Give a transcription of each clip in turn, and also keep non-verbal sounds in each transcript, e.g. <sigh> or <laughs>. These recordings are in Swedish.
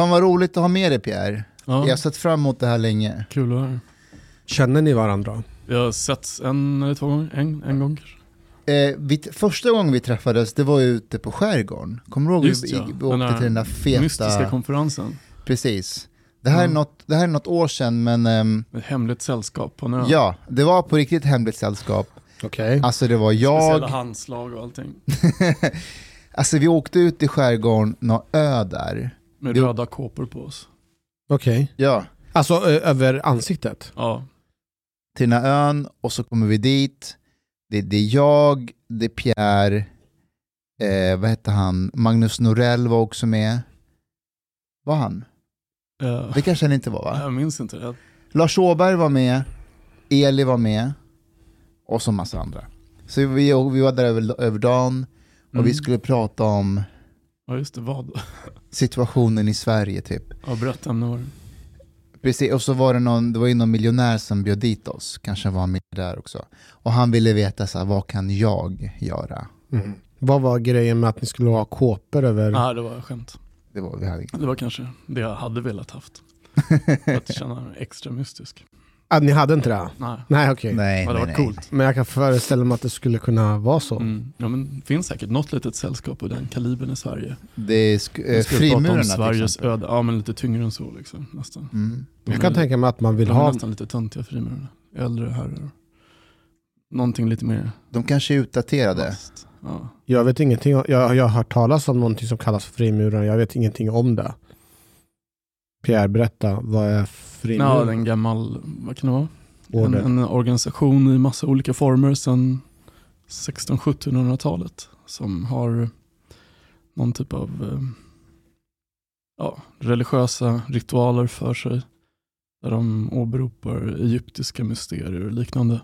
Fan vad roligt att ha med dig Pierre. Ja, Jag har sett fram emot det här länge. kul att höra. Känner ni varandra? Vi har setts en eller två gånger, en, en gång kanske. Eh, vi, första gången vi träffades, det var ju ute på skärgården. Kommer du ihåg? Just vi, ja, vi den åkte där till den där feta... Mystiska konferensen. Precis. Det här, är Mm. något, det här är något år sedan, men ehm, Ett hemligt sällskap på en ja, det var på riktigt hemligt sällskap. Okej. Alltså det var Speciella jag, handslag och allting. <laughs> alltså vi åkte ut i skärgården, någon ö där. Med Det- röda kåpor på oss. Okej. Ja, Alltså ö- över ansiktet? Ja, till den här ön och så kommer vi dit. Det, det är jag, det är Pierre, eh, vad hette han, Magnus Norell var också med. Var han? eh, Det kanske han inte var va? jag minns inte det. Lars Åberg var med, Eli var med och så massa andra. Så vi, vi var där över, över dagen och Mm. vi skulle prata om Ja just det, vad? situationen i Sverige typ. Ja, berätta det var. Precis, och så var det någon, det var ju någon miljonär som bjöd dit oss, kanske var han där också. Och han ville veta så här, vad kan jag göra? Mm. Vad var grejen med att ni skulle ha kåpor över? Nej, det var skämt. Det var, vi hade Det var kanske det jag hade velat haft. <laughs> Att känna mig extra mystisk. Ah, ni hade inte det? Nej, Nej okej. Nej, det hade nej, coolt. Men jag kan föreställa mig att det skulle kunna vara så. Mm. Ja, men det finns säkert något litet sällskap av den kalibern i Sverige. Det är sk- Vi eh, skulle prata om frimurarna till Sveriges exempel. öde. Ja, men lite tyngre än så liksom, nästan. Mm. De Jag kan är- tänka mig att man vill de är ha... nästan lite töntiga frimurarna. Äldre herrar. Någonting lite mer De kanske är utdaterade. fast. Ja. Jag vet ingenting, om- jag, jag har hört talas om någonting som kallas för frimurare, jag vet ingenting om det. Pierre, berätta, vad är Ja, frimurare? det är en gammal, vad kan det vara? En, en organisation i massa olika former sedan 1600-1700-talet som har någon typ av eh, ja, religiösa ritualer för sig. Där de åberopar egyptiska mysterier och liknande.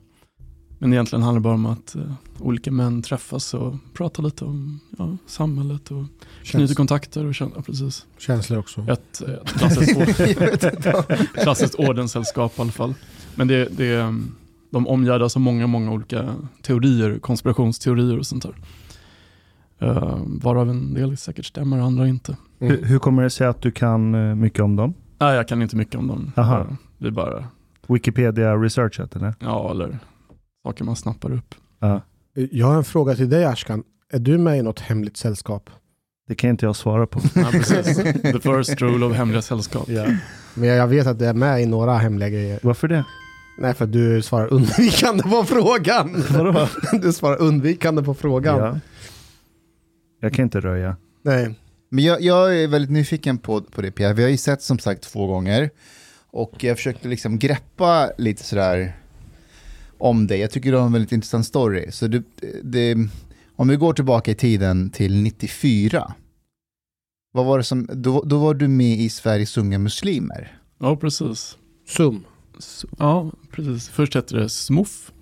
Men egentligen handlar det bara om att eh, olika män träffas och pratar lite om ja, samhället och knyter Käns- kontakter och känner, ja, precis. känslor också. Ett, eh, ett klassiskt, <laughs> klassiskt ordenssällskap i alla fall. Men det, det, mm, de omgärdas av många, många olika teorier, konspirationsteorier och sånt där. Uh, varav en del säkert stämmer, andra inte. Mm. Hur, hur kommer det sig att du kan eh, mycket om dem? Nej, jag kan inte mycket om dem. Aha. Eh, Det är bara, Wikipedia researchat eller? ja, eller saker man snappar upp. Ja. Jag har en fråga till dig Ashkan. Är du med i något hemligt sällskap? Det kan inte jag svara på. Ja, precis. The first rule of hemliga sällskap. Men jag vet att du är med i några hemliga grejer. Varför det? Nej, för du svarar undvikande på frågan. Vadå? <laughs> Du svarar undvikande på frågan. Ja. Jag kan inte röja. Nej. Men jag, jag är väldigt nyfiken på, på det Pierre. Vi har ju sett som sagt två gånger. Och jag försökte liksom greppa lite sådär om dig. Jag tycker du har en väldigt intressant story. Så det, det, om vi går tillbaka i tiden till 94. Vad var det som, då, då var du med i Sveriges unga muslimer. Ja, precis. Sum. Ja, precis. Först hette det SMUF,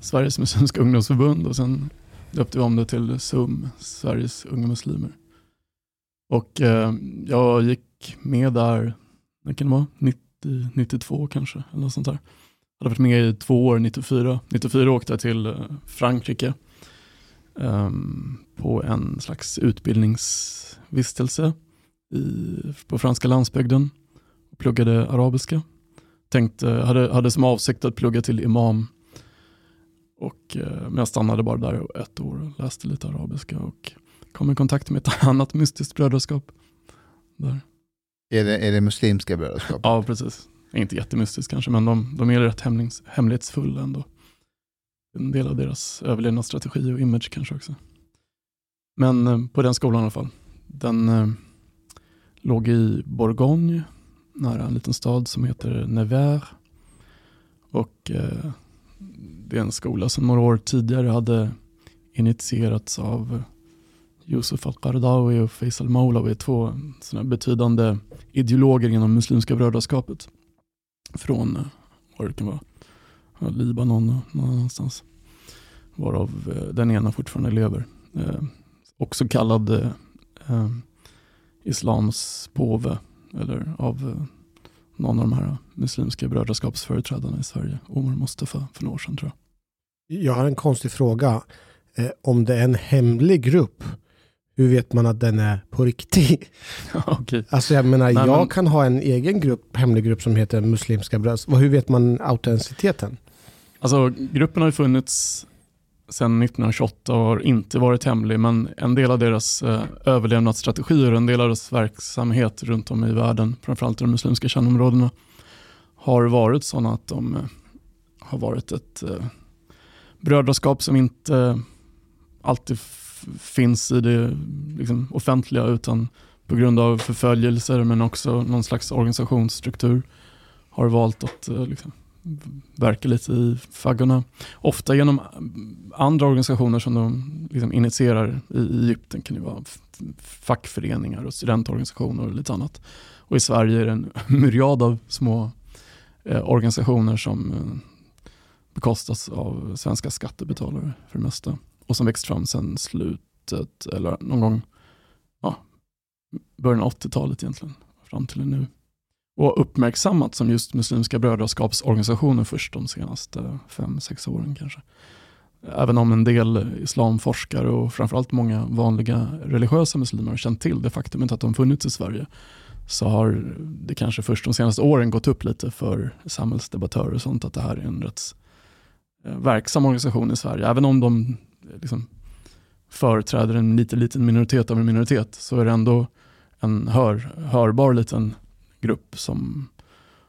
Sveriges Muslimska Ungdomsförbund och sen döpte vi om det till SUM, Sveriges Unga Muslimer. Och eh, jag gick med där, när kan det vara? 90, 92 kanske, eller något sånt där. Jag hade varit med i två år, 94. 94 åkte jag till eh, Frankrike ehm, på en slags utbildningsvistelse i, på franska landsbygden och pluggade arabiska tänkte, hade, hade som avsikt att plugga till imam. Och, eh, men jag stannade bara där ett år och läste lite arabiska och kom i kontakt med ett <laughs> annat mystiskt brödraskap. Där. Är det, är det muslimska brödraskap? Ja, precis. Inte jättemystiskt kanske, men de, de är rätt hemlings, hemlighetsfulla ändå. En del av deras överlevnadsstrategi och image kanske också. Men eh, på den skolan i alla fall. Den eh, låg i Bourgogne, nära en liten stad som heter Nevers. Och eh, det är en skola som några år tidigare hade initierats av Yusuf al-Qaradawi och Faisal Moulawi, två sådana betydande ideologer inom Muslimska brödraskapet. Från, vad det kan vara, Libanon och någon annanstans. Varav eh, den ena fortfarande lever. Eh, också kallad eh, eh, Islams påve, eller av eh, någon av de här eh, muslimska brödraskapsföreträdarna i Sverige, Omar Mustafa, för några år sedan tror jag. Jag har en konstig fråga. Eh, om det är en hemlig grupp, hur vet man att den är på riktigt? <laughs> Okej. Alltså jag menar, Nej, jag men- kan ha en egen grupp, hemlig grupp som heter Muslimska bröst. Hur vet man autenticiteten? Alltså, gruppen har ju funnits sedan 1928 och har inte varit hemlig, men en del av deras eh, överlevnadsstrategier, en del av deras verksamhet runt om i världen, framförallt i de muslimska kärnområdena, har varit sådana att de eh, har varit ett eh, brödraskap som inte alltid finns i det liksom, offentliga, utan på grund av förföljelser, men också någon slags organisationsstruktur, har valt att eh, liksom, verka lite i faggorna. Ofta genom eh, andra organisationer som de liksom initierar i Egypten. kan det vara fackföreningar och studentorganisationer och lite annat. Och i Sverige är det en <laughs> myriad av små eh, organisationer som eh, bekostas av svenska skattebetalare för det mesta. Och som växt fram sedan slutet, eller någon gång, ja, början av 80-talet egentligen, fram till nu och uppmärksammat som just Muslimska brödraskapsorganisationer först de senaste fem sex åren kanske. Även om en del islamforskare och framförallt många vanliga religiösa muslimer har känt till det faktumet att de funnits i Sverige så har det kanske först de senaste åren gått upp lite för samhällsdebattörer och sånt att det här är en rätt eh, verksam organisation i Sverige. Även om de liksom företräder en liten, liten minoritet av en minoritet så är det ändå en hör, hörbar liten grupp som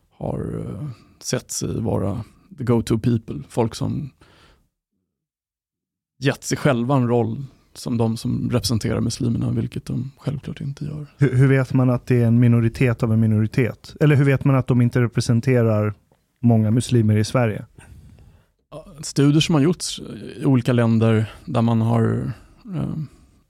har eh, uh, sett sig vara the go-to people. Folk som gett sig själva en roll som de som representerar muslimerna, vilket de självklart inte gör. Hur, hur vet man att det är en minoritet av en minoritet? Eller hur vet man att de inte representerar många muslimer i Sverige? Studier som har gjorts i olika länder där man har eh,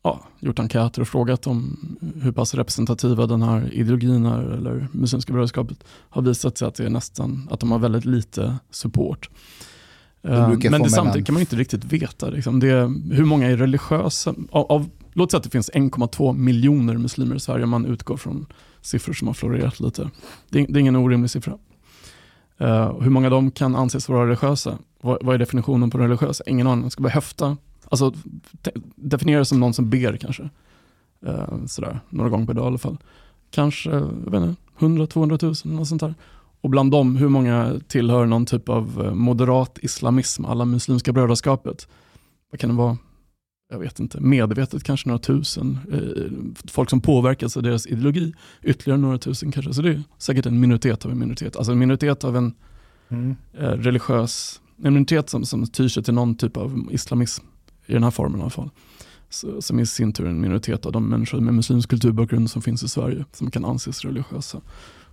ja, gjort enkäter och frågat om hur pass representativa den här ideologin är eller Muslimska brödraskapet har visat sig att det är nästan att de har väldigt lite support. Eh, Men det, samtidigt kan man inte riktigt veta. Liksom. Det, hur många är religiösa? Av, av, låt säga att det finns 1,2 miljoner muslimer i Sverige om man utgår från siffror som har florerat lite. Det, är- det är ingen orimlig siffra. Uh, hur många av dem kan anses vara religiösa? Vad, vad är definitionen på religiösa? Ingen aning. Jag ska bara höfta. Alltså, definiera det som någon som ber kanske. Uh, sådär, några gånger per dag i alla fall. Kanske, jag vet inte, 100-200 000, något sånt där. Och bland dem, hur många tillhör någon typ av eh, moderat islamism, alla muslimska brödraskapet? Vad kan det vara? Jag vet inte, medvetet kanske några tusen. Eh, folk som påverkas av deras ideologi, ytterligare några tusen kanske. Så det är säkert en minoritet av en minoritet. Alltså en minoritet av en Mm. eh, religiös, en minoritet som, som tyr sig till någon typ av islamism, i den här formen i alla fall. Så, som i sin tur är en minoritet av de människor med muslimsk kulturbakgrund som finns i Sverige, som kan anses religiösa.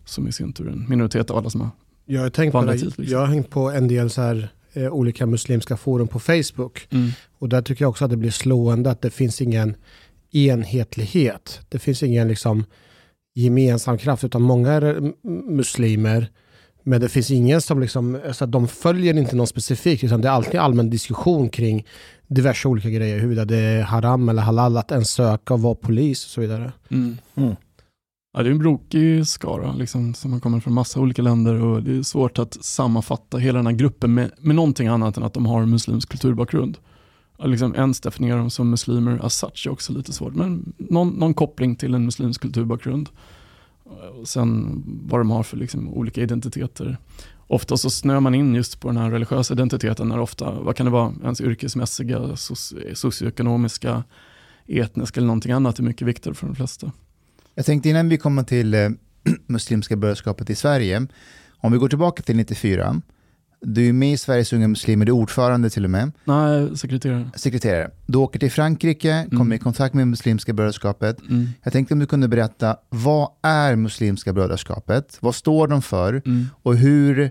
Som i sin tur är en minoritet av alla som har Jag har tänkt på det. liksom. Jag har hängt på en del så här, eh, olika muslimska forum på Facebook. Och där tycker jag också att det blir slående att det finns ingen enhetlighet. Det finns ingen liksom gemensam kraft, utan många är muslimer. Men det finns ingen som liksom, alltså de följer inte någon specifik, utan det är alltid allmän diskussion kring diverse olika grejer, huruvida det är haram eller halal att ens söka och vara polis och så vidare. Mm. Mm. Ja, det är en brokig skara liksom, som man kommer från massa olika länder och det är svårt att sammanfatta hela den här gruppen med, med någonting annat än att de har muslimsk kulturbakgrund. Att liksom ens definiera dem som muslimer as such är också lite svårt, men någon, någon koppling till en muslimsk kulturbakgrund. Och sen vad de har för liksom olika identiteter. Ofta så snör man in just på den här religiösa identiteten när ofta, vad kan det vara, ens yrkesmässiga, soci- socioekonomiska, etniska eller någonting annat är mycket viktigare för de flesta. Jag tänkte innan vi kommer till eh, <clears throat> Muslimska brödraskapet i Sverige, om vi går tillbaka till 94, du är med i Sveriges unga muslimer, du är ordförande till och med, Nej, sekreterare. sekreterare. Du åker till Frankrike, kommer Mm. i kontakt med Muslimska brödraskapet. Mm. Jag tänkte om du kunde berätta, vad är Muslimska brödraskapet? Vad står de för? Mm. Och hur,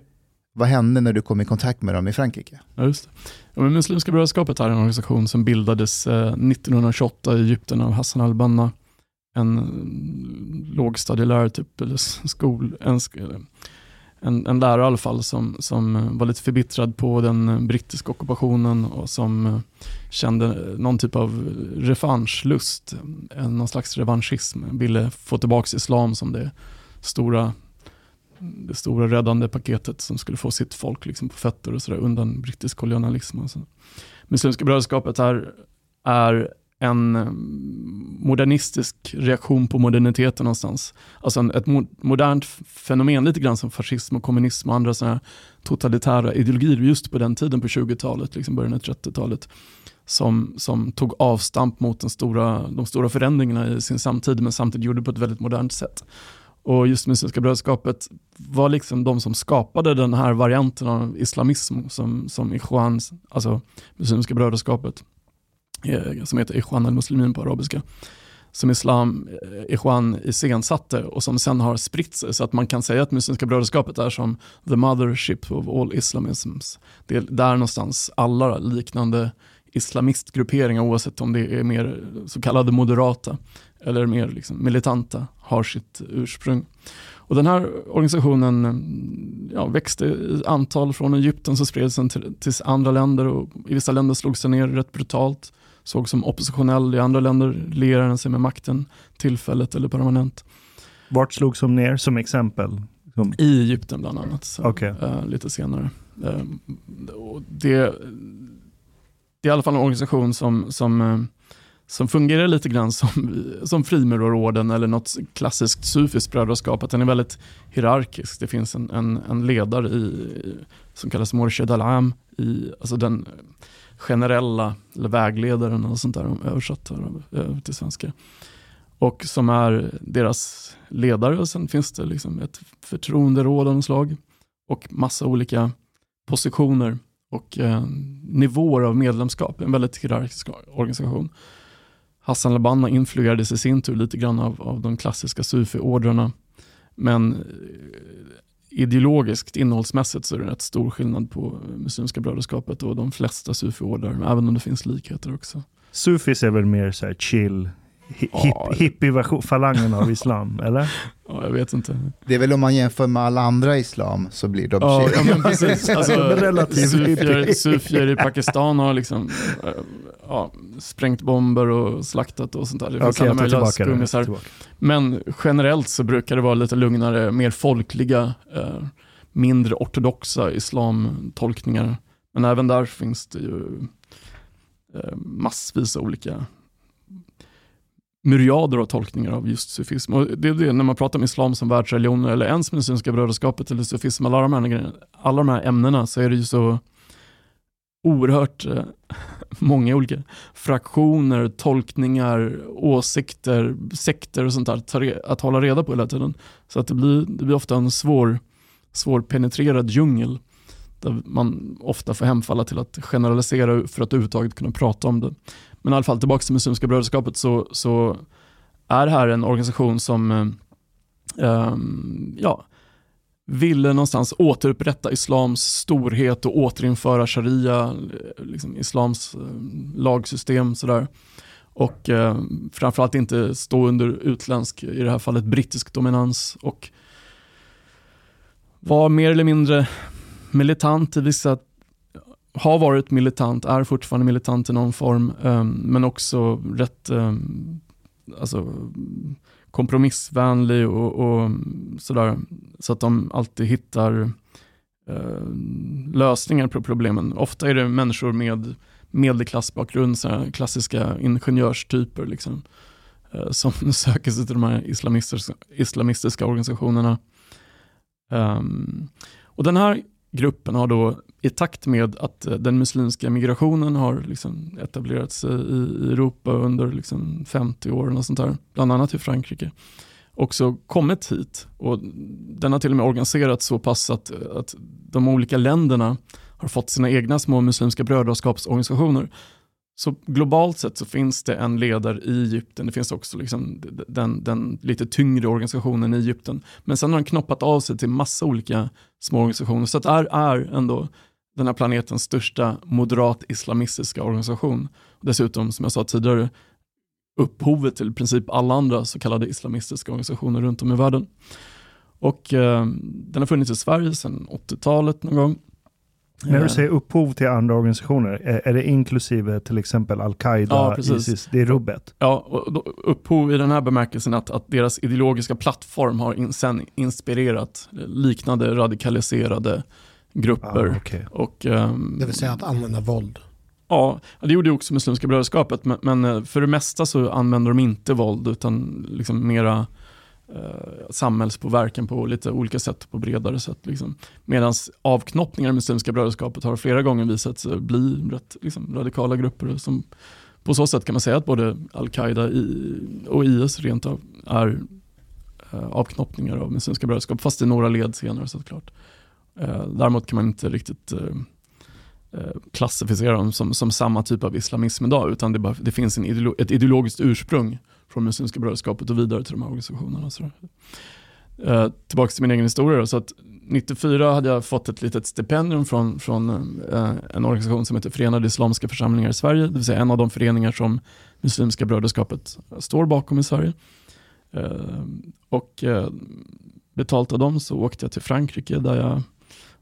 vad hände när du kom i kontakt med dem i Frankrike? Ja, just. Ja, Muslimska brödraskapet är en organisation som bildades eh, 1928 i Egypten av Hassan al-Banna. En lågstadielärare, typ, eller skol, en, en, en lärare i alla fall, som, som eh, var lite förbittrad på den eh, brittiska ockupationen och som eh, kände någon typ av revanschlust, någon slags revanschism, ville få tillbaka islam som det stora det stora räddande paketet som skulle få sitt folk liksom på fötter och sådär undan brittisk kolonialism. Och så. Muslimska brödraskapet är, är en eh, modernistisk reaktion på moderniteten någonstans. Alltså en, ett modernt fenomen, lite grann som fascism och kommunism och andra sådana totalitära ideologier just på den tiden på 20-talet, liksom början av 30-talet, som, som tog avstamp mot den stora, de stora förändringarna i sin samtid, men samtidigt gjorde det på ett väldigt modernt sätt. Och just Muslimska brödraskapet var liksom de som skapade den här varianten av islamism som, som Ikhwan, alltså Muslimska brödraskapet, Eh, som heter Ikhwan al-Muslimin på arabiska, som islam, eh, Ikhwan iscensatte och som sen har spritt sig. Så att man kan säga att Muslimska brödraskapet är som the mothership of all islamisms. Det är där någonstans alla liknande islamistgrupperingar, oavsett om det är mer så kallade moderata eller mer liksom militanta, har sitt ursprung. Och den här organisationen ja, växte i antal från Egypten så spreds den till, till, andra länder och i vissa länder slogs den ner rätt brutalt. Såg som oppositionell, i andra länder lierade den sig med makten tillfälligt eller permanent. Vart slogs de ner som exempel? Som... I Egypten bland annat, så, okay. uh, lite senare. Uh, det, det är i alla fall en organisation som, som, eh, som fungerar lite grann som, som frimurarorden eller något klassiskt sufiskt brödraskap. Att den är väldigt hierarkisk. Det finns en, en, en ledare i, som kallas Morshed al-Am, alltså den generella eller vägledaren och sånt där översatt eh, till svenska. Och som är deras ledare och sen finns det liksom ett förtroenderåd av slag och massa olika positioner och eh, nivåer av medlemskap. En väldigt hierarkisk organisation. Hassan Labanna influerades i sin tur lite grann av, av de klassiska sufi-ordrarna. Men eh, ideologiskt, innehållsmässigt så är det rätt stor skillnad på Muslimska brödraskapet och de flesta sufi-ordrar, även om det finns likheter också. Sufis är väl mer så chill, Ja, hippie-falangen av <laughs> islam, eller? Ja, jag vet inte. Det är väl om man jämför med alla andra islam så blir de ja, ja, men precis. <laughs> Alltså, sufier, sufier i <laughs> Pakistan har liksom äh, ja, sprängt bomber och slaktat och sånt där. Det finns okay, alla möjliga skummisar. Men generellt så brukar det vara lite lugnare, mer folkliga, äh, mindre ortodoxa islamtolkningar. Men även där finns det ju äh, massvis av olika myriader av tolkningar av just sufism. Och det är det, när man pratar om islam som världsreligion eller ens Muslimska brödraskapet eller sufism, alla de, här, alla de här ämnena så är det ju så oerhört eh, <laughs> många olika fraktioner, tolkningar, åsikter, sekter och sånt där att hålla reda på hela tiden. Så att det blir, det blir ofta en svår, svår penetrerad djungel där man ofta får hemfalla till att generalisera för att överhuvudtaget kunna prata om det. Men i alla fall tillbaka till Muslimska brödraskapet så, så är det här en organisation som eh, ehm, ja, ville någonstans återupprätta islams storhet och återinföra sharia, eh, liksom islams eh, lagsystem. Sådär. Och eh, framförallt inte stå under utländsk, i det här fallet brittisk dominans. Och var mer eller mindre militant i vissa har varit militant, är fortfarande militant i någon form, ehm, men också rätt ehm, alltså, kompromissvänlig och, och, sådär. Så att de alltid hittar eh, lösningar på problemen. Ofta är det människor med medelklassbakgrund, klassiska ingenjörstyper, liksom, eh, som <laughs> söker sig till de här islamistiska, islamistiska organisationerna. Um, och den här gruppen har då i takt med att eh, den muslimska migrationen har liksom etablerat sig i Europa under liksom 50 år, och sånt där, bland annat i Frankrike, också kommit hit. Och den har till och med organiserats så pass att, att de olika länderna har fått sina egna små muslimska brödraskapsorganisationer så globalt sett så finns det en ledare i Egypten, det finns också liksom den, den lite tyngre organisationen i Egypten. Men sen har den knoppat av sig till massa olika små organisationer. Så det är, är ändå den här planetens största moderat islamistiska organisation. Dessutom, som jag sa tidigare, upphovet till i princip alla andra så kallade islamistiska organisationer runt om i världen. Och eh, Den har funnits i Sverige sedan 80-talet någon gång. När du säger upphov till andra organisationer, är, är det inklusive till exempel Al-Qaida, ja, Isis? Det är rubbet? Ja, och upphov i den här bemärkelsen att, att deras ideologiska plattform har in, sen inspirerat liknande radikaliserade grupper. Ah, okay. och, um, det vill säga att använda våld? Ja, det gjorde också Muslimska brödraskapet, men, men, eh, för det mesta så använder de inte våld utan liksom mera eh, samhällspåverkan på lite olika sätt, på bredare sätt. Liksom. Medan avknoppningar i Muslimska brödraskapet har flera gånger visat sig bli rätt liksom, radikala grupper som på så sätt kan man säga att både al-Qaida och IS rent av är eh, avknoppningar av Muslimska brödraskapet, fast i några led senare såklart. Eh, däremot kan man inte riktigt eh, eh, klassificera dem som, som samma typ av islamism idag, utan det, bara, det finns en ideolo ett ideologiskt ursprung från Muslimska brödraskapet och vidare till de här organisationerna. Så eh, tillbaka till min egen historia. Då, så att 94 hade jag fått ett litet stipendium från, från eh, en organisation som heter Förenade Islamiska Församlingar i Sverige, det vill säga en av de föreningar som Muslimska brödraskapet står bakom i Sverige. Eh, och eh, betalt av dem så åkte jag till Frankrike där jag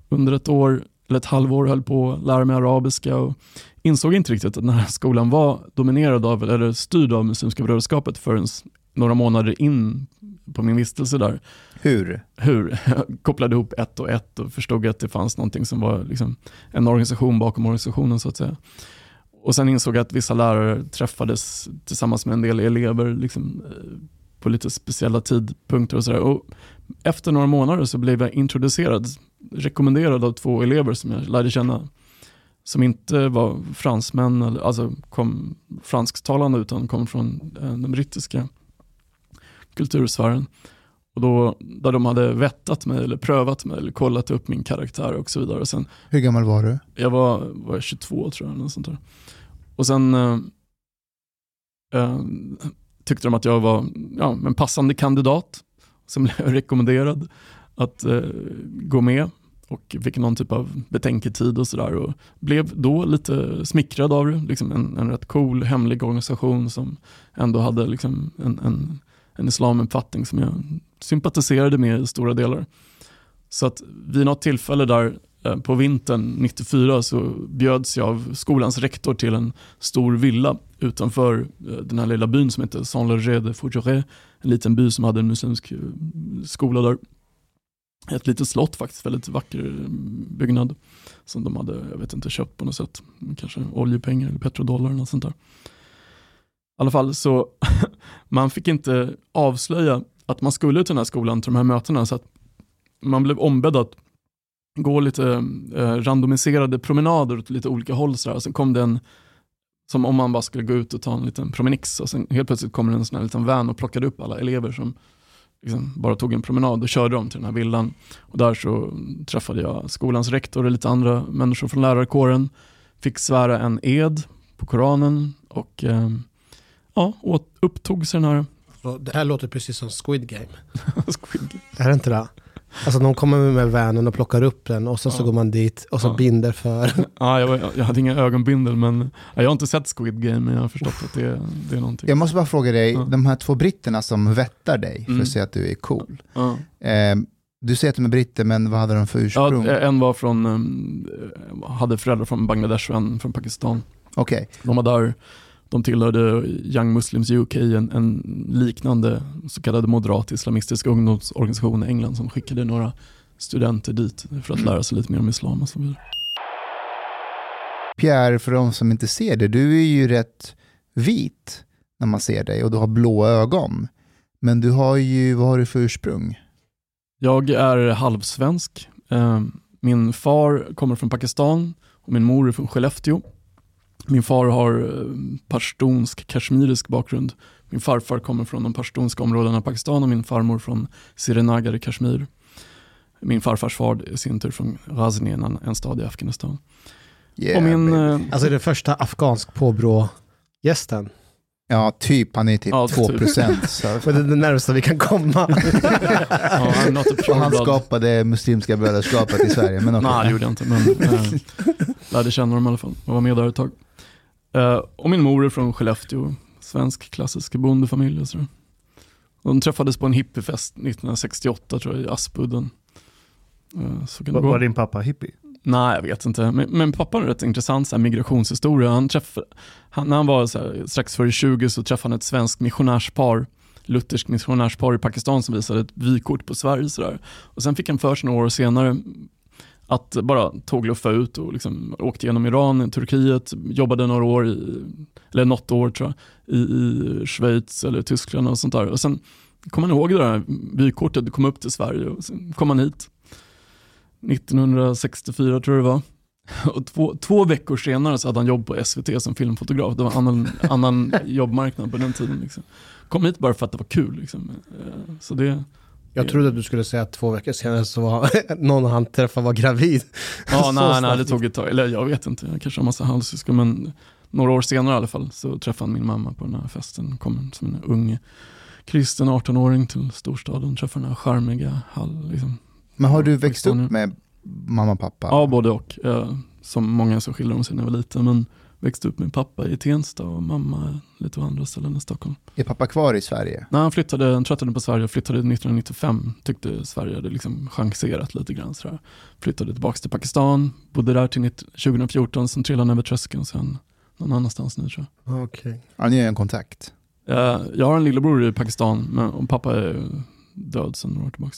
under ett år eller ett halvår höll på att lära mig arabiska och insåg inte riktigt att den här skolan var dominerad av, eller styrd av Muslimska brödraskapet förrän några månader in på min vistelse där. Hur? Hur? Jag <laughs> kopplade ihop ett och ett och förstod att det fanns någonting som var liksom en organisation bakom organisationen så att säga. Och sen insåg jag att vissa lärare träffades tillsammans med en del elever liksom, eh, på lite speciella tidpunkter och sådär. Efter några månader så blev jag introducerad, rekommenderad av två elever som jag lärde känna som inte var fransmän, eller, alltså kom fransktalande utan kom från eh, den brittiska kultursfären. Och då, där de hade vettat mig eller prövat mig eller kollat upp min karaktär och så vidare. Och sen, Hur gammal var du? Jag var, var 22 tror jag. Något sånt där. Och sen eh, eh, tyckte de att jag var ja, en passande kandidat. Sen blev <laughs> rekommenderad att eh, gå med och fick någon typ av betänketid och sådär. Och blev då lite smickrad av det. Liksom en, en rätt cool hemlig organisation som ändå hade liksom en, en, en islamuppfattning som jag sympatiserade med i stora delar. Så att vid något tillfälle där eh, på vintern 94 så bjöds jag av skolans rektor till en stor villa utanför eh, den här lilla byn som heter Saint-Leger de Fougeray. En liten by som hade en muslimsk eh, skola där ett litet slott faktiskt, väldigt vacker mm, byggnad som de hade, jag vet inte, köpt på något sätt. Kanske oljepengar eller petrodollar eller något sånt där. I alla fall så, <laughs> man fick inte avslöja att man skulle till den här skolan, till de här mötena, så att man blev ombedd att gå lite eh, randomiserade promenader åt lite olika håll. Så där. Sen kom det en, som om man bara skulle gå ut och ta en liten promenix och sen helt plötsligt kommer en sån här liten van och plockade upp alla elever som liksom bara tog en promenad och körde dem till den här villan. Och där så träffade jag skolans rektor och lite andra människor från lärarkåren. Fick svära en ed på Koranen och eh, ja, upptog sig den här... Det här låter precis som Squid Game. <laughs> Squid Game. Är det inte det? Alltså de kommer med vanen och plockar upp den och sen ja. så går man dit och så ja. binder för. Ja, jag, jag hade inga ögonbindel men jag har inte sett Squid Game men jag har förstått att det, det är någonting. Jag måste bara fråga dig, ja. de här två britterna som vettar dig för mm. att säga att du är cool. Eh, du säger att de är britter men vad hade de för ursprung? Ja, en var från, um, hade föräldrar från Bangladesh och en från Pakistan. Okej. Okay. De var där de tillhörde Young Muslims UK, en, en liknande så kallad moderat islamistisk ungdomsorganisation i England som skickade några studenter dit för att lära sig lite mer om islam och så vidare. Pierre, för de som inte ser det, du är ju rätt vit när man ser dig och du har blåa ögon. Men du har ju, vad har du för ursprung? Jag är halvsvensk. Eh, min far kommer från Pakistan och min mor är från Skellefteå. Min far har eh, pashtunsk, kashmirisk bakgrund. Min farfar kommer från de pashtunska områdena i Pakistan och min farmor från Sirinagar i Kashmir. Min farfars far i sin tur från Ghazni, en, en stad i Afghanistan. Yeah, och min, eh, alltså det första afghansk påbrå-gästen. Ja, typ. Han är typ ja, 2 typ. procent. <laughs> det är det närmsta vi kan komma. <laughs> ja, och han skapade Muslimska brödraskapet i Sverige. Men okay. Nej, det gjorde jag inte. Men äh, <laughs> lärde känna dem i alla fall. Jag var med där ett tag. Uh, och min mor är från Skellefteå, svensk klassisk bondefamilj. Och så. De träffades på en hippiefest 1968 tror jag i Aspudden. Uh, var, var din pappa hippie? Nej, jag vet inte. Men, men pappa har en rätt intressant så här, migrationshistoria. Han träffade, han, när han var så här, strax före 20 så träffade han ett svenskt missionärspar, lutherskt missionärspar i Pakistan som visade ett vykort på Sverige. Så där. Och sen fick han för sig några år senare att bara tågluffa ut och liksom åkte genom Iran, Turkiet, jobbade några år, i, eller något år tror jag, i, i Schweiz eller Tyskland och sånt där. Och sen kom man ihåg det där vykortet, kom upp till Sverige och sen kom man hit. 1964 tror jag det var. Och två, två veckor senare så hade han jobb på SVT som filmfotograf. Det var en annan, annan jobbmarknad på den tiden. Liksom. Kom hit bara för att det var kul. Liksom. Eh, så det, jag trodde att du skulle säga att två veckor senare så var <laughs> någon han träffade var gravid. Ja, <laughs> nej, nej, det tog ett tag. Eller jag vet inte, jag kanske har massa halvsyskon, men några år senare i alla fall så träffade han min mamma på den här festen. Kom som en ung kristen 18-åring till storstaden, träffade den här charmiga Hall. Liksom. Men har du växt upp med mamma och pappa? Ja, både och. Som många så skiljer de sig när jag var liten. Men växte upp med pappa i Tensta och mamma lite på andra ställen i Stockholm. Är pappa kvar i Sverige? Nej, han flyttade, han tröttnade på Sverige och flyttade 1995. Tyckte Sverige hade liksom chanserat lite grann. Sådär. Flyttade tillbaka till Pakistan, bodde där till 2014, sen trillade han över tröskeln sen någon annanstans nu tror jag. Okay. Ja, ni är en kontakt? Jag har en lillebror i Pakistan, men och pappa är död sedan några år tillbaka.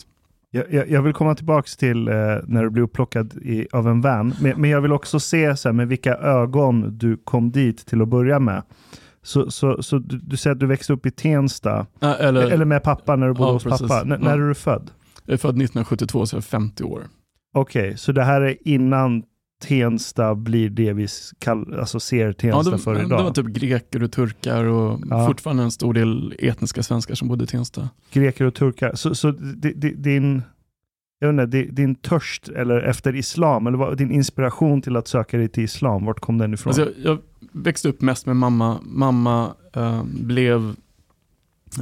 Jag, jag, vill komma tillbaka till eh, när du blev upplockad i, av en van, men, men, jag vill också se så här, med vilka ögon du kom dit till att börja med. Så, så, så du, du säger att du växte upp i Tensta, äh, eller, eller med pappa när du bodde ja, hos precis. pappa. N ja. När är du född? Jag är född 1972, så jag är 50 år. Okej, okay, så det här är innan Tensta blir det vi kall, alltså ser Tensta ja, det, för idag? Det var typ greker och turkar och ja. fortfarande en stor del etniska svenskar som bodde i Tensta. Greker och turkar. Så, så din, jag undrar, din törst eller efter islam, eller vad, din inspiration till att söka dig till islam, vart kom den ifrån? Alltså jag, jag växte upp mest med mamma. Mamma äh, blev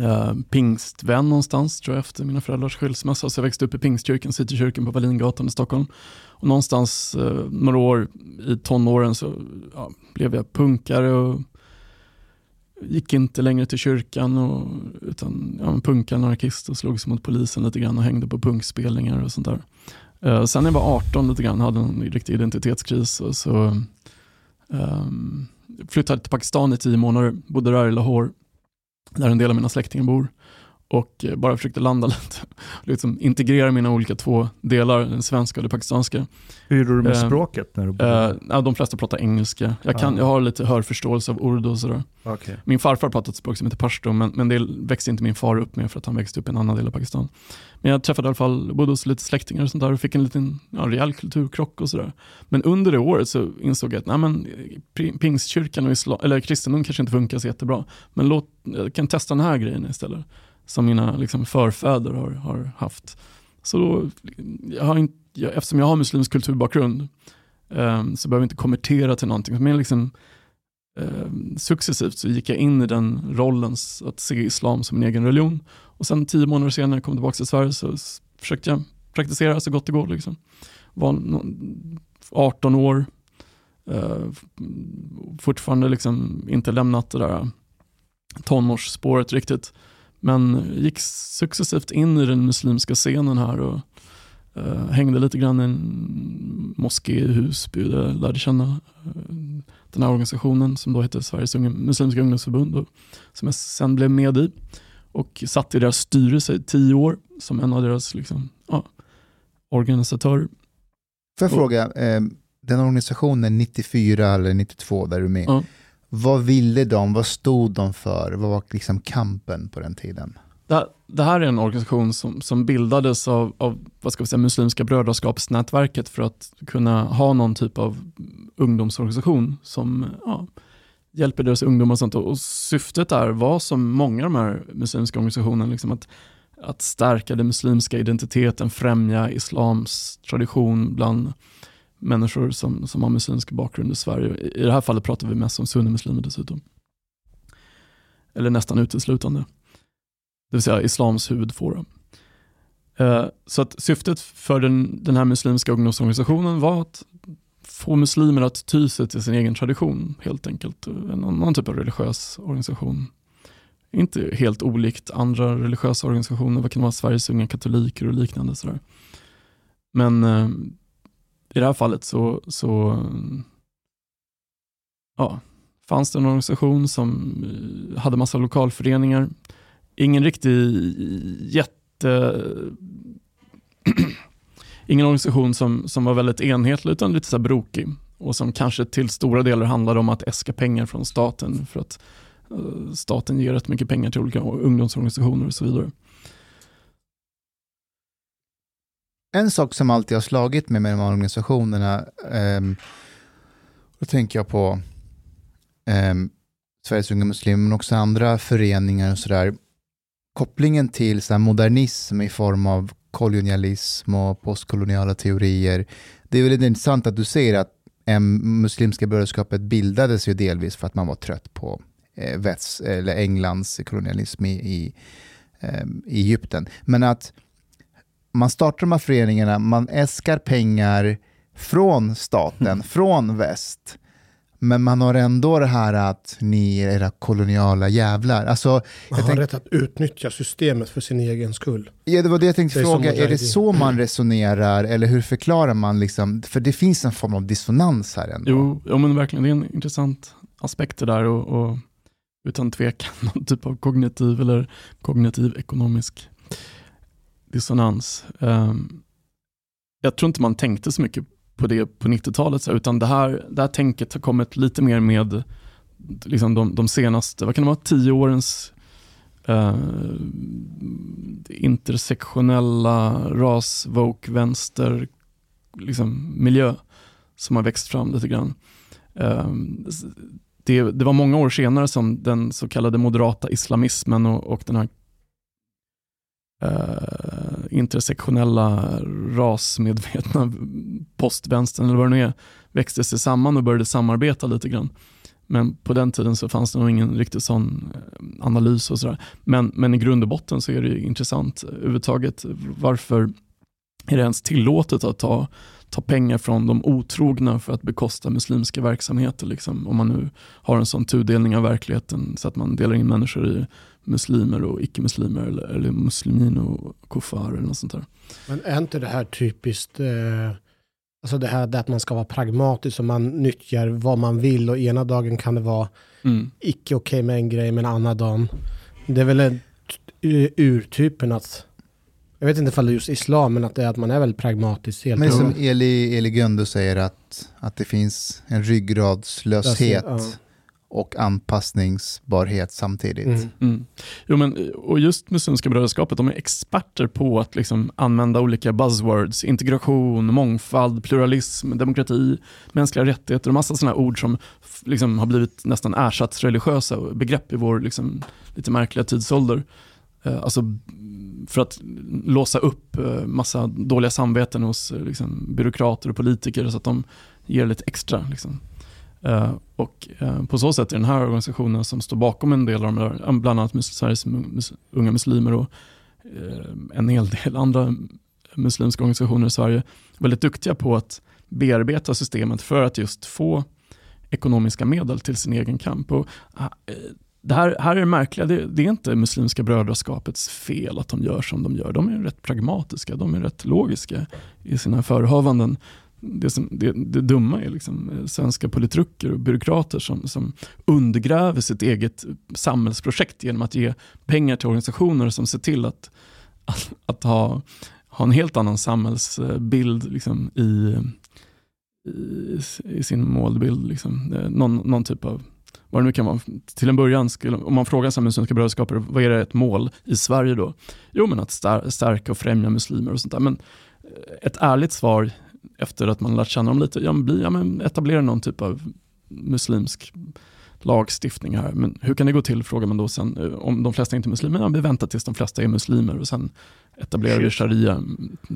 eh, pingstvän någonstans tror jag efter mina föräldrars skilsmässa. Så jag växte upp i pingstkyrkan, Citykyrkan på Wallingatan i Stockholm. Och någonstans eh, några år i tonåren så ja, blev jag punkare och gick inte längre till kyrkan och, utan ja, punkade anarkist och slogs mot polisen lite grann och hängde på punkspelningar och sånt där. Eh, sen när jag var 18 lite grann hade en riktig identitetskris och så um, flyttade till Pakistan i tio månader, bodde där i Lahore där en del av mina släktingar bor och eh, bara försökte landa <laughs> lite, liksom integrera mina olika två delar, den svenska och det pakistanska. Hur gjorde du med eh, språket? när du bodde? Eh, de flesta pratar engelska. Jag, kan, ah. jag har lite hörförståelse av urdu och sådär. Okay. Min farfar pratade ett språk som heter pashto, men, men det växte inte min far upp med för att han växte upp i en annan del av Pakistan. Men jag träffade i alla fall, bodde hos lite släktingar och sånt där och fick en liten ja, rejäl kulturkrock och sådär. Men under det året så insåg jag att nej, men, pingstkyrkan och islam, eller kristendom kanske inte funkar så jättebra, men låt, jag kan testa den här grejen istället som mina liksom, förfäder har, har haft. Så då, jag har inte, jag, eftersom jag har muslimsk kulturbakgrund eh, så behöver jag inte konvertera till någonting. Men liksom, eh, successivt så gick jag in i den rollen att se islam som en egen religion. Och sen tio månader senare när jag kom tillbaka till Sverige så försökte jag praktisera så gott det går. Liksom. Var 18 år, eh, fortfarande liksom inte lämnat det där tonårsspåret riktigt. Men gick successivt in i den muslimska scenen här och uh, hängde lite grann i en moské i Husby där jag lärde känna uh, den här organisationen som då hette Sveriges Unge, Muslimska ungdomsförbund och som jag sen blev med i och satt i deras styrelse i tio år som en av deras liksom, ja, organisatörer. Får jag fråga, eh, den organisationen 94 eller 92 där du är med, ja. Vad ville de? Vad stod de för? Vad var liksom kampen på den tiden? Det, det här är en organisation som, som bildades av, av vad ska vi säga, Muslimska brödraskapsnätverket för att kunna ha någon typ av ungdomsorganisation som ja, hjälper deras ungdomar och sånt. Och syftet där var som många av de här muslimska organisationerna, liksom att, att stärka den muslimska identiteten, främja islams tradition bland människor som, som har muslimsk bakgrund i Sverige. I det här fallet pratar vi mest om sunnimuslimer dessutom. Eller nästan uteslutande. Det vill säga islams huvudfåra. Eh, så att syftet för den, den här muslimska ungdomsorganisationen var att få muslimer att ty sig till sin egen tradition helt enkelt. En annan typ av religiös organisation. Inte helt olikt andra religiösa organisationer, vad kan det vara, Sveriges unga katoliker och liknande. Sådär. Men eh, i det här fallet så, så ja, fanns det en organisation som eh, hade massa lokalföreningar. Ingen riktig jätte <clears throat> ingen organisation som, som var väldigt enhetlig utan lite så här brokig och som kanske till stora delar handlade om att äska pengar från staten för att uh, staten ger rätt mycket pengar till olika ungdomsorganisationer och så vidare. En sak som alltid har slagit mig med de här organisationerna, um, då tänker jag på um, Sveriges Unga Muslimer, men också andra föreningar och sådär. Kopplingen till så modernism i form av kolonialism och postkoloniala teorier. Det är väldigt intressant att du säger att Muslimska brödraskapet bildades ju delvis för att man var trött på eh, väst, eller Englands kolonialism i, i, eh, i Egypten. Men att man startar de här föreningarna, man äskar pengar från staten, mm. <laughs> från väst. Men man har ändå det här att ni är era koloniala jävlar. Alltså, man har tänk... rätt att utnyttja systemet för sin egen skull. Ja, det var det jag tänkte det fråga. Är det så man resonerar eller hur förklarar man? Liksom? För det finns en form av dissonans här ändå. Jo, ja, men verkligen. Det är en intressant aspekt det där och, och utan tvekan någon typ av kognitiv eller kognitiv ekonomisk dissonans. Um, jag tror inte man tänkte så mycket på det på 90-talet, utan det här, det här tänket har kommit lite mer med liksom de, de senaste, vad kan det vara, tio årens uh, intersektionella ras, woke, vänster liksom, miljö som har växt fram lite grann. Uh, det, det, var många år senare som den så kallade moderata islamismen och, och den här uh, intersektionella rasmedvetna postvänstern eller vad det nu är växte sig samman och började samarbeta lite grann. Men på den tiden så fanns det nog ingen riktigt sån eh, analys och sådär. Men, men i grund och botten så är det intressant eh, överhuvudtaget varför är det ens tillåtet att ta, ta pengar från de otrogna för att bekosta muslimska verksamheter? Liksom, om man nu har en sån tudelning av verkligheten så att man delar in människor i muslimer och icke-muslimer eller, eller muslimin och kuffar eller något sånt där. Men är inte det här typiskt, eh, alltså det här att man ska vara pragmatisk och man nyttjar vad man vill och ena dagen kan det vara mm. icke okej okay med en grej men en annan dag. Det är väl en urtypen att jag vet inte ifall det är just islam, men att, det är att man är väldigt pragmatisk. Helt men som Eli, Eli Gundu säger, att, att det finns en ryggradslöshet. Ja och anpassningsbarhet samtidigt. Mm. Mm. Jo, men, och just Muslimska brödraskapet, de är experter på att liksom använda olika buzzwords, integration, mångfald, pluralism, demokrati, mänskliga rättigheter och massa sådana ord som liksom har blivit nästan ersatsreligiösa begrepp i vår liksom, lite märkliga tidsålder. Eh, alltså för att låsa upp eh, massa dåliga samveten hos eh, liksom, byråkrater och politiker så att de ger lite extra. Liksom. Uh, och uh, på så sätt är den här organisationen som står bakom en del av de där, bland annat Sveriges mus unga muslimer och uh, en hel del andra muslimska organisationer i Sverige, väldigt duktiga på att bearbeta systemet för att just få ekonomiska medel till sin egen kamp. Och, det här, här är det märkliga, det, det, är inte Muslimska brödraskapets fel att de gör som de gör. De är rätt pragmatiska, de är rätt logiska i sina förhavanden det, som, det, det dumma är liksom eh, svenska politruker och byråkrater som, som undergräver sitt eget samhällsprojekt genom att ge pengar till organisationer som ser till att, att, att ha, ha en helt annan samhällsbild liksom, i, i, i, sin målbild. Liksom. Eh, någon, någon typ av vad det nu kan vara. Till en början, skulle, om man frågar Muslimska brödraskapet, vad är det ett mål i Sverige då? Jo, men att stärka och främja muslimer och sånt där. Men eh, ett ärligt svar efter att man lärt känna dem lite, ja, bli, ja, men etablera någon typ av muslimsk lagstiftning här. Men hur kan det gå till, frågar man då sen, eh, om de flesta inte är muslimer, ja, vi väntar tills de flesta är muslimer och sen etablerar vi sharia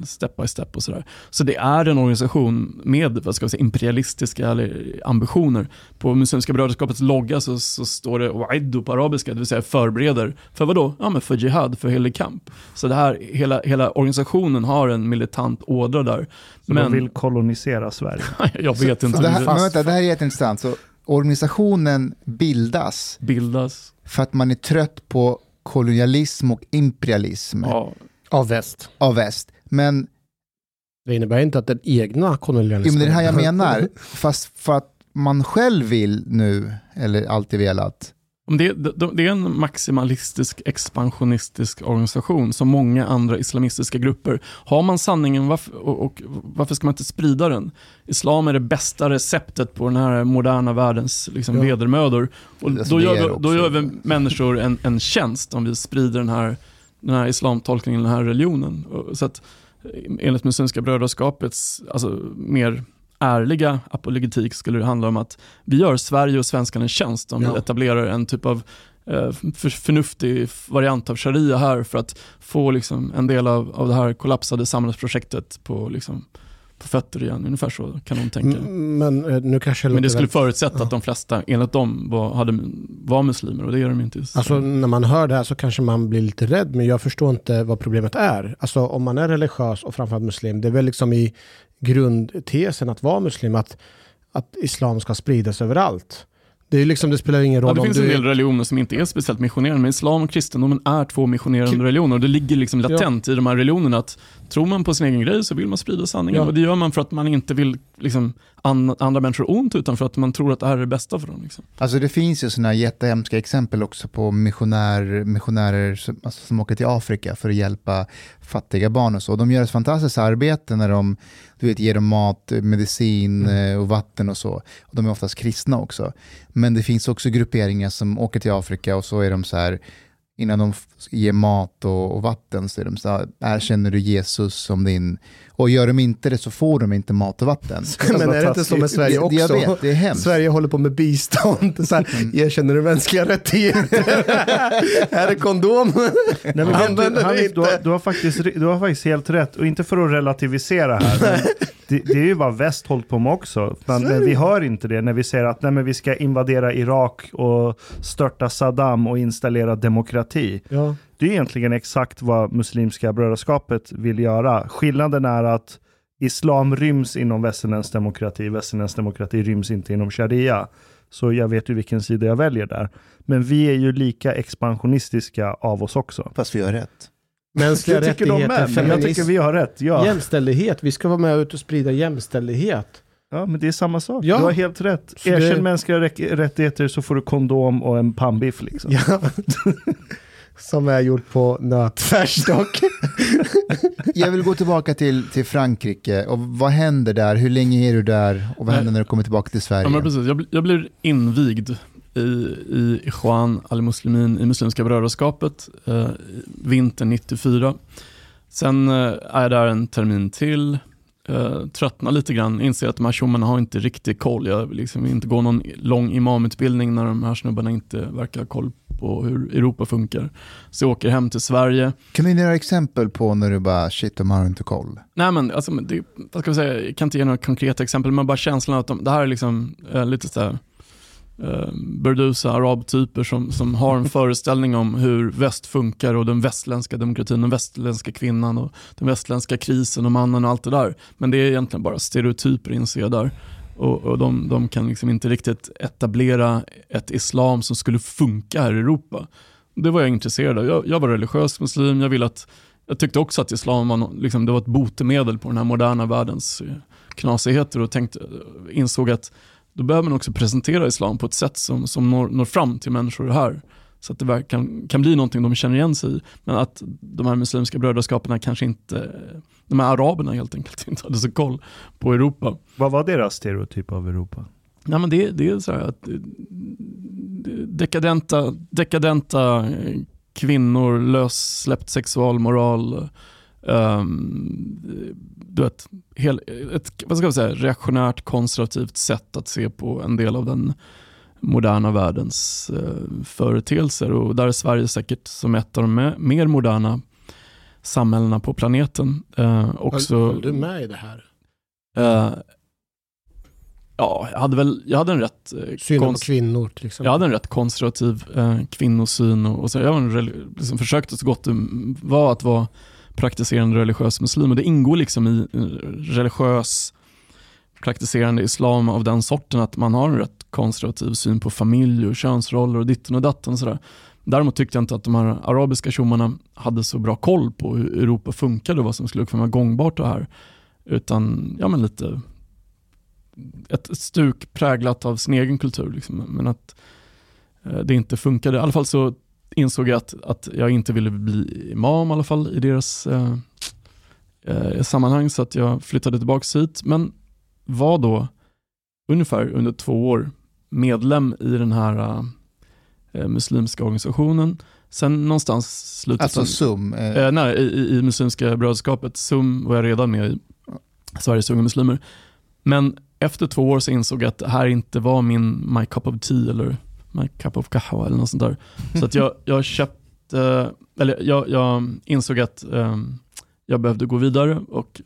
step by step och sådär. Så det är en organisation med vad ska jag säga, imperialistiska ambitioner. På Muslimska brödraskapets logga så, så står det wa'iddu på arabiska, det vill säga förbereder. För vad då? Ja men för jihad, för helig kamp. Så det här, hela, hela organisationen har en militant ådra där. Så men, de vill kolonisera Sverige? <laughs> jag vet inte. Det här, men vänta, det här är jätteintressant. Så organisationen bildas, bildas för att man är trött på kolonialism och imperialism. Ja. Av väst. Av väst. Men det innebär inte att den egna kolonialismen... det är det här jag <laughs> menar. Fast för att man själv vill nu, eller alltid velat, det, det, det är en maximalistisk, expansionistisk organisation som många andra islamistiska grupper. Har man sanningen varför, och, och, varför ska man inte sprida den? Islam är det bästa receptet på den här moderna världens liksom, ja. vedermödor. Och då, gör, då gör vi människor en, en tjänst om vi sprider den här, den här islamtolkningen, den här religionen. Så att, enligt Muslimska brödraskapets alltså, mer ärliga apologetik skulle det handla om att vi gör Sverige och svenskarna en tjänst om ja. vi etablerar en typ av eh, för, förnuftig variant av sharia här för att få liksom, en del av, av det här kollapsade samhällsprojektet på, liksom, på fötter igen. Ungefär så kan de tänka. Men, eh, nu kanske Men det skulle förutsätta att de flesta enligt dem var, hade, var muslimer och det är de inte. Alltså när man hör det här så kanske man blir lite rädd men jag förstår inte vad problemet är. Alltså om man är religiös och framförallt muslim, det är väl liksom i grundtesen att vara muslim, att, att islam ska spridas överallt. Det, är liksom, det spelar ingen roll ja, det finns en del religioner som inte är speciellt missionerande, men islam och kristendomen är två missionerande religioner. Och det ligger liksom latent ja. i de här religionerna att tror man på sin egen grej så vill man sprida sanningen. Ja. Och det gör man för att man inte vill liksom, an, andra människor ont, utan för att man tror att det här är det bästa för dem. Liksom. Alltså det finns ju sådana jättehemska exempel också på missionär, missionärer som, alltså, som åker till Afrika för att hjälpa fattiga barn och så. De gör ett fantastiskt arbete när de du vet, ger dem mat, medicin mm. Eh, och vatten och så. Och de är oftast kristna också. Men det finns också grupperingar som åker till Afrika och så är de så här, innan de ger mat och, och vatten så är de så här, erkänner du Jesus som din och gör de inte det så får de inte mat och vatten. <laughs> Men är det inte så med Sverige också? Jag vet, det är hemskt. Sverige håller på med bistånd. <laughs> Så här, mm. Erkänner du mänskliga rättigheter? här <laughs> är kondom. Nej, men, Använder du, inte. Du har, du, har faktiskt, du har faktiskt helt rätt. Och inte för att relativisera här. det, det, är ju vad väst hållit på med också. Men vi hör inte det när vi säger att nej, men vi ska invadera Irak och störta Saddam och installera demokrati. Ja. Det är egentligen exakt vad Muslimska brödraskapet vill göra. Skillnaden är att islam ryms inom västerländsk demokrati, västerländsk demokrati ryms inte inom sharia. Så jag vet ju vilken sida jag väljer där. Men vi är ju lika expansionistiska av oss också. Fast vi har rätt. Mänskliga rättigheter, feminism, jag tycker vi har rätt. Ja. Jämställdhet, vi ska vara med ut och sprida jämställdhet. Ja, men det är samma sak. Ja. Du har helt rätt. Erkänn det... mänskliga rättigheter så får du kondom och en pannbiff liksom. Ja. <laughs> som är gjort på nötfärs dock. <laughs> jag vill gå tillbaka till, till Frankrike. Och vad händer där? Hur länge är du där? Och vad händer när du kommer tillbaka till Sverige? Ja, precis. Jag, jag blir invigd i, i Ikhwan al-Muslimin i Muslimska brödraskapet eh, vintern 94. Sen eh, är jag där en termin till, eh, tröttnar lite grann, inser att de här tjommarna har inte riktigt koll. Jag vill liksom inte gå någon lång imamutbildning när de här snubbarna inte verkar ha koll på hur Europa funkar. Så jag åker hem till Sverige. Kan du ge några exempel på när du bara, shit, de har inte koll? Nej men, alltså, det, vad ska jag säga, jag kan inte ge några konkreta exempel, men bara känslan att de, det här är liksom eh, lite så här, eh, burdusa arabtyper som, som har en <laughs> föreställning om hur väst funkar och den västländska demokratin, den västländska kvinnan och den västländska krisen och mannen och allt det där. Men det är egentligen bara stereotyper inser jag där. Och, och de, de, kan liksom inte riktigt etablera ett islam som skulle funka här i Europa. Det var jag intresserad av. Jag, jag var religiös muslim, jag, ville att, jag tyckte också att islam var, liksom, det var ett botemedel på den här moderna världens eh, knasigheter och tänkte, insåg att då behöver man också presentera islam på ett sätt som, som når, når fram till människor här. Så att det kan, kan bli någonting de känner igen sig i. Men att de här muslimska brödraskaperna kanske inte, de här araberna helt enkelt inte hade så koll på Europa. Vad var deras stereotyp av Europa? Ja, men det, det är så att dekadenta, dekadenta kvinnor, lössläppt sexualmoral, um, du vet, hel, ett vad ska jag säga, reaktionärt konservativt sätt att se på en del av den moderna världens eh, företeelser och där är Sverige säkert som ett av de mer moderna samhällena på planeten. Eh, också, Höll du med i det här? Eh, ja, jag hade väl, jag hade en rätt... Eh, Syn på kvinnor till exempel. Jag hade en rätt konservativ eh, kvinnosyn och, och så, jag liksom försökte så gott det var att vara praktiserande religiös muslim och det ingår liksom i eh, religiös praktiserande islam av den sorten att man har en rätt konservativ syn på familj och könsroller och ditten och datten. Och sådär. Däremot tyckte jag inte att de här arabiska tjommarna hade så bra koll på hur Europa funkade och vad som skulle kunna vara gångbart och här. Utan ja, men lite ett stuk präglat av sin egen kultur. Liksom. Men att eh, det inte funkade. I alla fall så insåg jag att, att jag inte ville bli imam i alla fall i deras eh, eh, sammanhang så att jag flyttade tillbaka hit. Men var då ungefär under två år medlem i den här eh, muslimska organisationen. Sen någonstans slutet... Alltså SUM? Eh, eh, nej, i, i Muslimska brödraskapet. SUM var jag redan med i, Sveriges unga muslimer. Men efter två år så insåg jag att det här inte var min my cup of tea eller my cup of kahwa eller något sånt där. Så att jag, jag köpte, eller jag, jag insåg att um, jag behövde gå vidare och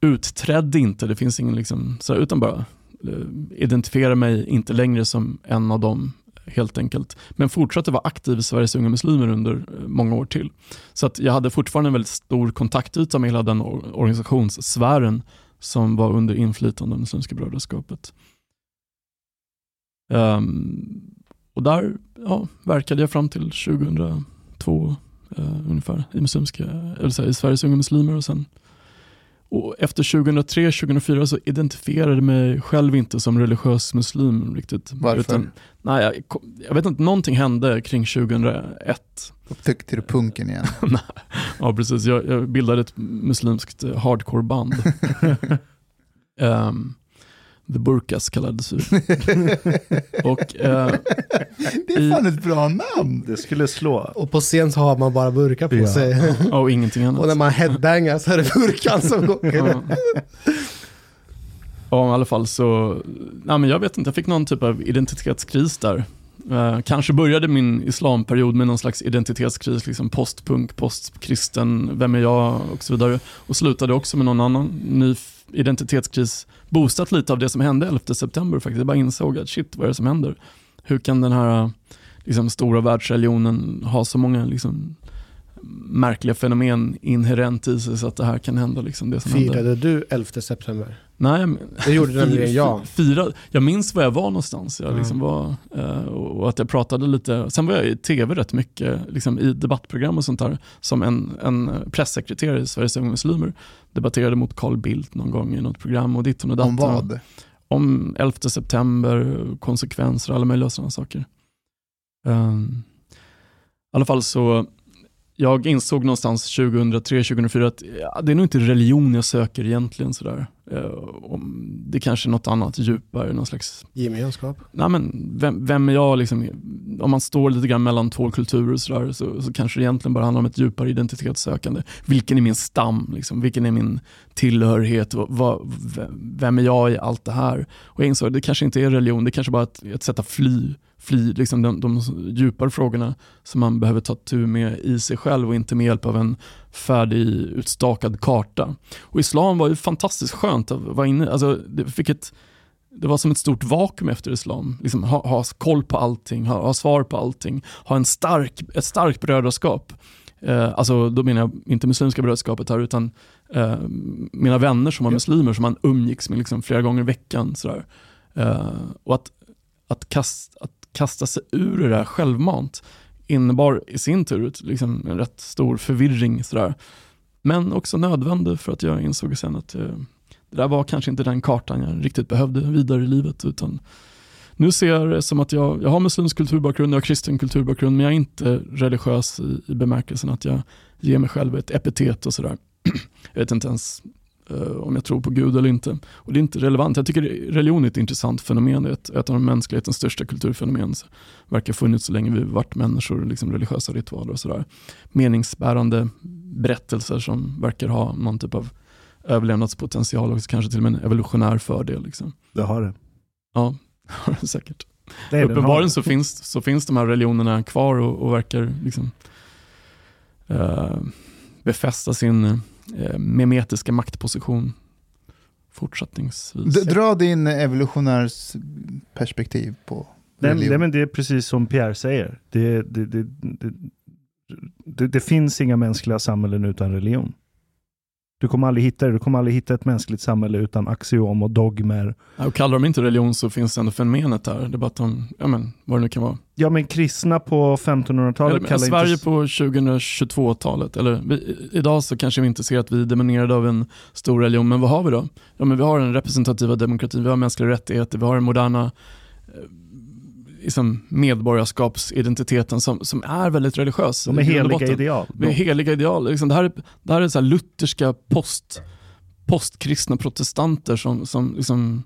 utträdde inte, det finns ingen liksom, så utan bara eh, identifiera mig inte längre som en av dem helt enkelt. Men fortsatte vara aktiv i Sveriges unga muslimer under eh, många år till. Så att jag hade fortfarande en väldigt stor kontaktyta med hela den organisationssfären som var under inflytande av Muslimska brödraskapet. Um, och där ja, verkade jag fram till 2002 uh, eh, ungefär i, muslimska, eller så här, i Sveriges unga muslimer och sen och efter 2003-2004 så identifierade jag mig själv inte som religiös muslim riktigt. Varför? Utan, nej, jag, jag, vet inte, någonting hände kring 2001. Upptäckte du punken igen? <laughs> ja, precis. Jag, jag, bildade ett muslimskt hardcore-band. um, <laughs> The Burkas kallades vi. <laughs> och, eh, det är fan i, ett bra namn. Det skulle slå. Och på scen så har man bara burkar på ja. sig. Ja, och ingenting annat. Och när man headbangar så är det burkan som går. ja. ja, i alla fall så, nej, men jag vet inte, jag fick någon typ av identitetskris där. Eh, kanske började min islamperiod med någon slags identitetskris, liksom postpunk, postkristen, vem är jag och så vidare. Och slutade också med någon annan ny identitetskris boostat lite av det som hände 11 september faktiskt. Jag bara insåg att shit, vad är det som händer? Hur kan den här liksom, stora världsreligionen ha så många liksom, märkliga fenomen inherent i sig så att det här kan hända. Liksom, det som Firade hände. du 11 september? Nej, det gjorde <laughs> nämligen jag. Fira, jag minns var jag var någonstans. Jag liksom var, eh, och att jag pratade lite, sen var jag i tv rätt mycket, liksom i debattprogram och sånt där, som en, en pressekreterare i Sveriges Unga Muslimer. Debatterade mot Carl Bildt någon gång i något program och ditt och datten. Om vad? Om 11 september, konsekvenser och alla möjliga sådana saker. Um, I alla fall så jag insåg någonstans 2003-2004 att ja, det är nog inte religion jag söker egentligen. Sådär. Eh, det kanske är något annat djupare, någon slags... Gemenskap? Nej, men vem, vem är jag? Liksom, om man står lite grann mellan två kulturer så, så, så, kanske det egentligen bara handlar om ett djupare identitetssökande. Vilken är min stam? Liksom? Vilken är min tillhörighet? Vad, vem är jag i allt det här? Och jag insåg det kanske inte är religion, det kanske bara är ett, ett sätt att fly fly, liksom de, de djupare frågorna som man behöver ta tur med i sig själv och inte med hjälp av en färdig utstakad karta. Och islam var ju fantastiskt skönt att vara inne alltså, det, fick ett, det var som ett stort vakuum efter islam. Liksom, ha, ha koll på allting, ha, ha svar på allting, ha en stark, ett starkt brödraskap. Eh, alltså, då menar jag inte muslimska brödraskapet här, utan eh, mina vänner som var muslimer som man umgicks med liksom, flera gånger i veckan. Sådär. Eh, och att, att, kast, att kasta sig ur det där självmant innebar i sin tur liksom en rätt stor förvirring. Sådär. Men också nödvändig för att jag insåg sen att eh, det där var kanske inte den kartan jag riktigt behövde vidare i livet. Utan nu ser jag det som att jag, jag har muslimsk kulturbakgrund, jag har kristen kulturbakgrund, men jag är inte religiös i, i bemärkelsen att jag ger mig själv ett epitet och sådär. <clears throat> jag vet inte ens om jag tror på Gud eller inte. Och det är inte relevant. Jag tycker religion är ett intressant fenomen. Det ett, ett av mänsklighetens största kulturfenomen. Så verkar funnits så länge vi varit människor, liksom religiösa ritualer och sådär. Meningsbärande berättelser som verkar ha någon typ av överlevnadspotential och kanske till och med en evolutionär fördel. Liksom. Det har det. Ja, <laughs> det det säkert. Det Uppenbarligen så finns, så finns de här religionerna kvar och, och verkar liksom, uh, befästa sin Eh, memetiska maktposition fortsättningsvis. Dra din evolutionärs perspektiv på religion. Det, men det är precis som Pierre säger. Det, det, det, det, finns inga mänskliga samhällen utan religion. Du kommer aldrig hitta det. Du kommer aldrig hitta ett mänskligt samhälle utan axiom och dogmer. Och kallar de inte religion så finns det ändå fenomenet där. Det är bara att de, ja men vad det nu kan vara. Ja men kristna på 1500-talet kallar Sverige inte... på 2022-talet, eller vi, idag så kanske vi inte ser att vi är dominerade av en stor religion, men vad har vi då? Ja men vi har den representativa demokratin, vi har mänskliga rättigheter, vi har den moderna eh, liksom medborgarskapsidentiteten som, som är väldigt religiös. De är heliga ideal. De är heliga ideal. Liksom det här är, det här är så här lutherska post, postkristna protestanter som, som liksom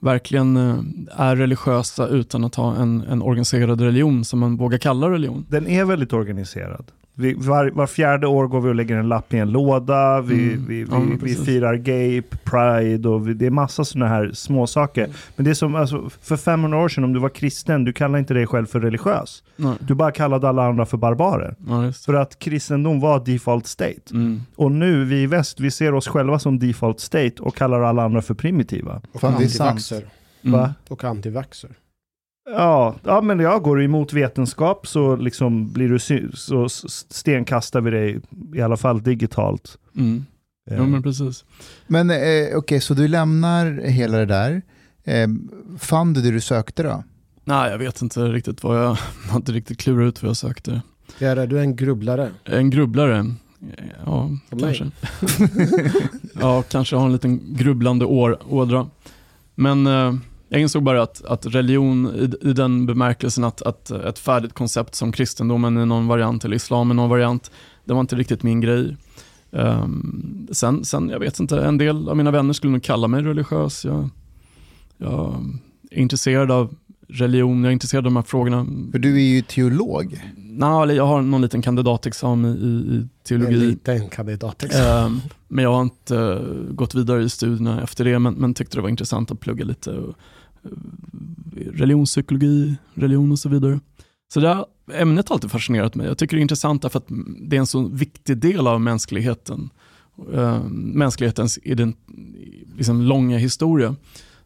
verkligen eh, är religiösa utan att ha en, en organiserad religion som man vågar kalla religion. Den är väldigt organiserad. Vi, var, var, fjärde år går vi och lägger en lapp i en låda, vi, mm. vi, ja, vi, vi, firar Gape, Pride och det är massa sådana här små saker. Men det är som alltså, för 500 år sedan, om du var kristen, du kallar inte dig själv för religiös. Nej. Du bara kallade alla andra för barbarer. Ja, för att kristendom var default state. Mm. Och nu, vi i väst, vi ser oss själva som default state och kallar alla andra för primitiva. Och antivaxer. Mm. Och antivaxer. Ja, ja, men jag går du emot vetenskap så, liksom blir du så stenkastar vi dig, i alla fall digitalt. Mm. Ja, men precis. Men eh, okej, okay, så du lämnar hela det där. Eh, fann du det du sökte då? Nej, jag vet inte riktigt vad jag, <laughs> jag har inte riktigt klurat ut vad jag sökte. Är du en grubblare? En grubblare? Ja, Som kanske. <laughs> ja, kanske har en liten grubblande år, ådra. Men eh, jag insåg bara att, att religion i, i den bemärkelsen att, att ett färdigt koncept som kristendomen i någon variant eller islam i någon variant, det var inte riktigt min grej. Um, sen, sen, jag vet inte, en del av mina vänner skulle nog kalla mig religiös. Jag, jag är intresserad av religion, jag är intresserad av de här frågorna. För du är ju teolog. Nej, jag har någon liten kandidatexamen i, i teologi. En liten kandidatexamen. Um, men jag har inte uh, gått vidare i studierna efter det, men, men tyckte det var intressant att plugga lite. Och, Eh, religionspsykologi, religion och så vidare. Så det här ämnet har alltid fascinerat mig. Jag tycker det är intressant därför att det är en så viktig del av mänskligheten. Äh, mänsklighetens ident, liksom, långa historia.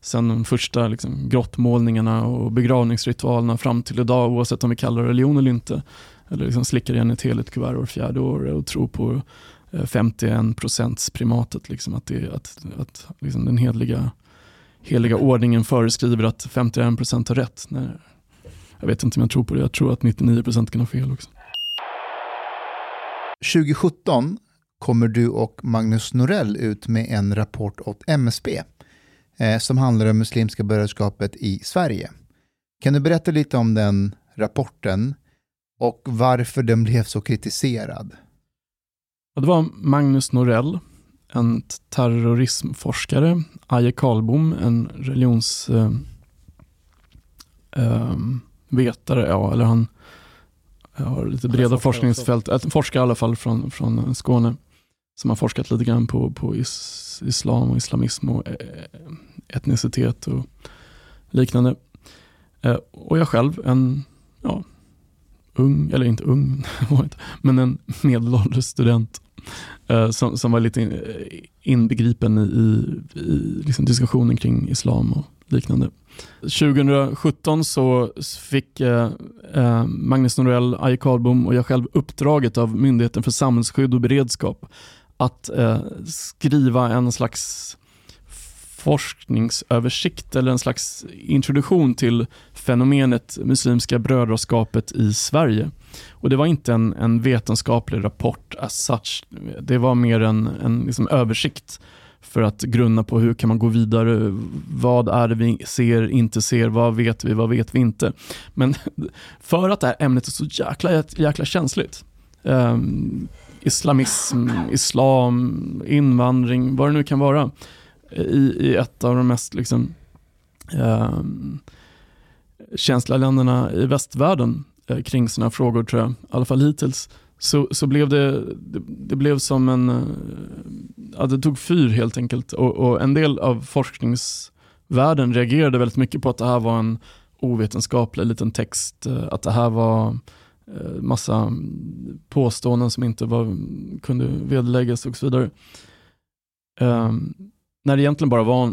Sen de första liksom, grottmålningarna och begravningsritualerna fram till idag, oavsett om vi kallar det religion eller inte. Eller liksom slickar igen ett heligt kuvert var fjärde år och tror på eh, 51 procents primatet. Liksom, att, det, att, att liksom, den hedliga heliga ordningen föreskriver att 51% har rätt. Nej, jag vet inte om jag tror på det. Jag tror att 99% kan ha fel också. 2017 kommer du och Magnus Norell ut med en rapport åt MSB eh, som handlar om muslimska brödraskapet i Sverige. Kan du berätta lite om den rapporten och varför den blev så kritiserad? Ja, det var Magnus Norell en terrorismforskare, Aje Karlbom, en religionsvetare, eh, eh, ja, eller han har lite breda forskningsfält, ett forskare i alla fall från, från Skåne, som har forskat lite grann på, på is, islam och islamism och eh, etnicitet och liknande. Och jag själv, en ja, ung, eller inte ung, <laughs> men en medelålders student Eh, Eh, som, som var lite eh, inbegripen i, i liksom diskussionen kring islam och liknande. 2017 så fick eh, eh, Magnus Norell, Aje Karlbom och jag själv uppdraget av Myndigheten för samhällsskydd och beredskap att eh, skriva en slags forskningsöversikt eller en slags introduktion till fenomenet Muslimska brödraskapet i Sverige. Och Det var inte en, en vetenskaplig rapport as such. Det var mer en, en liksom översikt för att grunna på hur kan man gå vidare. Vad är det vi ser, inte ser, vad vet vi, vad vet vi inte. Men <laughs> för att det här ämnet är så jäkla, jäkla känsligt. Um, islamism, islam, invandring, vad det nu kan vara. I, i ett av de mest liksom, eh, känsliga länderna i västvärlden Eh, kring sådana frågor tror jag, i alla fall hittills, så, så blev det, det, det blev som en, eh, ja, det tog fyr helt enkelt. Och, och, en del av forskningsvärlden reagerade väldigt mycket på att det här var en ovetenskaplig liten text, eh, att det här var eh, massa påståenden som inte var, kunde vederläggas och så vidare. Um, när det egentligen bara var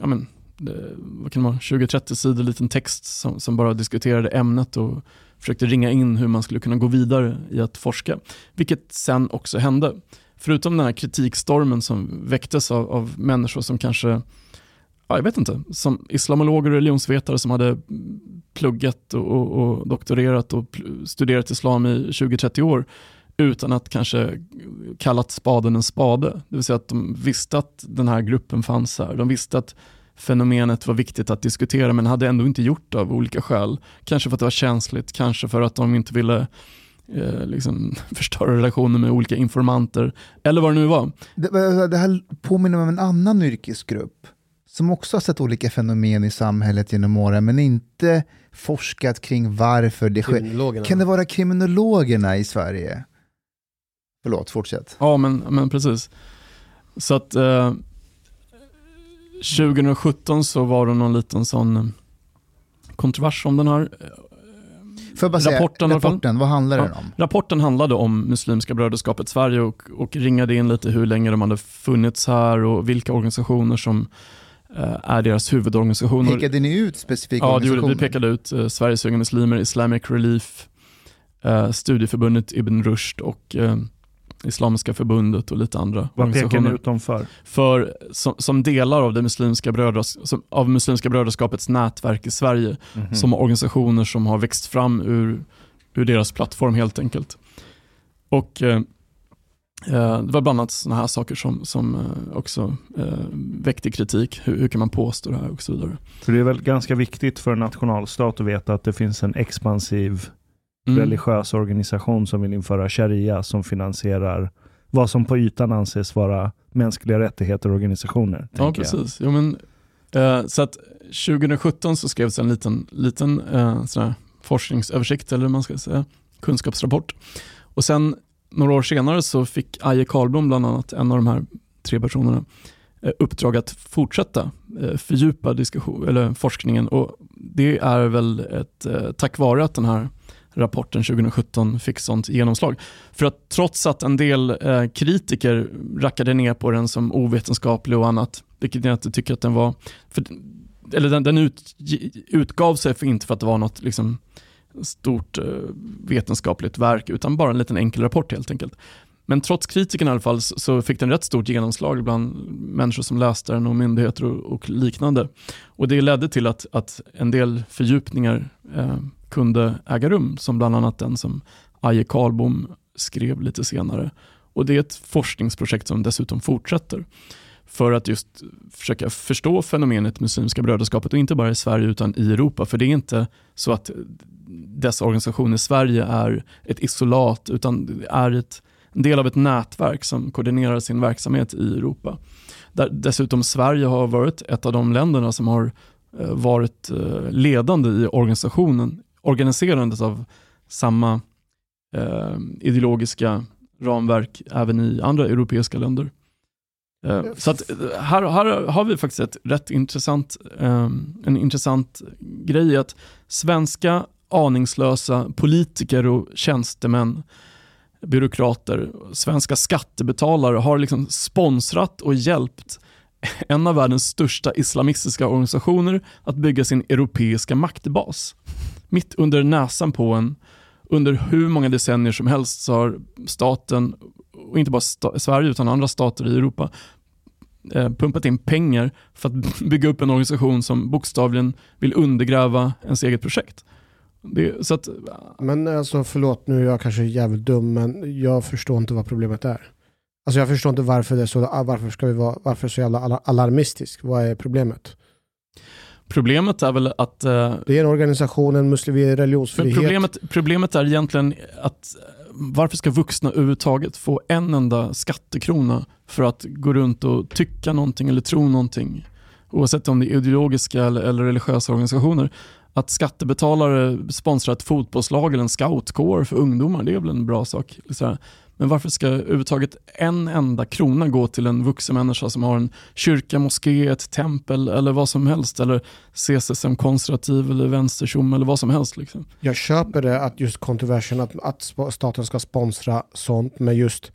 ja, men, eh, vad kan man, 20-30 sidor liten text som, som bara diskuterade ämnet och försökte ringa in hur man skulle kunna gå vidare i att forska. Vilket sen också hände. Förutom den här kritikstormen som väcktes av, av människor som kanske, ja, jag vet inte, som islamologer och religionsvetare som hade pluggat och, och, och doktorerat och studerat islam i 20-30 år utan att kanske kallat spaden en spade. Det vill säga att de visste att den här gruppen fanns här. De visste att fenomenet var viktigt att diskutera men hade ändå inte gjort det av olika skäl. Kanske för att det var känsligt, kanske för att de inte ville eh, liksom, <laughs> förstöra relationer med olika informanter, eller vad det nu var. Det, det här påminner om en annan yrkesgrupp som också har sett olika fenomen i samhället genom åren, men inte forskat kring varför det sker. Kan det vara kriminologerna i Sverige? Förlåt, fortsätt. Ja, men, men precis. Så att eh, 2017 så var det någon liten sån eh, kontrovers om den här eh, Får jag bara säga, rapporten, rapporten vad handlar den om? Rapporten handlade om Muslimska brödraskapet Sverige och, och ringade in lite hur länge de hade funnits här och vilka organisationer som eh, är deras huvudorganisationer. Pekade ni ut specifika ja, organisationer? Ja, vi pekade ut eh, Sveriges unga muslimer, Islamic Relief, eh, Studieförbundet Ibn Rushd och eh, Islamiska förbundet och lite andra Vad pekar ni ut dem för? För som, som delar av, det muslimska brödras, som, av Muslimska brödraskapets nätverk i Sverige, mm -hmm. som organisationer som har växt fram ur, ur deras plattform helt enkelt. Och eh, eh Det var bland annat sådana här saker som, som eh, också eh, väckte kritik. Hur, hur, kan man påstå det här och så vidare. För det är väl ganska viktigt för en nationalstat att veta att det finns en expansiv mm. religiös organisation som vill införa sharia som finansierar vad som på ytan anses vara mänskliga rättigheter och organisationer. Ja, precis. Jo, men, eh, så att 2017 så skrevs en liten, liten eh, sån forskningsöversikt, eller man ska säga, kunskapsrapport. Och sen några år senare så fick Aje Karlblom, bland annat, en av de här tre personerna, eh, uppdrag att fortsätta eh, fördjupa diskussion, eller forskningen och det är väl ett, eh, tack vare att den här rapporten 2017 fick sånt genomslag. För att trots att en del eh, kritiker rackade ner på den som ovetenskaplig och annat, vilket jag inte tycker att den var, för, eller den, den ut, utgav sig för inte för att det var något liksom, stort eh, vetenskapligt verk, utan bara en liten enkel rapport helt enkelt. Men trots kritiken i alla fall så fick den rätt stort genomslag bland människor som läste den och myndigheter och, och liknande. Och det ledde till att, att en del fördjupningar eh, kunde äga rum, som bland annat den som Aje Karlbom skrev lite senare. Och Det är ett forskningsprojekt som dessutom fortsätter för att just försöka förstå fenomenet Muslimska brödraskapet och inte bara i Sverige utan i Europa. För det är inte så att dessa organisationer i Sverige är ett isolat utan det är ett, en del av ett nätverk som koordinerar sin verksamhet i Europa. Där dessutom Sverige har varit ett av de länderna som har eh, varit eh, ledande i organisationen organiserandet av samma eh, ideologiska ramverk även i andra europeiska länder. Eh, så att eh, här, här, har vi faktiskt ett rätt intressant, eh, en intressant grej att svenska aningslösa politiker och tjänstemän, byråkrater, svenska skattebetalare har liksom sponsrat och hjälpt en av världens största islamistiska organisationer att bygga sin europeiska maktbas mitt under näsan på en, under hur många decennier som helst så har staten, och inte bara sta Sverige utan andra stater i Europa, eh, pumpat in pengar för att <laughs> bygga upp en organisation som bokstavligen vill undergräva ens eget projekt. Det, så att, men alltså förlåt, nu är jag kanske jävligt dum, men jag förstår inte vad problemet är. Alltså jag förstår inte varför det är så, ah, varför ska vi vara, varför så jävla alarmistisk? Vad är problemet? Problemet är väl att... Eh, det är en organisation, en muslim, religionsfrihet. Problemet, problemet är egentligen att varför ska vuxna överhuvudtaget få en enda skattekrona för att gå runt och tycka någonting eller tro någonting? Oavsett om det är ideologiska eller, eller religiösa organisationer. Att skattebetalare sponsrar ett fotbollslag eller en scoutkår för ungdomar, det är väl en bra sak. Men varför ska överhuvudtaget en enda krona gå till en vuxen människa som har en kyrka, moské, ett tempel eller vad som helst eller ses det som konservativ eller vänstertjom eller vad som helst. Liksom. Jag köper det att just kontroversen att, att staten ska sponsra sånt med just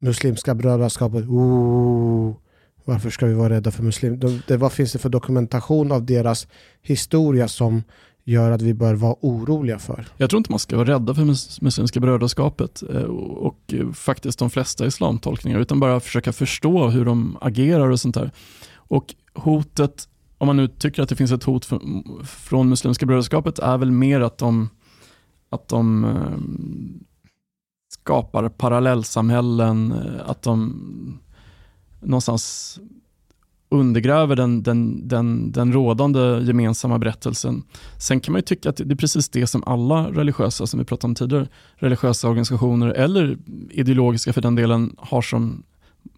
Muslimska brödraskapet. oh, varför ska vi vara rädda för muslimer? vad finns det för dokumentation av deras historia som gör att vi bör vara oroliga för. Jag tror inte man ska vara rädda för Muslimska brödraskapet eh, och eh, faktiskt de flesta islamtolkningar utan bara försöka förstå hur de agerar och sånt där. Och hotet, om man nu tycker att det finns ett hot från Muslimska brödraskapet är väl mer att de, att de eh, skapar parallellsamhällen, att de någonstans undergräver den, den, den, den rådande gemensamma berättelsen. Sen kan man ju tycka att det är precis det som alla religiösa, som vi pratade om tidigare, religiösa organisationer eller ideologiska för den delen har som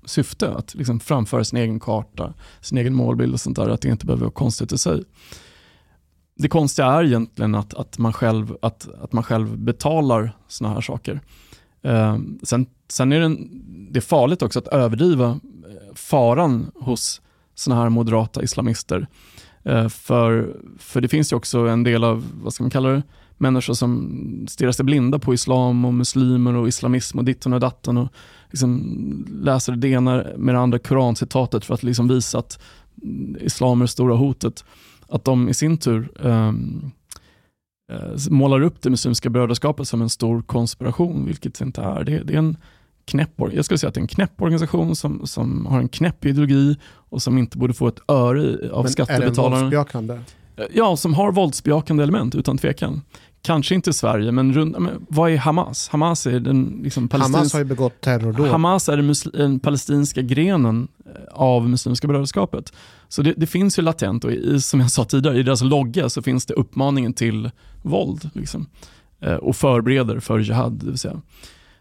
syfte att liksom framföra sin egen karta, sin egen målbild och sånt där, att det inte behöver vara konstigt i sig. Det konstiga är egentligen att, att, man, själv, att, att man själv betalar såna här saker. Eh, sen, sen är det, det är farligt också att överdriva eh, faran hos sådana här moderata islamister. Eh, för, för det finns ju också en del av, vad ska man kalla det, människor som stirrar sig blinda på islam och muslimer och islamism och ditten och datten och liksom läser det ena med det andra korancitatet för att liksom visa att islam är det stora hotet. Att de i sin tur um, målar upp det muslimska brödraskapet som en stor konspiration, vilket det inte är. Det, det är en knäpp, jag skulle säga att det är en knäpp organisation som, som har en knäpp ideologi och som inte borde få ett öre av skattebetalarna. Men är den våldsbejakande? Ja, som har våldsbejakande element utan tvekan. Kanske inte Sverige, men, rund, men vad är Hamas? Hamas är den liksom Hamas har ju begått terrordåd. Hamas är den, den palestinska grenen eh, av Muslimska brödraskapet. Så det, det, finns ju latent och i, som jag sa tidigare, i deras logga så finns det uppmaningen till våld liksom, eh, och förbereder för jihad. Det vill säga.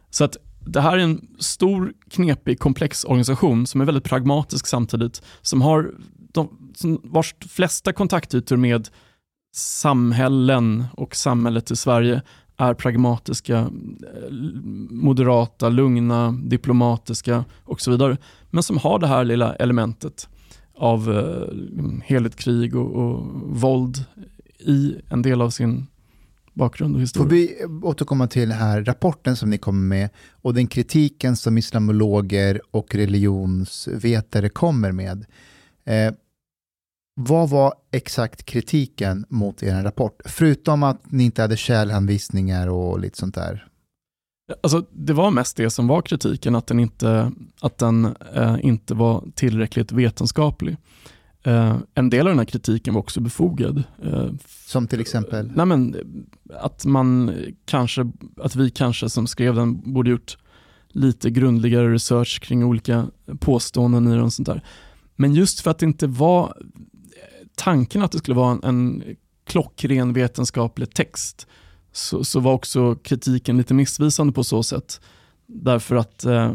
Så att det här är en stor, knepig, komplex organisation som är väldigt pragmatisk samtidigt, som har de, som vars flesta kontaktytor med samhällen och samhället i Sverige är pragmatiska, eh, moderata, lugna, diplomatiska och så vidare. Men som har det här lilla elementet av eh, liksom heligt krig och, och våld i en del av sin bakgrund och historia. Får vi återkomma till den här rapporten som ni kommer med och den kritiken som islamologer och religionsvetare kommer med. Eh, vad var exakt kritiken mot er rapport? Förutom att ni inte hade källhänvisningar och lite sånt där. Alltså, det var mest det som var kritiken, att den inte, att den, eh, inte var tillräckligt vetenskaplig. Eh, en del av den här kritiken var också befogad. Eh, som till exempel? Nej, men, att, man kanske, att vi kanske som skrev den borde gjort lite grundligare research kring olika påståenden i den. Och sånt där. Men just för att det inte var tanken att det skulle vara en, en klockren vetenskaplig text så, så, var också kritiken lite missvisande på så sätt. Därför att... Eh,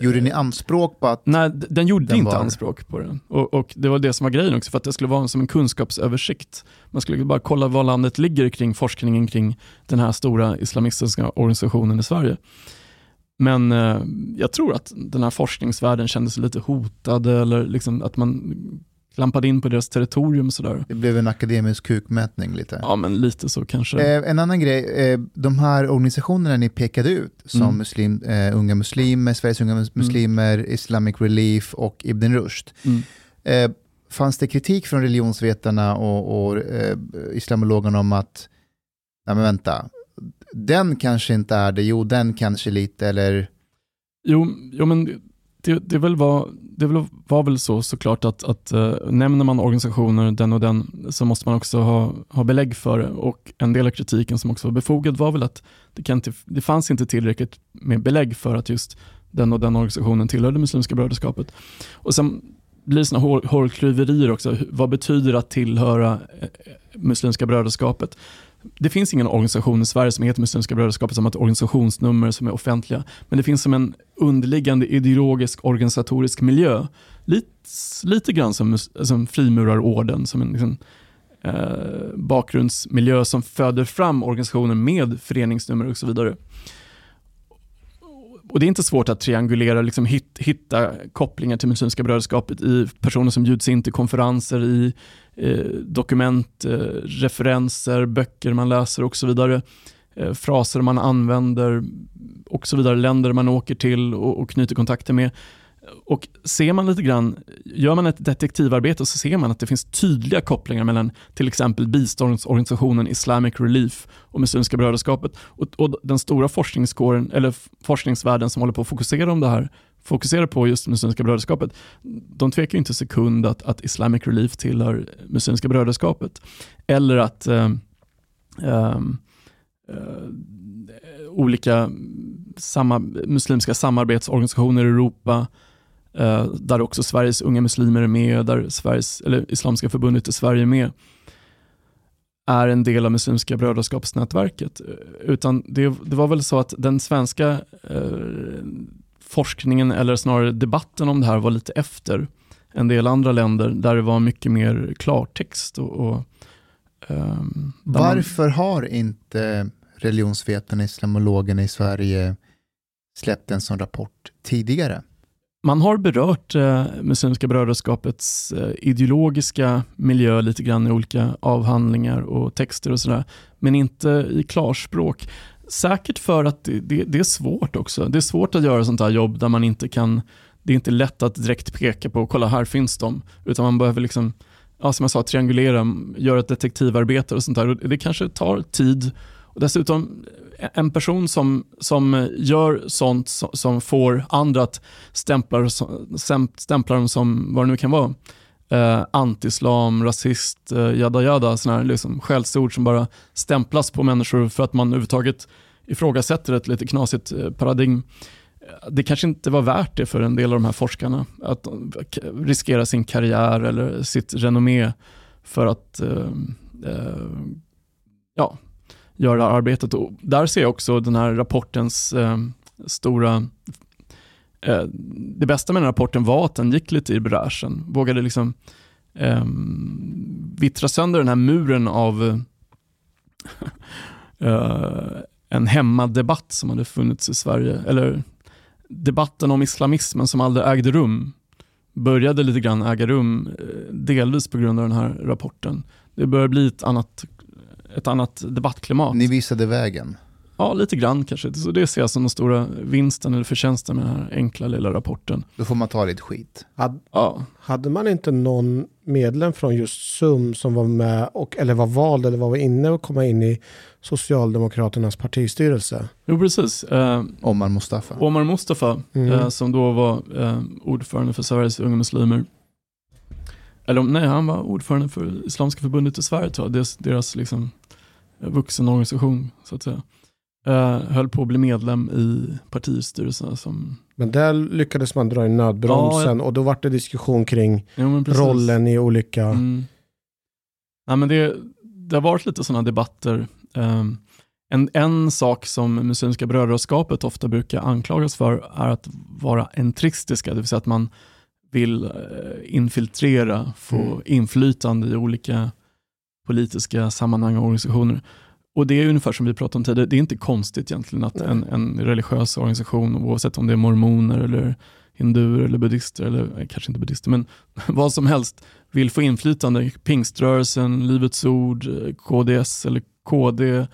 gjorde ni anspråk på att... Nej, den gjorde den inte var... anspråk på den. Och, och, Det var det som var grejen också, för att det skulle vara som en kunskapsöversikt. Man skulle bara kolla var landet ligger kring forskningen kring den här stora islamistiska organisationen i Sverige. Men eh, jag tror att den här forskningsvärlden kände sig lite hotad eller liksom att man klampade in på deras territorium. Sådär. Det blev en akademisk kukmätning lite. Ja, men lite så kanske. Eh, en annan grej, eh, de här organisationerna ni pekade ut som mm. muslim, eh, Unga Muslimer, Sveriges Unga mm. Muslimer, mm. Islamic Relief och Ibn Rushd. Mm. Eh, fanns det kritik från religionsvetarna och, och eh, islamologerna om att, nej men vänta, den kanske inte är det, jo den kanske lite, eller? Jo, jo men det, det, väl var, det var väl så såklart att, att äh, nämner man organisationer, den och den, så måste man också ha, ha belägg för det. Och en del av kritiken som också var befogad var väl att det, kan inte, det fanns inte tillräckligt med belägg för att just den och den organisationen tillhörde Muslimska brödraskapet. Och sen blir det sådana hårklyverier också. Vad betyder att tillhöra eh, Muslimska brödraskapet? Det finns ingen organisation i Sverige som heter Muslimska brödraskapet som har ett organisationsnummer som är offentliga. Men det finns som en underliggande ideologisk organisatorisk miljö. Lite, lite grann som, som frimurarorden, som en liksom, eh, bakgrundsmiljö som föder fram organisationer med föreningsnummer och så vidare. Och Det är inte svårt att triangulera, liksom hit, hitta kopplingar till Muslimska brödraskapet i personer som bjuds in till konferenser, i eh, dokument, eh, referenser, böcker man läser och så vidare. Eh, fraser man använder och så vidare, länder man åker till och, och knyter kontakter med. Och ser man lite grann, gör man ett detektivarbete så ser man att det finns tydliga kopplingar mellan till exempel biståndsorganisationen Islamic Relief och Muslimska brödraskapet. Och, och den stora forskningskåren, eller forskningsvärlden som håller på att fokusera om det här, fokuserar på just Muslimska brödraskapet, de tvekar inte en sekund att, att Islamic Relief tillhör Muslimska brödraskapet. Eller att eh, ehm, eh, olika samma, muslimska samarbetsorganisationer i Europa Eh, där också Sveriges unga muslimer är med, där Sveriges, eller Islamiska förbundet i Sverige är med, är en del av Muslimska brödraskapsnätverket. Eh, utan det, det var väl så att den svenska eh, forskningen, eller snarare debatten om det här var lite efter en del andra länder där det var mycket mer klartext. Och, och, eh, Varför man... har inte religionsvetarna, islamologerna i Sverige släppt en sån rapport tidigare? Man har berört eh, Muslimska brödraskapets eh, ideologiska miljö lite grann i olika avhandlingar och texter och sådär, men inte i klarspråk. Säkert för att det, det, det, är svårt också. Det är svårt att göra sånt här jobb där man inte kan, det är inte lätt att direkt peka på, kolla här finns de, utan man behöver liksom, ja, som jag sa, triangulera, göra ett detektivarbete och sånt där. Och det kanske tar tid. Och dessutom, en person som, som gör sånt som, som får andra att stämpla, stämpla dem som vad det nu kan vara, eh, antislam, rasist, eh, jada jada, sådana här liksom skällsord som bara stämplas på människor för att man överhuvudtaget ifrågasätter ett lite knasigt eh, paradigm. Eh, det kanske inte var värt det för en del av de här forskarna att riskera sin karriär eller sitt renommé för att eh, eh, ja, göra arbetet. Och där ser jag också den här rapportens eh, stora eh, det bästa med den rapporten var att den gick lite i bräschen. Vågade liksom eh, vittra sönder den här muren av eh, eh, en hemmadebatt som hade funnits i Sverige. Eller debatten om islamismen som aldrig ägde rum började lite grann äga rum, eh, delvis på grund av den här rapporten. Det börjar bli ett annat, ett annat debattklimat. Ni visade vägen. Ja, lite grann kanske. Så det ser jag som den stora vinsten eller förtjänsten med den här enkla lilla rapporten. Då får man ta lite skit. Had, ja. Hade man inte någon medlem från just SUM som var med, och, eller var vald eller var inne och komma in i Socialdemokraternas partistyrelse? Jo, precis. Eh, Omar Mustafa. Omar Mustafa, mm. eh, som då var eh, ordförande för Sveriges unga muslimer. Eller nej, han var ordförande för Islamiska förbundet i Sverige, tror jag. Deras, deras liksom, vuxenorganisation, så att säga. Uh, höll på att bli medlem i partistyrelsen. Som... Men där lyckades man dra i nödbromsen ja, jag... och då var det diskussion kring ja, rollen i olika... Mm. Ja, men det, det har varit lite sådana debatter. Um, en, en sak som Muslimska brödraskapet ofta brukar anklagas för är att vara entristiska, det vill säga att man vill uh, infiltrera, få mm. inflytande i olika politiska sammanhang och organisationer. Och det är ungefär som vi pratade om tidigare, det är inte konstigt egentligen att en, en, religiös organisation, oavsett om det är mormoner eller hinduer eller buddister, eller eh, kanske inte buddister, men <laughs> vad som helst, vill få inflytande. Pingströrelsen, Livets Ord, eh, KDS eller KD,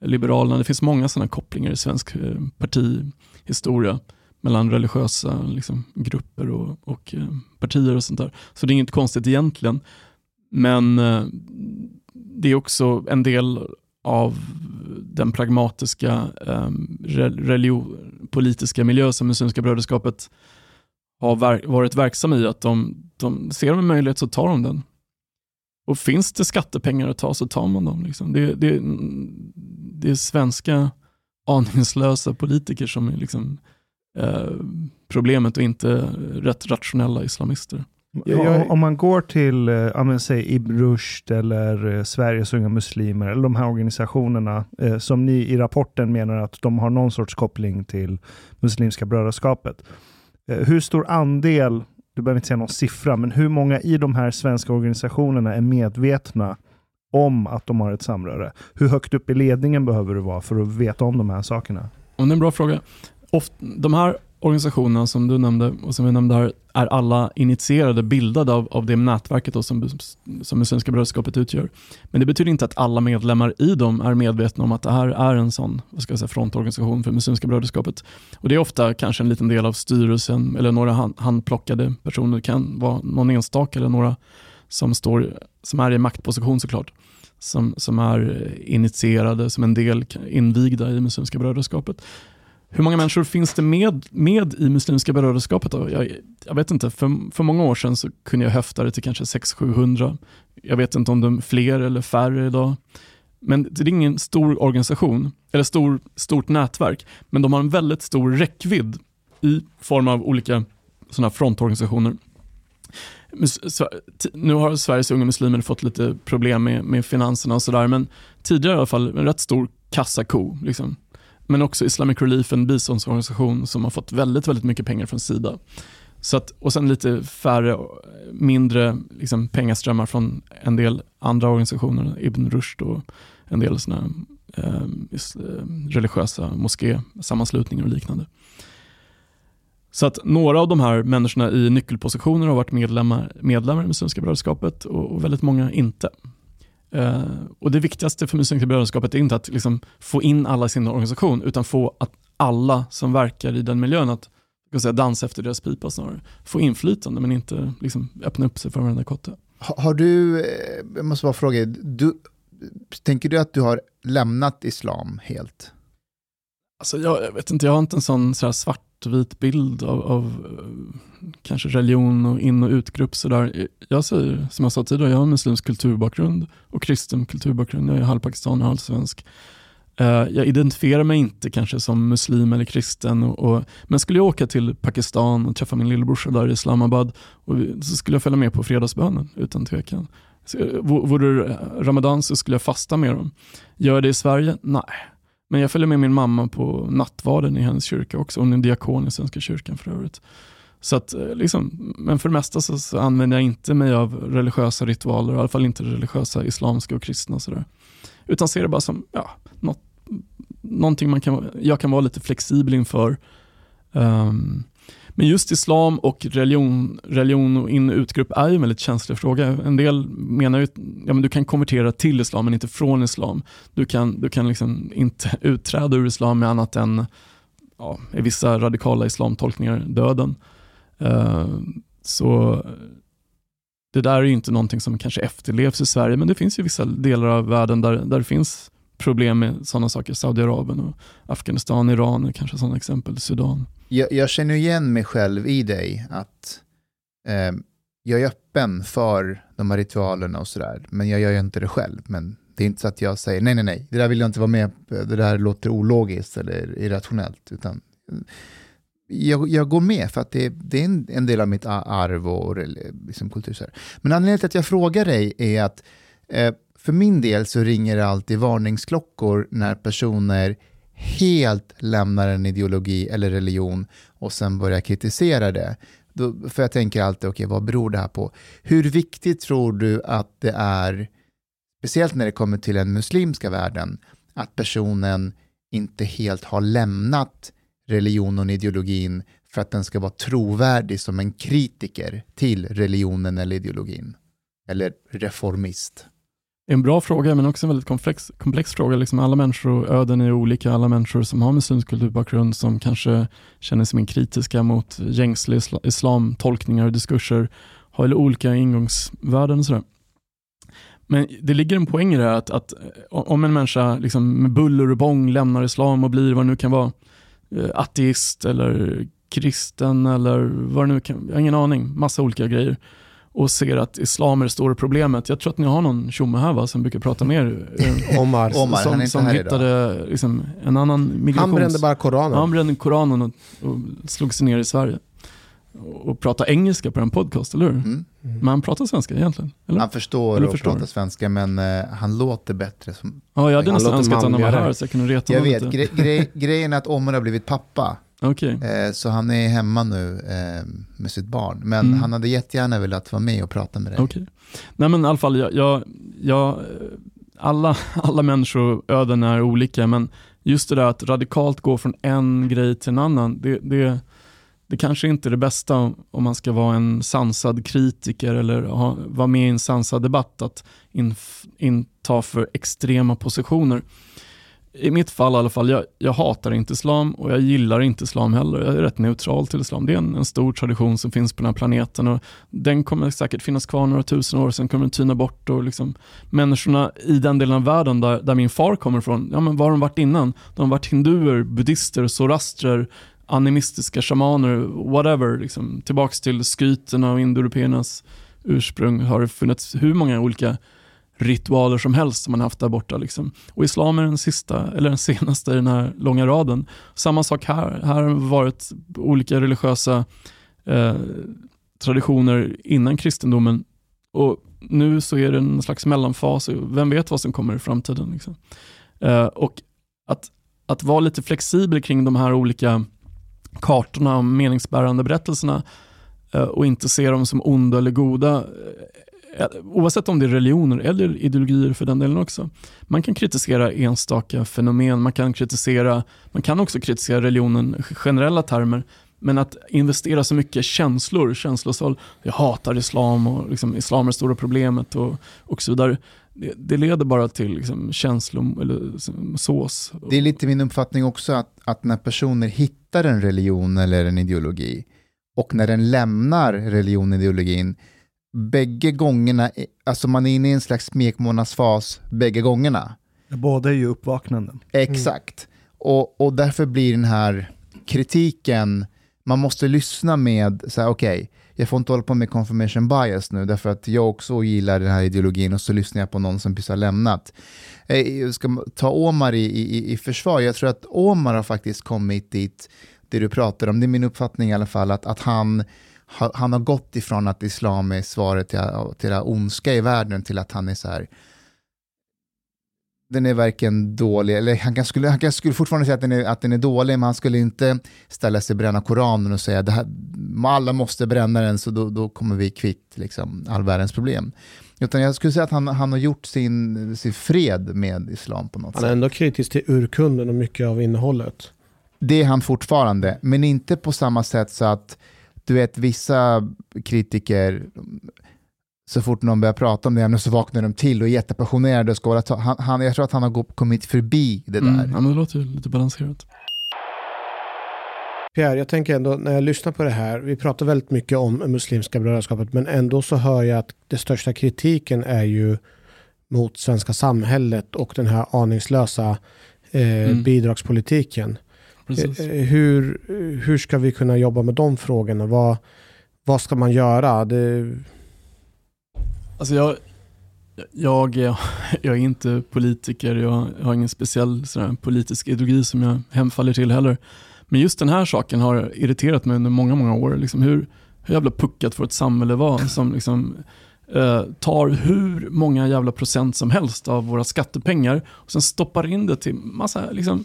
Liberalerna. Det finns många sådana kopplingar i svensk eh, partihistoria mellan religiösa liksom, grupper och, och partier och sånt där. Så det är inget konstigt egentligen. Men eh, det är också en del av den pragmatiska eh, religion, politiska miljö som Muslimska brödraskapet har ver varit verksam i, att de, de ser de en möjlighet så tar de den. Och finns det skattepengar att ta så tar man dem. Liksom. Det, det, det är svenska aningslösa politiker som är liksom, eh, problemet och inte rätt rationella islamister. Jag, om man går till eh, säg Ibn Rushd eller eh, Sveriges unga muslimer, eller de här organisationerna eh, som ni i rapporten menar att de har någon sorts koppling till Muslimska brödraskapet. Eh, hur stor andel, du behöver inte säga någon siffra, men hur många i de här svenska organisationerna är medvetna om att de har ett samröre? Hur högt upp i ledningen behöver du vara för att veta om de här sakerna? Och det är en bra fråga. Ofta, de här organisationerna som du nämnde och som vi nämnde här är alla initierade, bildade av, av det nätverket då som, som Muslimska brödraskapet utgör. Men det betyder inte att alla medlemmar i dem är medvetna om att det här är en sån vad ska jag säga, frontorganisation för Muslimska brödraskapet. Och Det är ofta kanske en liten del av styrelsen eller några hand, handplockade personer. Det kan vara någon enstaka eller några som, står, som är i maktposition såklart. Som, som är initierade, som en del invigda i Muslimska brödraskapet. Hur många människor finns det med, med i Muslimska brödraskapet? Då? Jag, jag, vet inte, för, för många år sedan så kunde jag höfta det till kanske 600-700. Jag vet inte om de är fler eller färre idag. Men det är ingen stor organisation, eller stor, stort nätverk, men de har en väldigt stor räckvidd i form av olika sådana frontorganisationer. Nu har Sveriges unga muslimer fått lite problem med, med finanserna och sådär, men tidigare i alla fall en rätt stor kassako. Liksom. Men också Islamic Relief, en biståndsorganisation som har fått väldigt, väldigt mycket pengar från Sida. Så att, och sen lite färre, mindre liksom, pengaströmmar från en del andra organisationer, Ibn Rushd och en del såna, eh, eh religiösa moskésammanslutningar och liknande. Så att några av de här människorna i nyckelpositioner har varit medlemmar, medlemmar i Muslimska brödraskapet och, och väldigt många inte. Uh, och Det viktigaste för Muslimska brödraskapet är inte att liksom få in alla i sin organisation, utan få att alla som verkar i den miljön att ska säga, dansa efter deras pipa snarare. Få inflytande men inte liksom, öppna upp sig för varenda kotte. Har, har du, eh, jag måste bara fråga, du, tänker du att du har lämnat islam helt? Alltså jag, jag vet inte, jag har inte en sån så svartvit bild av, av, eh, kanske religion och in och utgrupp. Så eh, Jag säger, som jag sa tidigare, jag har muslimsk kulturbakgrund och kristen kulturbakgrund. Jag är halvpakistan och halvsvensk. Eh, jag identifierar mig inte kanske som muslim eller kristen, och, och, men skulle jag åka till Pakistan och träffa min lillebrorsa där i Islamabad och, så skulle jag följa med på fredagsbönen utan tvekan. Vore det ramadan så skulle jag fasta med dem. Gör jag det i Sverige? Nej. Men jag följer med min mamma på nattvarden i hennes kyrka också. Hon är diakon i Svenska kyrkan för övrigt. Så att, eh, liksom, men för det mesta så, så, använder jag inte mig av religiösa ritualer, i alla fall inte religiösa islamska och kristna. Sådär. Utan ser det bara som ja, något, någonting man kan, jag kan vara lite flexibel inför. Um, men just islam och religion, religion och in och utgrupp är ju en väldigt känslig fråga. En del menar ju att ja, du kan konvertera till islam men inte från islam. Du kan, du kan liksom inte <laughs> utträda ur islam med annat än ja, i vissa radikala islamtolkningar döden. Uh, så det där är ju inte någonting som kanske efterlevs i Sverige, men det finns ju vissa delar av världen där, där det finns problem med sådana saker. Saudiarabien, och Afghanistan, Iran är kanske sådana exempel, Sudan. Jag, jag, känner igen mig själv i dig, att eh, jag är öppen för de här ritualerna och sådär, men jag gör ju inte det själv. Men det är inte så att jag säger nej, nej, nej, det där vill jag inte vara med på. det där låter ologiskt eller irrationellt, utan jag, jag, går med för att det, det är en, en, del av mitt arv och liksom kultur. Men anledningen till att jag frågar dig är att eh, för min del så ringer det alltid varningsklockor när personer helt lämnar en ideologi eller religion och sen börjar kritisera det. Då, för jag tänker alltid, okej, okay, vad beror det här på? Hur viktigt tror du att det är, speciellt när det kommer till den muslimska världen, att personen inte helt har lämnat religionen och ideologin för att den ska vara trovärdig som en kritiker till religionen eller ideologin? Eller reformist? En bra fråga, men också en väldigt komplex, komplex fråga. Liksom alla människor, öden är olika. Alla människor som har muslimsk kulturbakgrund som kanske känner sig mer kritiska mot gängsliga islamtolkningar och diskurser har olika ingångsvärden. Och sådär. Men det ligger en poäng i det här att, att eh, om en människa liksom med buller och bång lämnar islam och blir vad det nu kan vara, eh, ateist eller kristen eller vad det nu kan Jag har ingen aning. Massa olika grejer. Och ser att islam är det stora problemet. Jag tror att ni har någon tjomme här va, som brukar prata med er. Eh, Omar. Omar som, han är som hittade liksom, en annan migrations... Han brände bara Koranen. han brände Koranen och, och slog sig ner i Sverige. Och pratade engelska på en podcast, eller hur? Mm. Men han pratar svenska egentligen? Eller? Han förstår eller och förstår. pratar svenska, men uh, han låter bättre. Som... Ja, jag hade nästan önskat att han var här så jag kunde reta Jag vet, gre gre grejen är att Omar har blivit pappa. Okay. Uh, så han är hemma nu uh, med sitt barn. Men mm. han hade jättegärna velat vara med och prata med dig. Okay. Nej men i alla fall, jag, jag, jag, alla, <laughs> alla människoöden är olika, men just det där att radikalt gå från en grej till en annan, det, det det kanske inte är det bästa om man ska vara en sansad kritiker eller ha, vara med i en sansad debatt, att inta för extrema positioner. I mitt fall i alla fall, jag, jag, hatar inte islam och jag gillar inte islam heller. Jag är rätt neutral till islam. Det är en, en, stor tradition som finns på den här planeten och den kommer säkert finnas kvar några tusen år, sen kommer den tyna bort och liksom, människorna i den delen av världen där, där min far kommer ifrån, ja men var har de varit innan? De har varit hinduer, buddhister, zoroastrer, animistiska shamaner, whatever, liksom, tillbaks till skryterna och indoeuropeernas ursprung har det funnits hur många olika ritualer som helst som man haft där borta. Liksom. Och islam är den sista, eller den senaste i den här långa raden. Samma sak här. Här har varit olika religiösa eh, traditioner innan kristendomen. Och nu så är det en slags mellanfas, vem vet vad som kommer i framtiden. Liksom. Eh, och att, att vara lite flexibel kring de här olika kartorna och meningsbärande berättelserna eh, och inte se dem som onda eller goda, oavsett om det är religioner eller ideologier för den delen också. Man kan kritisera enstaka fenomen, man kan, kritisera, man kan också kritisera religionen i generella termer, men att investera så mycket känslor, känslosål, jag hatar islam och liksom, islam är det stora problemet och, och så vidare. Det, det leder bara till liksom, känslor eller liksom, sås. Det är lite min uppfattning också att, att när personer hittar en religion eller en ideologi och när den lämnar religionen och ideologin, bägge gångerna, alltså man är inne i en slags smekmånadsfas bägge gångerna. Båda är ju uppvaknanden. Exakt. Mm. Och, och därför blir den här kritiken man måste lyssna med, så här, okej, okay, jag får inte hålla på med confirmation bias nu, därför att jag också gillar den här ideologin och så lyssnar jag på någon som precis har lämnat. Eh, jag ska ta Omar i, i, i försvar, jag tror att Omar har faktiskt kommit dit, det du pratar om, det är min uppfattning i alla fall, att, att han, han har gått ifrån att islam är svaret till, till det ondska i världen till att han är så här, den är varken dålig, eller han, kan, skulle, han kan, skulle fortfarande säga att den, är, att den är dålig, men han skulle inte ställa sig och bränna Koranen och säga att alla måste bränna den så då, då kommer vi kvitt liksom, all världens problem. Utan jag skulle säga att han, han har gjort sin, sin fred med islam på något sätt. Han är ändå kritisk till urkunden och mycket av innehållet. Det är han fortfarande, men inte på samma sätt så att du vet vissa kritiker så fort någon börjar prata om det ämnet så vaknar de till och är jättepassionerade och ska ta, han, han, Jag tror att han har kommit förbi det där. Mm, ja, men det låter lite balanserat. Pierre, jag tänker ändå när jag lyssnar på det här, vi pratar väldigt mycket om Muslimska brödraskapet, men ändå så hör jag att den största kritiken är ju mot svenska samhället och den här aningslösa eh, mm. bidragspolitiken. Precis. Eh, hur, hur ska vi kunna jobba med de frågorna? Vad, vad ska man göra? Det, Alltså jag, jag, <laughs> jag är inte politiker, jag har ingen speciell sådär, politisk ideologi som jag hemfaller till heller. Men just den här saken har irriterat mig under många, många år. Liksom hur, hur jävla puckat får ett samhälle vara som liksom, eh, tar hur många jävla procent som helst av våra skattepengar och sen stoppar in det till massa liksom,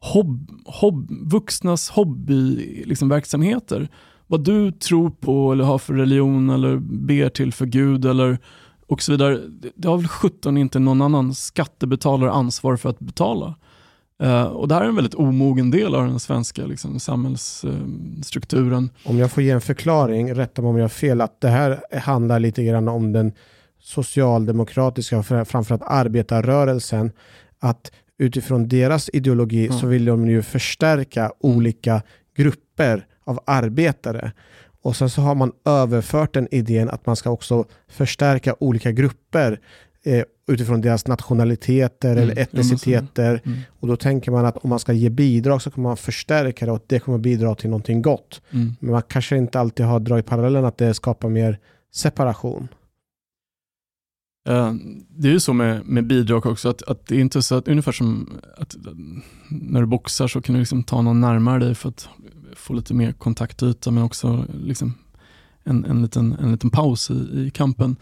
hob, hob, vuxnas hobbyverksamheter. Liksom, vad du tror på eller har för religion eller ber till för Gud eller och så vidare. Det har väl 17 inte någon annan skattebetalare ansvar för att betala. Uh, och det här är en väldigt omogen del av den svenska liksom, samhällsstrukturen. Uh, om jag får ge en förklaring, rätta mig om jag har fel, att det här handlar lite grann om den socialdemokratiska, framförallt arbetarrörelsen, att utifrån deras ideologi mm. så vill de ju förstärka olika grupper av arbetare. Och sen så har man överfört den idén att man ska också förstärka olika grupper eh, utifrån deras nationaliteter mm, eller etniciteter. Mm. Och då tänker man att om man ska ge bidrag så kommer man förstärka det och det kommer bidra till någonting gott. Mm. Men man kanske inte alltid har dragit parallellen att det skapar mer separation. Eh, det är ju så med, med bidrag också, att, att det är inte så att ungefär som att när du boxar så kan du liksom ta någon närmare dig för att få lite mer kontaktyta men också liksom en, en, liten, en liten paus i, i kampen.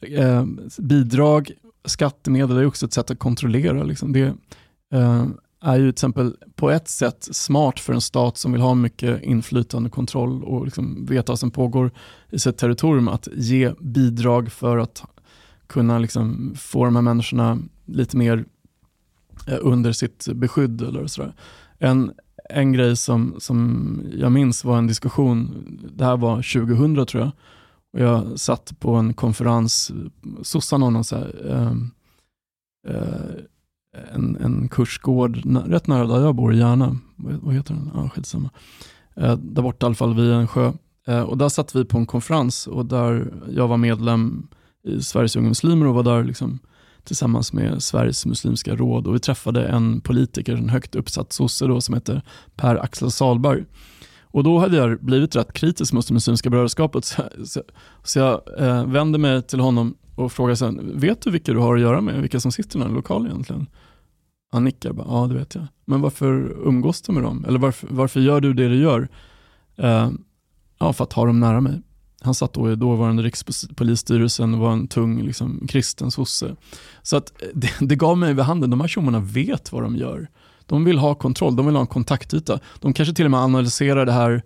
Eh, bidrag, skattemedel är också ett sätt att kontrollera. Liksom. Det eh, är ju till exempel på ett sätt smart för en stat som vill ha mycket inflytande, kontroll och liksom veta vad som pågår i sitt territorium att ge bidrag för att kunna liksom få de här människorna lite mer eh, under sitt beskydd eller sådär. En, en grej som, som jag minns var en diskussion, det här var 2000 tror jag, och jag satt på en konferens, sossarna har någon så här, eh, eh, en, en kursgård rätt nära där jag bor, i Järna, vad, vad heter den? Ja, skitsamma. Eh, där borta i alla fall vid en sjö. Eh, och där satt vi på en konferens och där jag var medlem i Sveriges Unga Muslimer och var där liksom tillsammans med Sveriges muslimska råd och vi träffade en politiker, en högt uppsatt sosse då, som heter Per Axel Salberg. Och då hade jag blivit rätt kritisk mot det muslimska brödraskapet så, så, så jag eh, vände mig till honom och frågade sen, vet du vilka du har att göra med, vilka som sitter i den här lokalen egentligen? Han nickar bara, ja det vet jag. Men varför umgås du med dem? Eller varför, varför gör du det du gör? Eh, ja, för att ha dem nära mig. Han satt då i dåvarande rikspolisstyrelsen och var en tung liksom, kristen sosse. Så att eh, det, det gav mig vid handen, de här tjommarna vet vad de gör. De vill ha kontroll, de vill ha en kontaktyta. De kanske till och med analyserar det här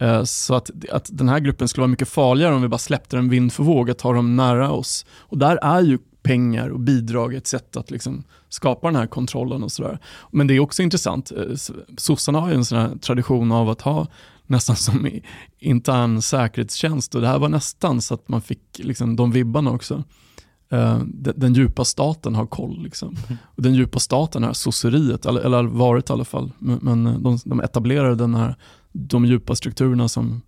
eh, så att, att den här gruppen skulle vara mycket farligare om vi bara släppte den vind för våg, att ha dem nära oss. Och där är ju pengar och bidrag ett sätt att liksom skapa den här kontrollen och sådär. Men det är också intressant, eh, sossarna har ju en sån här tradition av att ha nästan som intern säkerhetstjänst och det här var nästan så att man fick liksom de vibbarna också. Uh, den, den, djupa staten har koll. Liksom. Mm. Och den djupa staten är sosseriet, eller, eller varit i alla fall. Men, men de, de etablerade den här, de djupa strukturerna som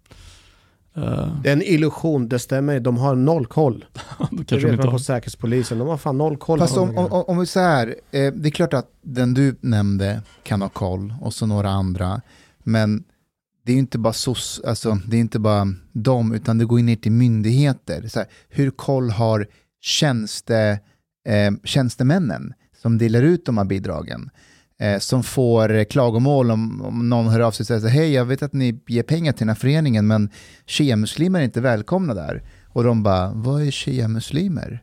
Uh, det är en illusion, det stämmer. De har noll koll. <laughs> det vet man på Säkerhetspolisen. De har fan noll koll. Fast om, om, om vi här, eh, det är klart att den du nämnde kan ha koll och så några andra. Men det är inte bara SOS, alltså, det är inte bara dem, utan det går ner till myndigheter. Så här, hur koll har tjänste, eh, tjänstemännen som delar ut de här bidragen? Eh, som får klagomål om, om någon hör av sig och säger hej, jag vet att ni ger pengar till den här föreningen, men shia-muslimer är inte välkomna där. Och de bara, vad är shia-muslimer?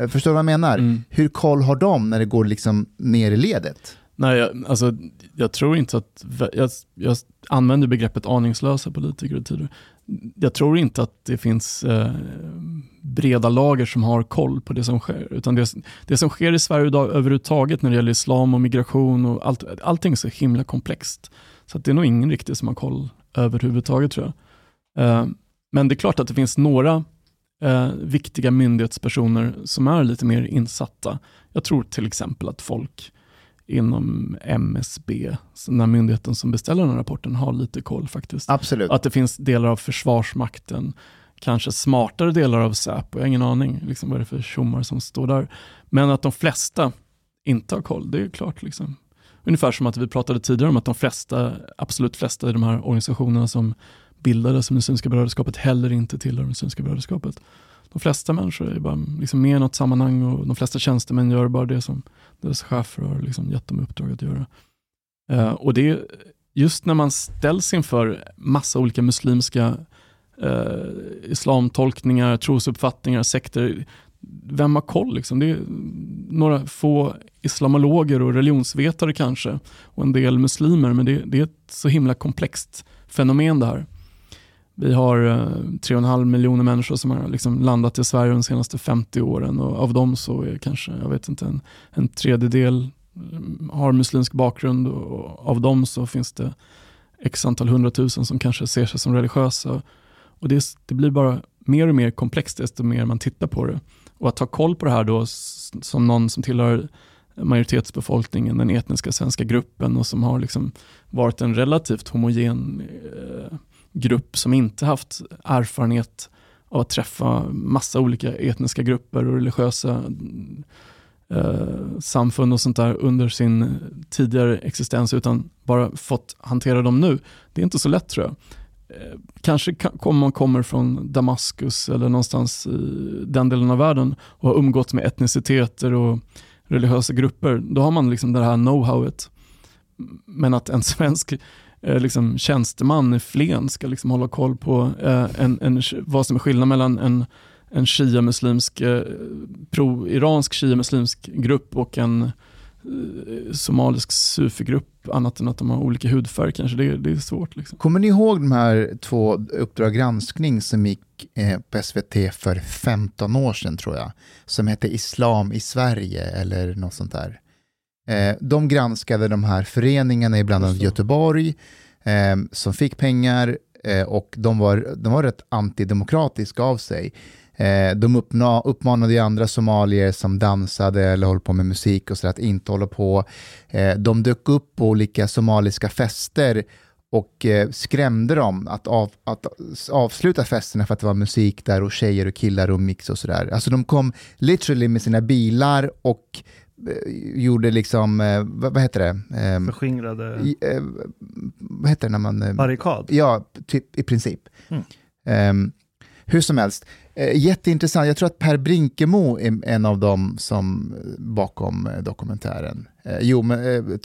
Eh, förstår du vad jag menar? Mm. Hur koll har de när det går liksom ner i ledet? Nej, jag, alltså, jag tror inte att, jag, jag använder begreppet aningslösa politiker i tider. Jag tror inte att det finns eh, breda lager som har koll på det som sker. Utan det, det som sker i Sverige idag överhuvudtaget när det gäller islam och migration och allt, allting är så himla komplext. Så det är nog ingen riktigt som har koll överhuvudtaget tror jag. Eh, men det är klart att det finns några eh, viktiga myndighetspersoner som är lite mer insatta. Jag tror till exempel att folk inom MSB, den här myndigheten som beställer den här rapporten, har lite koll faktiskt. Absolut. Att det finns delar av Försvarsmakten, kanske smartare delar av Säpo, jag har ingen aning liksom vad det är för tjommar som står där. Men att de flesta inte har koll, det är klart. Liksom. Ungefär som att vi pratade tidigare om att de flesta, absolut flesta i de här organisationerna som bildades Muslimska brödraskapet heller inte tillhör Muslimska brödraskapet. De flesta människor är bara liksom med i något sammanhang och de flesta tjänstemän gör bara det som deras chefer har liksom gett dem uppdrag att göra. Eh, och det är just när man ställs inför massa olika muslimska eh, islamtolkningar, trosuppfattningar, sekter. Vem har koll? Liksom? Det är några få islamologer och religionsvetare kanske och en del muslimer, men det, det är ett så himla komplext fenomen det här. Vi har eh, 3,5 miljoner människor som har liksom landat i Sverige de senaste 50 åren och av dem så är kanske, jag vet inte, en, en tredjedel mm, har muslimsk bakgrund och av dem så finns det x antal hundratusen som kanske ser sig som religiösa. Och det, det blir bara mer och mer komplext desto mer man tittar på det. Och att ta koll på det här då som någon som tillhör majoritetsbefolkningen, den etniska svenska gruppen och som har liksom varit en relativt homogen eh, grupp som inte haft erfarenhet av att träffa massa olika etniska grupper och religiösa eh, samfund och sånt där under sin tidigare existens utan bara fått hantera dem nu. Det är inte så lätt tror jag. Eh, kanske om man kommer från Damaskus eller någonstans i den delen av världen och har umgått med etniciteter och religiösa grupper, då har man liksom det här know-howet. Men att en <laughs> svensk eh, liksom, tjänsteman i Flen ska liksom hålla koll på eh, en, en, vad som är skillnaden mellan en, en shia-muslimsk, eh, pro-iransk shia-muslimsk grupp och en eh, somalisk sufigrupp annat än att de har olika hudfärg kanske. Det, det är svårt. Liksom. Kommer ni ihåg de här två Uppdrag granskning som gick eh, på SVT för 15 år sedan tror jag? Som hette Islam i Sverige eller något sånt där. Eh, de granskade de här föreningarna i bland annat Göteborg eh, som fick pengar eh, och de var, de var rätt antidemokratiska av sig. Eh, de uppna, uppmanade andra somalier som dansade eller höll på med musik och så att inte hålla på. Eh, de dök upp på olika somaliska fester och skrämde dem att, av, att avsluta festerna för att det var musik där och tjejer och killar och mix och sådär. Alltså de kom literally med sina bilar och gjorde liksom, eh, vad, vad heter det? Eh, Förskingrade? Eh, vad heter det när man... Eh, Barrikad? Ja, typ, i princip. Mm. Eh, hur som helst, eh, jätteintressant. Jag tror att Per Brinkemo är en av dem som bakom dokumentären. jo, men,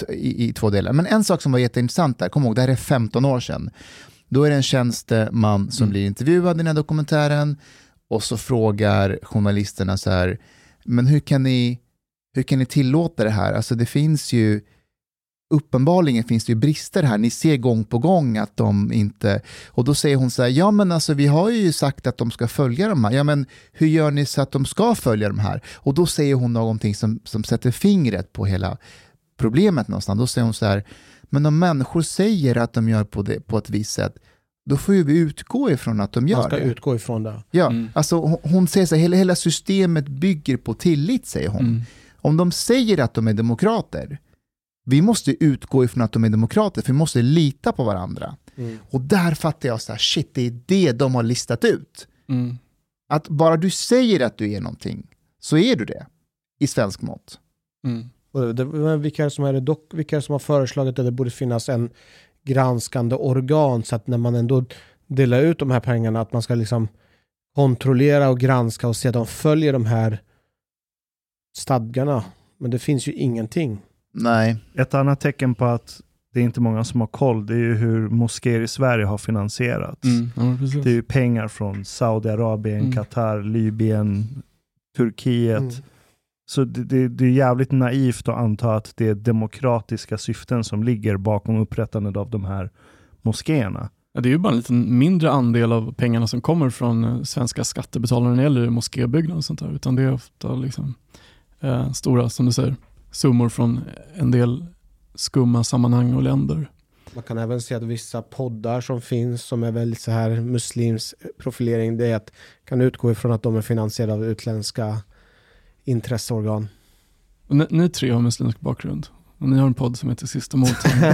i, i, två delar. Men en sak som var jätteintressant där, kom ihåg, det här är 15 år sedan. Då är det en tjänsteman som Mm. blir intervjuad i den här dokumentären och så frågar journalisterna så här, men hur kan ni, hur kan ni tillåta det här? Alltså det finns ju, uppenbarligen finns det ju brister här. Ni ser gång på gång att de inte... Och då säger hon så här, ja men alltså vi har ju sagt att de ska följa de här. Ja men hur gör ni så att de ska följa de här? Och då säger hon någonting som, som sätter fingret på hela problemet någonstans. Då säger hon så här, men om människor säger att de gör på, det, på ett visst sätt, då får ju vi utgå ifrån att de Man gör ska det. utgå ifrån det. Ja, Mm. alltså hon, hon säger så här, hela, hela systemet bygger på tillit, säger hon. Mm. Om de säger att de är demokrater, vi måste utgå ifrån att de är demokrater, för vi måste lita på varandra. Mm. Och där fattar jag så här, shit, det är det de har listat ut. Mm. Att bara du säger att du är någonting, så är du det. I svensk mått. Mm. Och det, vilka, är det som är det dock, vilka är det som har föreslagit att det borde finnas en granskande organ så att när man ändå delar ut de här pengarna att man ska liksom kontrollera och granska och se att de följer de här stadgarna. Men det finns ju ingenting. Nej. Ett annat tecken på att det är inte många som har koll, det är ju hur moskéer i Sverige har finansierats. Mm. Ja. Det är ju pengar från Saudiarabien, Mm. Qatar, Libyen, Turkiet. Mm. Så det, det, det är jävligt naivt att anta att det är demokratiska syften som ligger bakom upprättandet av de här moskéerna. Ja, det är ju bara en liten mindre andel av pengarna som kommer från eh, svenska skattebetalare när det gäller moskébyggnad och sånt där, utan det är ofta liksom, eh, stora, som du säger, summor från en del skumma sammanhang och länder. Man kan även se att vissa poddar som finns som är väldigt så här muslims profilering, det är att kan utgå ifrån att de är finansierade av utländska intresseorgan. Ni, ni tre har muslimsk bakgrund och ni har en podd som heter Sista måltiden.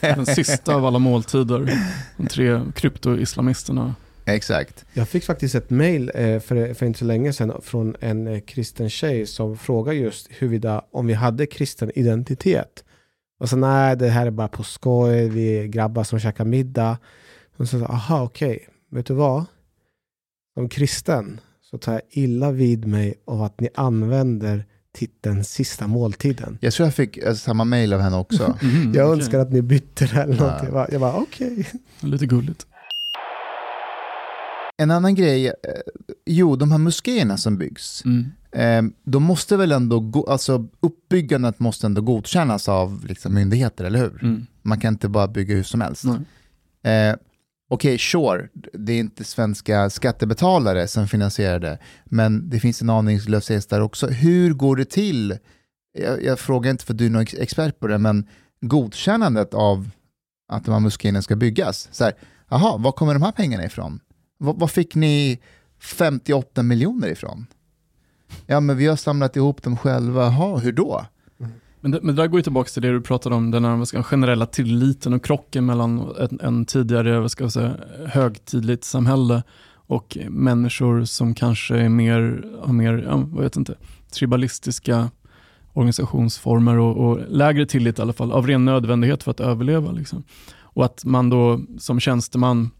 <laughs> Den sista av alla måltider. De tre krypto-islamisterna. Exakt. Jag fick faktiskt ett mail eh, för, för inte så länge sedan från en eh, kristen tjej som frågar just huruvida om vi hade kristen identitet. Och så nej, det här är bara på skoj, vi är grabbar som käkar middag. Och så, aha, okej, vet du vad? Som kristen så tar jag illa vid mig av att ni använder titeln sista måltiden. Jag tror jag fick eh, samma mail av henne också. <laughs> Mhm, Jag okej. önskar att ni bytte det eller Ja. någonting. Jag bara, jag bara okej. Lite gulligt. En annan grej, eh, jo, de här moskéerna som byggs, Mm. eh, de måste väl ändå, go- alltså uppbyggandet måste ändå godkännas av liksom, myndigheter, eller hur? Mm. Man kan inte bara bygga hur som helst. Nej. Eh, Okej, sure, det är inte svenska skattebetalare som finansierar det, men det finns en aningslöshet där också. Hur går det till? Jag, jag frågar inte för du är någon ex- expert på det, men godkännandet av att de här moskéerna ska byggas. Så här, Jaha, var kommer de här pengarna ifrån? Var, fick ni 58 miljoner ifrån? Ja, men vi har samlat ihop dem själva. Jaha, hur då? Men det, men det där går ju tillbaka till det du pratade om, den här ska, generella tilliten och krocken mellan en, en tidigare vad ska jag säga, högtidligt samhälle och människor som kanske är mer, har mer ja, vad vet inte, tribalistiska organisationsformer och, och lägre tillit i alla fall, av ren nödvändighet för att överleva. Liksom. Och att man då som tjänsteman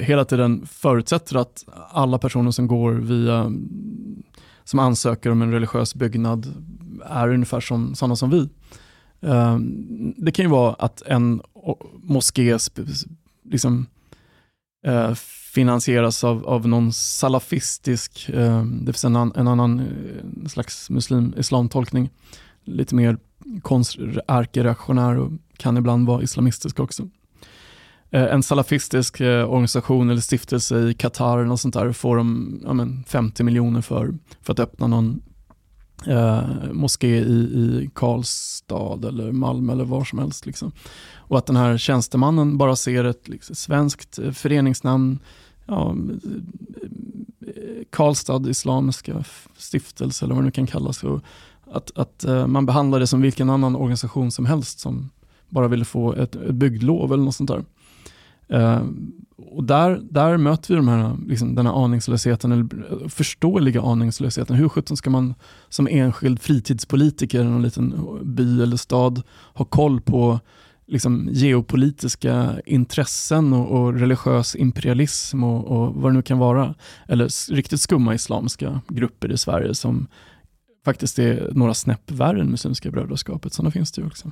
hela tiden förutsätter att alla personer som går via, mm, som ansöker om en religiös byggnad är ungefär som sådana som vi. Ehm, det kan ju vara att en moské liksom, eh, finansieras av, av någon salafistisk, ehm, det finns en, en annan eh, slags muslim islamtolkning, lite mer konst- ärkereaktionär och kan ibland vara islamistisk också. Eh, en salafistisk eh, organisation eller stiftelse i Qatar eller något sånt där får de ja, men 50 miljoner för, för att öppna någon eh, moské i, i Karlstad eller Malmö eller var som helst. Liksom. Och att den här tjänstemannen bara ser ett liksom, svenskt eh, föreningsnamn, ja, Karlstad Islamiska stiftelse eller vad det nu kan kallas. Och att att man behandlar det som vilken annan organisation som helst som bara ville få ett, ett bygglov eller något sånt där. Eh, och där, där möter vi de här, liksom, den här aningslösheten, eller förståeliga aningslösheten. Hur sjutton ska man som enskild fritidspolitiker i någon liten by eller stad ha koll på liksom, geopolitiska intressen och, och religiös imperialism och, och vad det nu kan vara. Eller riktigt skumma islamska grupper i Sverige som faktiskt är några snäpp värre än Muslimska brödraskapet. Sådana finns det ju också.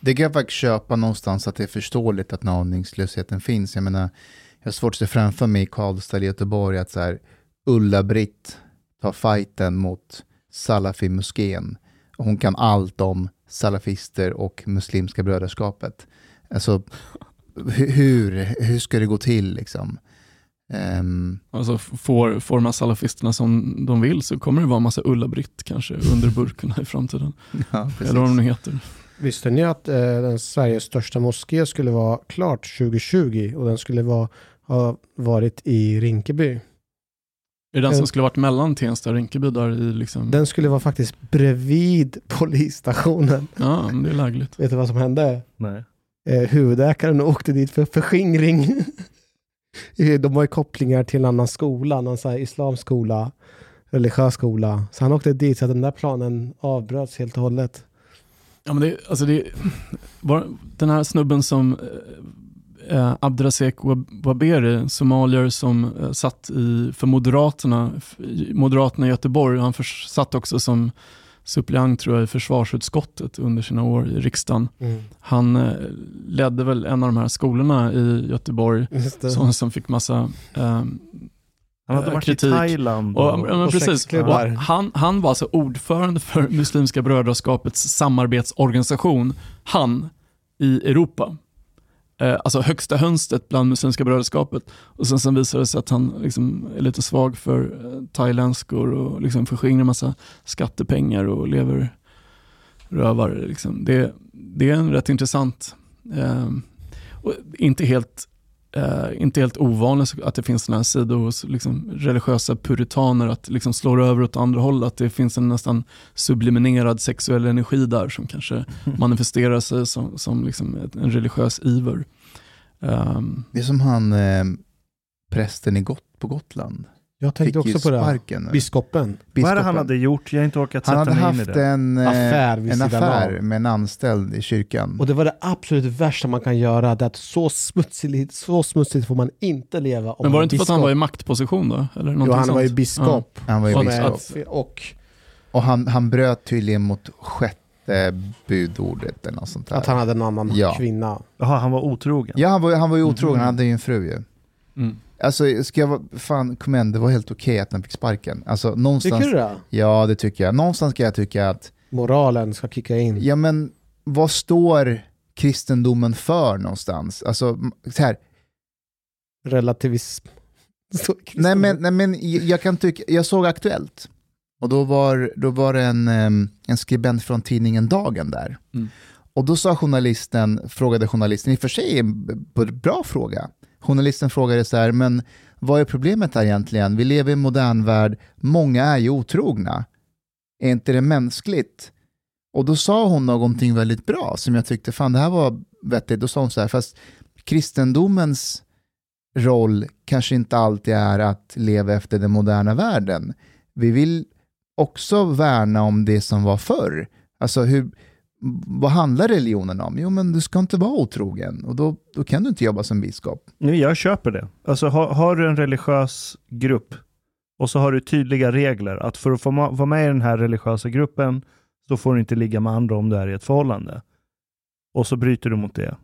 Det kan jag faktiskt köpa någonstans att det är förståeligt att den aningslösheten finns. Jag menar, jag har svårt att se framför mig i Karlstad eller Göteborg att så här, Ulla-Britt tar fighten mot Salafi-moskén. Hon kan allt om salafister och Muslimska brödraskapet. Alltså, hur, hur ska det gå till liksom? Um, alltså får, får man salafisterna som de vill så kommer det vara en massa Ulla-Britt kanske under burkarna i framtiden. <laughs> Ja, Eller vad de nu heter. Visste ni att eh, den Sveriges största moské skulle vara klart 2020 och den skulle vara, ha varit i Rinkeby? Är det den som skulle varit mellan Tensta och Rinkeby? Där i liksom... Den skulle vara faktiskt bredvid polisstationen. Ja, det är lägligt. Vet du vad som hände? Nej. Eh, huvudägaren åkte dit för förskingring. <laughs> De har ju kopplingar till en annan skola, någon så här islamsk skola, religiös skola. Så han åkte dit så att den där planen avbröts helt och hållet. Ja, men det, alltså det, var, den här snubben som eh, Abdrazek Waberi, somalier som eh, satt i, för Moderaterna, Moderaterna i Göteborg, han för, satt också som suppleant tror jag i försvarsutskottet under sina år i riksdagen. Mm. Han eh, ledde väl en av de här skolorna i Göteborg som, som fick massa eh, han hade varit kritik. i Thailand. Och, och, och precis. Och han, han var alltså ordförande för Muslimska brödraskapets samarbetsorganisation, han, i Europa. Eh, alltså högsta hönstet bland Muslimska brödraskapet. Och sen, sen visade det sig att han liksom är lite svag för eh, thailändskor och liksom förskingrar massa skattepengar och lever rövare. Liksom. Det, det är en rätt intressant, eh, och inte helt Uh, inte helt ovanligt att det finns sådana här sidor hos liksom, religiösa puritaner att liksom slår över åt andra hållet. Att det finns en nästan subliminerad sexuell energi där som kanske <laughs> manifesterar sig som, som liksom en religiös iver. Um, det är som han eh, prästen i Got på Gotland. Jag tänkte också på det. Biskopen. Biskopen. Vad är det han hade gjort? Jag har inte orkat sätta mig in i det. Han hade haft en eh, affär, en affär med en anställd i kyrkan. Och det var det absolut värsta man kan göra. Det att så, smutsigt, så smutsigt får man inte leva. Men var det inte för att han var i maktposition då? Eller jo, han sånt? var ju biskop. Ja. Han var ju biskop. Och, och han, han bröt tydligen mot sjätte budordet eller något sånt där. Att han hade en annan ja. kvinna. Jaha, han var otrogen? Ja, han var, han var ju otrogen. Mm. Han hade ju en fru ju. Mm. Alltså, ska jag vara, fan, kom igen, det var helt okej okay att han fick sparken. Alltså, någonstans, tycker du det? Ja, det tycker jag. Någonstans ska jag tycka att... Moralen ska kicka in. Ja, men vad står kristendomen för någonstans? Alltså, så här. Relativism. <laughs> nej, men, nej, men jag kan tycka, jag såg Aktuellt. Och då var, då var det en, en skribent från tidningen Dagen där. Mm. Och då sa journalisten, frågade journalisten, i och för sig en bra fråga, journalisten frågade så här, men vad är problemet här egentligen? Vi lever i en modern värld, många är ju otrogna. Är inte det mänskligt? Och då sa hon någonting väldigt bra som jag tyckte, fan det här var vettigt. Då sa hon så här, fast kristendomens roll kanske inte alltid är att leva efter den moderna världen. Vi vill också värna om det som var förr. Alltså hur, vad handlar religionen om? Jo, men du ska inte vara otrogen och då, då kan du inte jobba som biskop. Nej, jag köper det. Alltså har, har du en religiös grupp och så har du tydliga regler att för att få vara med i den här religiösa gruppen så får du inte ligga med andra om du är i ett förhållande. Och så bryter du mot det.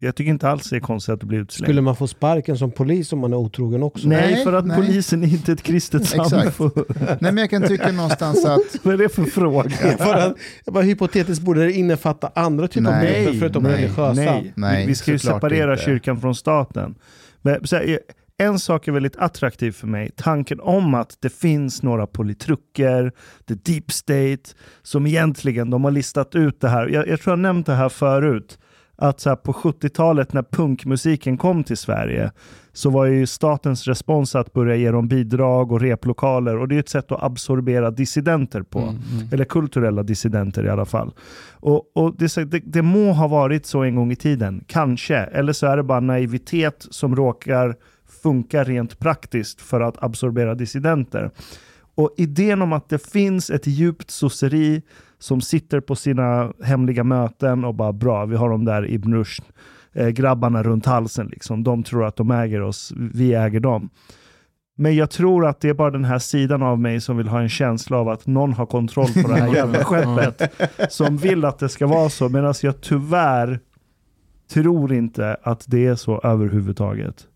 Jag tycker inte alls det är konstigt att det blir utslängd. Skulle man få sparken som polis om man är otrogen också? Nej, nej för att nej. polisen är inte ett kristet <laughs> samfund. nej, men jag kan tycka någonstans att... <laughs> Vad är det för fråga? <laughs> för att, bara hypotetiskt borde det innefatta andra typer av grupper förutom nej, religiösa. Nej, nej, vi ska ju separera inte. kyrkan från staten. Men, här, en sak är väldigt attraktiv för mig. Tanken om att det finns några politrucker, the deep state, som egentligen, de har listat ut det här. Jag, jag tror jag nämnt det här förut att så på 70-talet när punkmusiken kom till Sverige så var ju statens respons att börja ge dem bidrag och replokaler och det är ett sätt att absorbera dissidenter på. Mm, mm. Eller kulturella dissidenter i alla fall. Och, och det, det, det, må ha varit så en gång i tiden, kanske. Eller så är det bara naivitet som råkar funka rent praktiskt för att absorbera dissidenter. Och idén om att det finns ett djupt sosseri som sitter på sina hemliga möten och bara bra, vi har de där Ibn Rushd, eh, grabbarna runt halsen. Liksom. De tror att de äger oss, vi äger dem. Men jag tror att det är bara den här sidan av mig som vill ha en känsla av att någon har kontroll på det här <laughs> jävla skeppet. Som vill att det ska vara så. Medan jag tyvärr tror inte att det är så överhuvudtaget.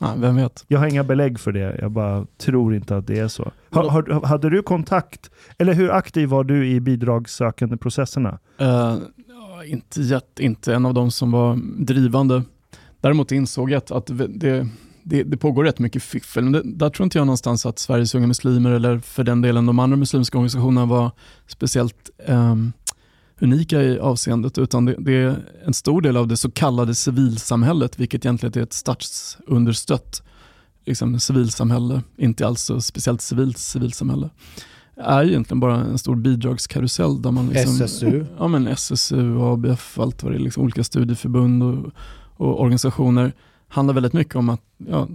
Nej, vem vet? Jag har inga belägg för det. Jag bara tror inte att det är så. Har, har, hade du kontakt, eller hur aktiv var du i bidragssökande processerna? Uh, inte, jätt, inte en av de som var drivande. Däremot insåg jag att, att det, det, det, pågår rätt mycket fiffel. Men det, där tror inte jag någonstans att Sveriges unga muslimer eller för den delen de andra muslimska organisationerna var speciellt um, unika i avseendet, utan det, det, är en stor del av det så kallade civilsamhället, vilket egentligen är ett statsunderstött liksom, civilsamhälle, inte alls så speciellt civilt civilsamhälle är egentligen bara en stor bidragskarusell. Där man liksom, SSU? Ja, men SSU, ABF, allt vad det är, liksom, olika studieförbund och, och organisationer handlar väldigt mycket om att ja,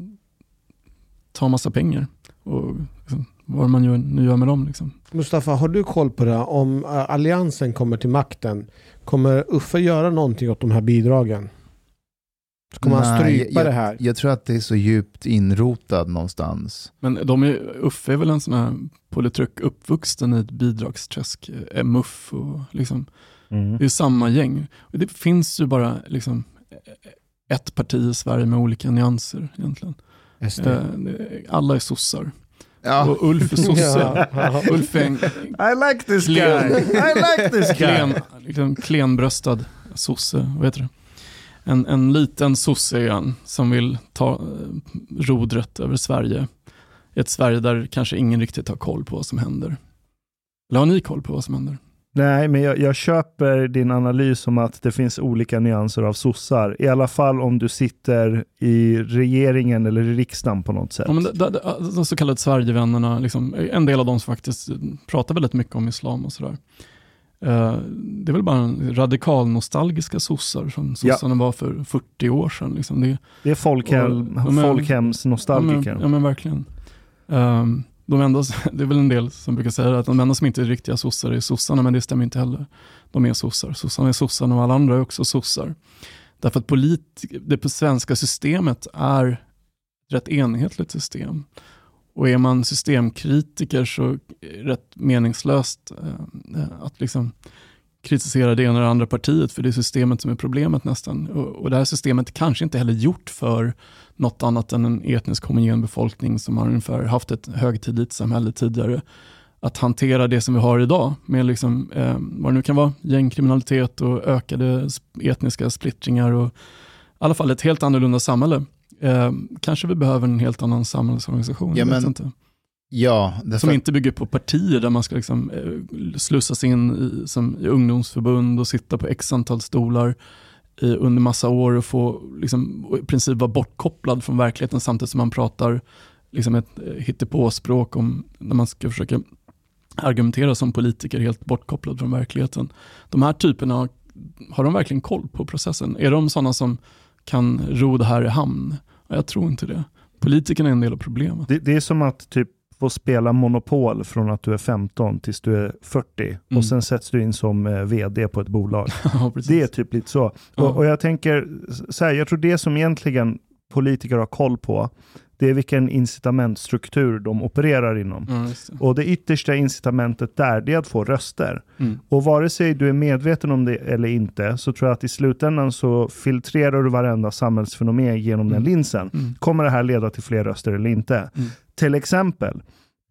ta massa pengar och liksom, vad man gör, nu gör med dem. Liksom. Mustafa, har du koll på det? Om uh, Alliansen kommer till makten, kommer Uffe göra någonting åt de här bidragen? Kommer han strypa jag, det här? Jag tror att det är så djupt inrotad någonstans. Men de är, Uffe är väl en sån här politruk uppvuxen i ett bidragsträsk, eh, MUF och liksom, mm. det är samma gäng. Det finns ju bara liksom, ett parti i Sverige med olika nyanser egentligen. Eh, alla är sossar. Ja. Och Ulf är sosse. ja. <laughs> Ulf är en I like this klen, guy. I like this guy. Klen, liksom, klenbröstad sosse, vad heter det? En, en liten sosse igen som vill ta eh, rodret över Sverige. Ett Sverige där kanske ingen riktigt har koll på vad som händer. Eller har ni koll på vad som händer? Nej, men jag, jag, köper din analys om att det finns olika nyanser av sossar. I alla fall om du sitter i regeringen eller i riksdagen på något sätt. Ja, men det, det, de så kallade Sverigevännerna, liksom, en del av dem som faktiskt pratar väldigt mycket om islam och sådär. Uh, det är väl bara radikalnostalgiska sossar som sossarna ja. var för 40 år sedan. Liksom. Det, det är folkhem, och, folkhemsnostalgiker. Ja men, ja, men verkligen. Um, de enda, <laughs> det är väl en del som brukar säga att de enda som inte är riktiga sossar är sossarna, men det stämmer inte heller. De är sossar. Sossarna är sossarna och alla andra är också sossar. Därför att polit, det svenska systemet är ett rätt enhetligt system. Och är man systemkritiker så är det rätt meningslöst eh, eh att liksom kritisera det ena eller andra partiet, för det är systemet som är problemet nästan. Och, och det här systemet kanske inte heller gjort för något annat än en etnisk homogen befolkning som har ungefär haft ett högtidligt samhälle tidigare. Att hantera det som vi har idag med liksom, eh, vad det nu kan vara, gängkriminalitet och ökade etniska splittringar och i alla fall ett helt annorlunda samhälle. Eh, kanske vi behöver en helt annan samhällsorganisation. Ja, men, inte. Ja, som inte bygger på partier där man ska liksom, eh, slussas in i, som i ungdomsförbund och sitta på x antal stolar i, under massa år och få liksom, i princip vara bortkopplad från verkligheten samtidigt som man pratar liksom ett eh, hittepåspråk om när man ska försöka argumentera som politiker helt bortkopplad från verkligheten. De här typerna, har de verkligen koll på processen? Är de sådana som kan ro det här i hamn? Jag tror inte det. Politikerna är en del av problemet. Det, det är som att typ få spela Monopol från att du är 15 tills du är 40 mm. och sen sätts du in som eh, vd på ett bolag. <laughs> ja, det är typ lite så. Ja. Och, och, jag tänker, så här, jag tror det som egentligen politiker har koll på, det är vilken incitamentstruktur de opererar inom. Mm, och det yttersta incitamentet där, det är att få röster. Mm. Och vare sig du är medveten om det eller inte, så tror jag att i slutändan så filtrerar du varenda samhällsfenomen genom den mm. linsen. Mm. Kommer det här leda till fler röster eller inte? Till exempel,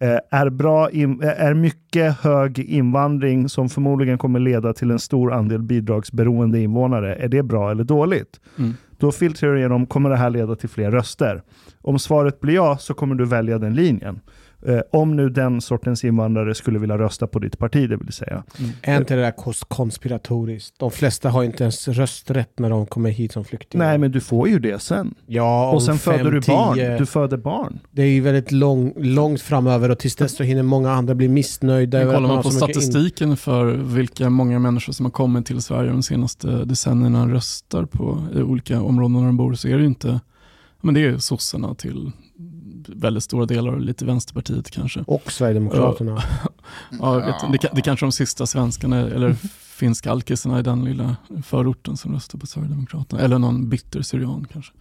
eh, är, bra in, eh, är mycket hög invandring som förmodligen kommer leda till en stor andel bidragsberoende invånare, är det bra eller dåligt? Mm. Då filtrerar du igenom, kommer det här leda till fler röster? Om svaret blir ja, så kommer du välja den linjen. Eh, om nu den sortens invandrare skulle vilja rösta på ditt parti, det vill säga. Mm. Är inte det där konspiratoriskt? De flesta har inte ens rösträtt när de kommer hit som flyktingar. Nej, men du får ju det sen. Ja, och sen fem, föder du barn. Tio... Du föder barn. Det är ju väldigt lång, långt framöver och tills dess så hinner många andra bli missnöjda. Men kollar man på statistiken in... för vilka många människor som har kommit till Sverige de senaste decennierna röstar på i olika områden där de bor så är det ju inte men det är sossarna till väldigt stora delar och lite Vänsterpartiet kanske. Och Sverigedemokraterna. Ja, <laughs> jag vet, det, det kanske de sista svenskarna eller finska alkisarna i den lilla förorten som röstar på Sverigedemokraterna. Eller någon bitter syrian kanske.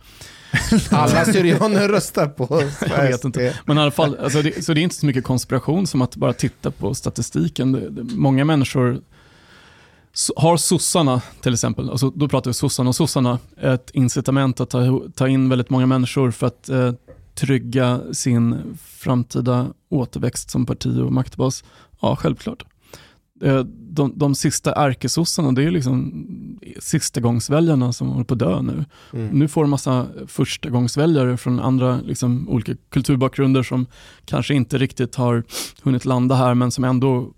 <laughs> Alla syrianer röstar på <laughs> Jag vet inte. Men i alla fall, alltså det, så det är inte så mycket konspiration som att bara titta på statistiken. Det, det, många människor har sossarna till exempel, alltså då pratar vi sossarna och sossarna, ett incitament att ta, ta in väldigt många människor för att eh, trygga sin framtida återväxt som parti och maktbas? Ja, självklart. Eh, de, de sista ärkesossarna, det är liksom sistagångsväljarna som håller på att dö nu. Mm. Nu får en massa förstagångsväljare från andra liksom, olika kulturbakgrunder som kanske inte riktigt har hunnit landa här men som ändå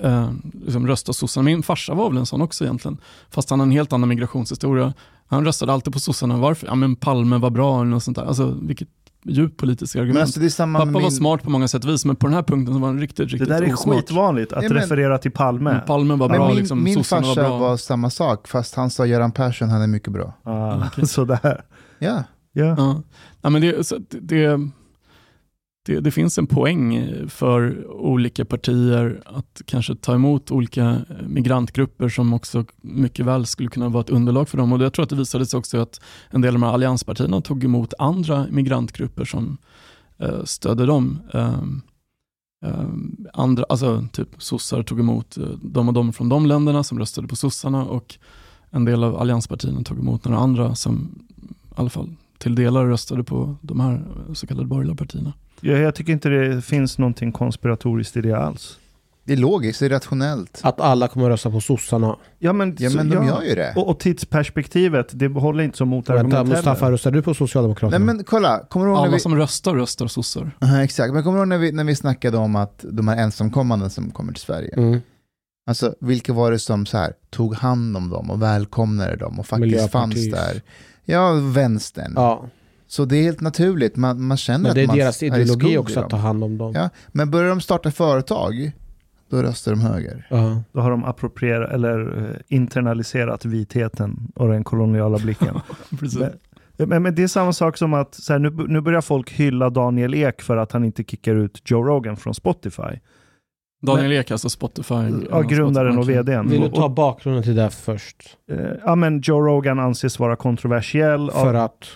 äh, liksom röstar sossarna. Min farsa var väl en sån också egentligen, fast han har en helt annan migrationshistoria. Han röstade alltid på sossarna. Varför? Ja men Palme var bra eller något sånt där. Alltså, vilket djupt politiska argument. Alltså Pappa min... var smart på många sätt och vis, men på den här punkten så var han riktigt, riktigt Det där är osmart. skitvanligt, att ja, men... referera till Palme. Men Palme var bra, min, liksom, min farsa var, bra. var samma sak, fast han sa Göran Persson, han är mycket bra. Ah, okay. <laughs> Sådär. Ja. ja. ja. ja men det, så det, det, det, finns en poäng för olika partier att kanske ta emot olika migrantgrupper som också mycket väl skulle kunna vara ett underlag för dem. Och jag tror att det visade sig också att en del av de här allianspartierna tog emot andra migrantgrupper som eh, stödde dem. Eh, eh, andra, alltså typ sossar tog emot eh, de och de från de länderna som röstade på sossarna och en del av allianspartierna tog emot några andra som i alla fall till delar röstade på de här så kallade borgerliga partierna. Jag, jag tycker inte det finns någonting konspiratoriskt i det alls. Det är logiskt, det är rationellt. Att alla kommer att rösta på sossarna. Ja men, ja, men de ja. gör ju det. Och, och tidsperspektivet, det håller inte som motargument Vänta, Mustafa, röstar du på Socialdemokraterna? Nej men kolla, kommer du ihåg Alla när vi... som röstar röstar sossar. Uh, exakt, men kommer du ihåg när vi, när vi snackade om att de här ensamkommande som kommer till Sverige? Mm. Alltså vilka var det som så här, tog hand om dem och välkomnade dem och faktiskt fanns där? Ja, vänstern. Ja. Så det är helt naturligt, man, man känner men att man det är deras ideologi också att ta hand om dem. Ja, men börjar de starta företag, då röstar de höger. Uh -huh. Då har de approprierat eller eh, internaliserat vitheten och den koloniala blicken. <laughs> men, men, men, det är samma sak som att så här, nu, nu börjar folk hylla Daniel Ek för att han inte kickar ut Joe Rogan från Spotify. Daniel Ek, alltså Spotify. Ja, grundaren och vdn. Vill du ta bakgrunden till det först? Eh, ja, men Joe Rogan anses vara kontroversiell. För av, att?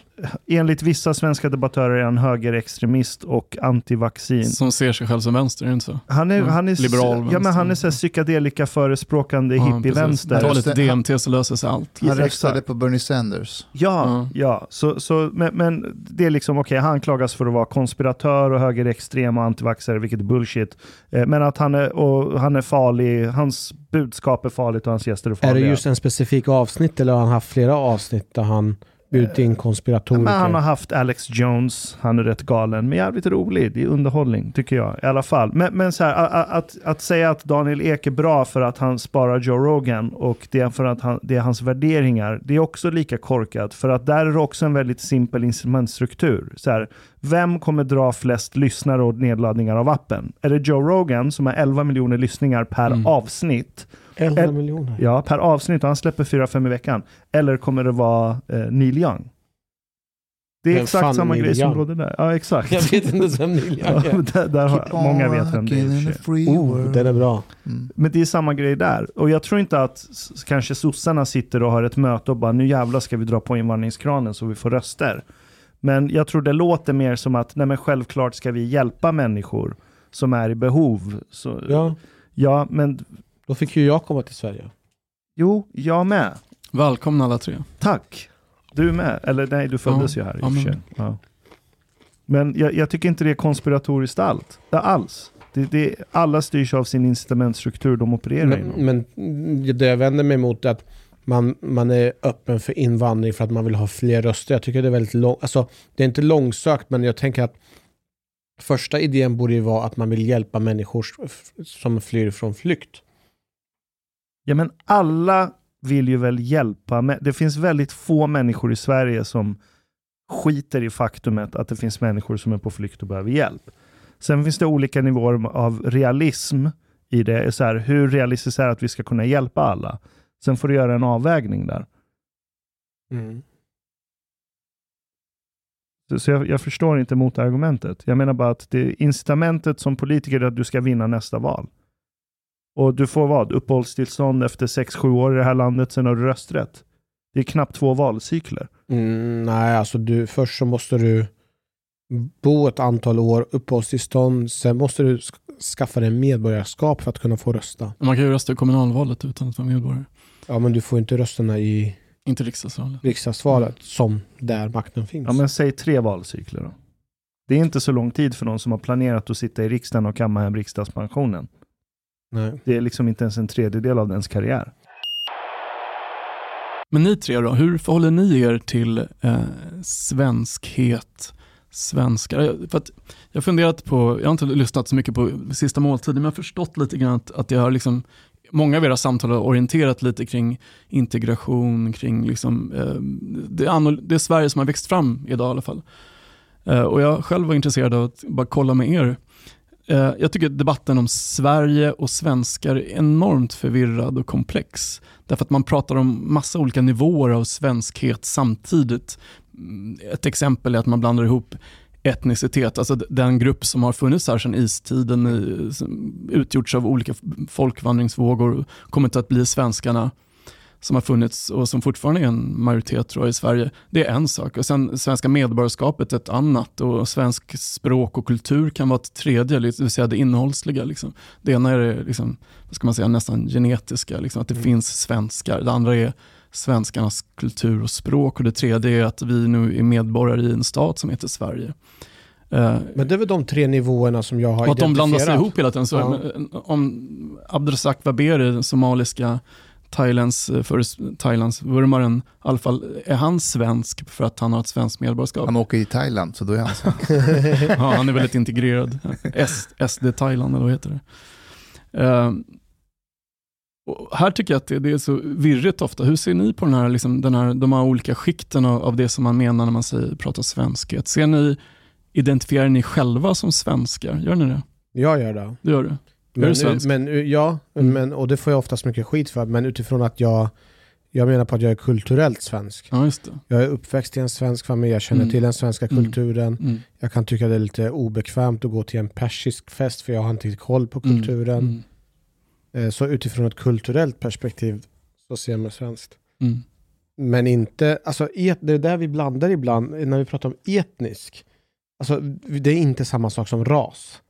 Enligt vissa svenska debattörer är han högerextremist och antivaccin. Som ser sig själv som vänster, är det inte så? Han är, mm. han är, Liberal vänster. Ja, men han är så psykedelika förespråkande ja, hippie-vänster. Ta lite DMT så löser sig allt. Han röstade på Bernie Sanders. Ja, mm. ja. Så, så, men, men det är liksom, okej, okay, han klagas för att vara konspiratör och högerextrem och antivaxare, vilket är bullshit. Eh, men att han är, och han är farlig, hans budskap är farligt och hans gäster är farliga. Är det just en specifik avsnitt eller har han haft flera avsnitt där han bjudit in konspiratoriker. Men han har haft Alex Jones, han är rätt galen, men jävligt rolig. Det är underhållning, tycker jag i alla fall. Men, men så här, att, att, säga att Daniel Ek är bra för att han sparar Joe Rogan och det är för att han, det är hans värderingar, det är också lika korkat. För att där är det också en väldigt simpel instrumentstruktur. Så här, vem kommer dra flest lyssnare och nedladdningar av appen? Är det Joe Rogan som har 11 miljoner lyssningar per mm. avsnitt? 11 miljoner? Ja, per avsnitt och han släpper 4-5 i veckan. Eller kommer det vara eh, Neil Young? Det är Men exakt samma Neil grej Young. som råder där. Ja, exakt. <laughs> Jag vet inte vem Neil Young är. <laughs> ja, där, där har, många vet vem det är. Oh, den är bra. Mm. Men det är samma grej där. Och jag tror inte att kanske sossarna sitter och har ett möte och bara nu jävlar ska vi dra på invandringskranen så vi får röster. Men jag tror det låter mer som att nej men självklart ska vi hjälpa människor som är i behov. Så, ja. ja, men då fick ju jag komma till Sverige. Jo, jag med. Välkomna alla tre. Tack. Du med. Eller nej, du föddes ja. ju här i och för sig. Ja. Men jag, jag, tycker inte det är konspiratoriskt allt. Det alls. Det, det, alla styrs av sin incitamentstruktur de opererar men, inom. Men det jag vänder mig emot är att man, man är öppen för invandring för att man vill ha fler röster. Jag tycker det är väldigt långt, alltså det är inte långsökt men jag tänker att första idén borde ju vara att man vill hjälpa människor som flyr från flykt. Ja, men alla vill ju väl hjälpa. Det finns väldigt få människor i Sverige som skiter i faktumet att det finns människor som är på flykt och behöver hjälp. Sen finns det olika nivåer av realism i det. Så här, hur realistiskt är det att vi ska kunna hjälpa alla? Sen får du göra en avvägning där. Mm. Så jag, jag, förstår inte motargumentet. Jag menar bara att det incitamentet som politiker är att du ska vinna nästa val. Och du får vad? Uppehållstillstånd efter 6-7 år i det här landet, sen har du rösträtt. Det är knappt två valcykler. Mm, nej, alltså du, först så måste du bo ett antal år, uppehållstillstånd, sen måste du skaffa dig medborgarskap för att kunna få rösta. Man kan ju rösta i kommunalvalet utan att vara medborgare. Ja, men du får inte rösterna i inte riksdagsvalet. riksdagsvalet mm. som där makten finns. Ja, men säg tre valcykler då. Det är inte så lång tid för någon som har planerat att sitta i riksdagen och kamma hem riksdagspensionen. Nej. Det är liksom inte ens en tredjedel av dens karriär. Men ni tre då, hur förhåller ni er till eh, svenskhet, svenskar? För att jag har funderat på, jag har inte lyssnat så mycket på sista måltiden, men jag har förstått lite grann att, att jag har liksom, många av era samtal har orienterat lite kring integration, kring liksom, eh, det, är det är Sverige som har växt fram idag i alla fall. Eh, och jag själv var intresserad av att bara kolla med er. Eh, jag tycker debatten om Sverige och svenskar är enormt förvirrad och komplex. Därför att man pratar om massa olika nivåer av svenskhet samtidigt. Mm, ett exempel är att man blandar ihop etnicitet, alltså den grupp som har funnits här sedan istiden, eh, utgjorts av olika folkvandringsvågor, kommit att bli svenskarna som har funnits och som fortfarande är en majoritet tror jag, i Sverige, det är en sak. Och sen svenska medborgarskapet ett annat och svensk språk och kultur kan vara ett tredje, det vill säga det innehållsliga. Liksom. Det ena är det, liksom, vad ska man säga, nästan genetiska, liksom, att det mm. finns svenskar. Det andra är svenskarnas kultur och språk och det tredje är att vi nu är medborgare i en stat som heter Sverige. Eh, Men det är väl de tre nivåerna som jag har identifierat. Att de blandas ihop hela tiden. Så ja. Om Abdrazak Waberi, somaliska Thailands, eh, för Thailands vurmaren, i alla fall, är han svensk för att han har ett svenskt medborgarskap? Han åker i Thailand, så då är han svensk. <laughs> ja, han är väldigt integrerad. SD Thailand, eller vad heter det? Uh, här tycker jag att det, det, är så virrigt ofta. Hur ser ni på den här, liksom, den här, de här olika skikten av, av det som man menar när man säger, pratar svenskhet? Ser ni, identifierar ni själva som svenskar? Gör ni det? Jag gör det. Det gör du? Men, men, ja, mm. men, och det får jag oftast mycket skit för, men utifrån att jag, jag menar på att jag är kulturellt svensk. Ja. Jag är uppväxt i en svensk familj, jag känner mm. till den svenska mm. kulturen. Mm. Jag kan tycka det är lite obekvämt att gå till en persisk fest för jag har inte koll på mm. kulturen. Mm. Eh, så utifrån ett kulturellt perspektiv så ser jag mig svenskt. Men inte, alltså et, det är där vi blandar ibland när vi pratar om etnisk. Alltså det är inte samma sak som ras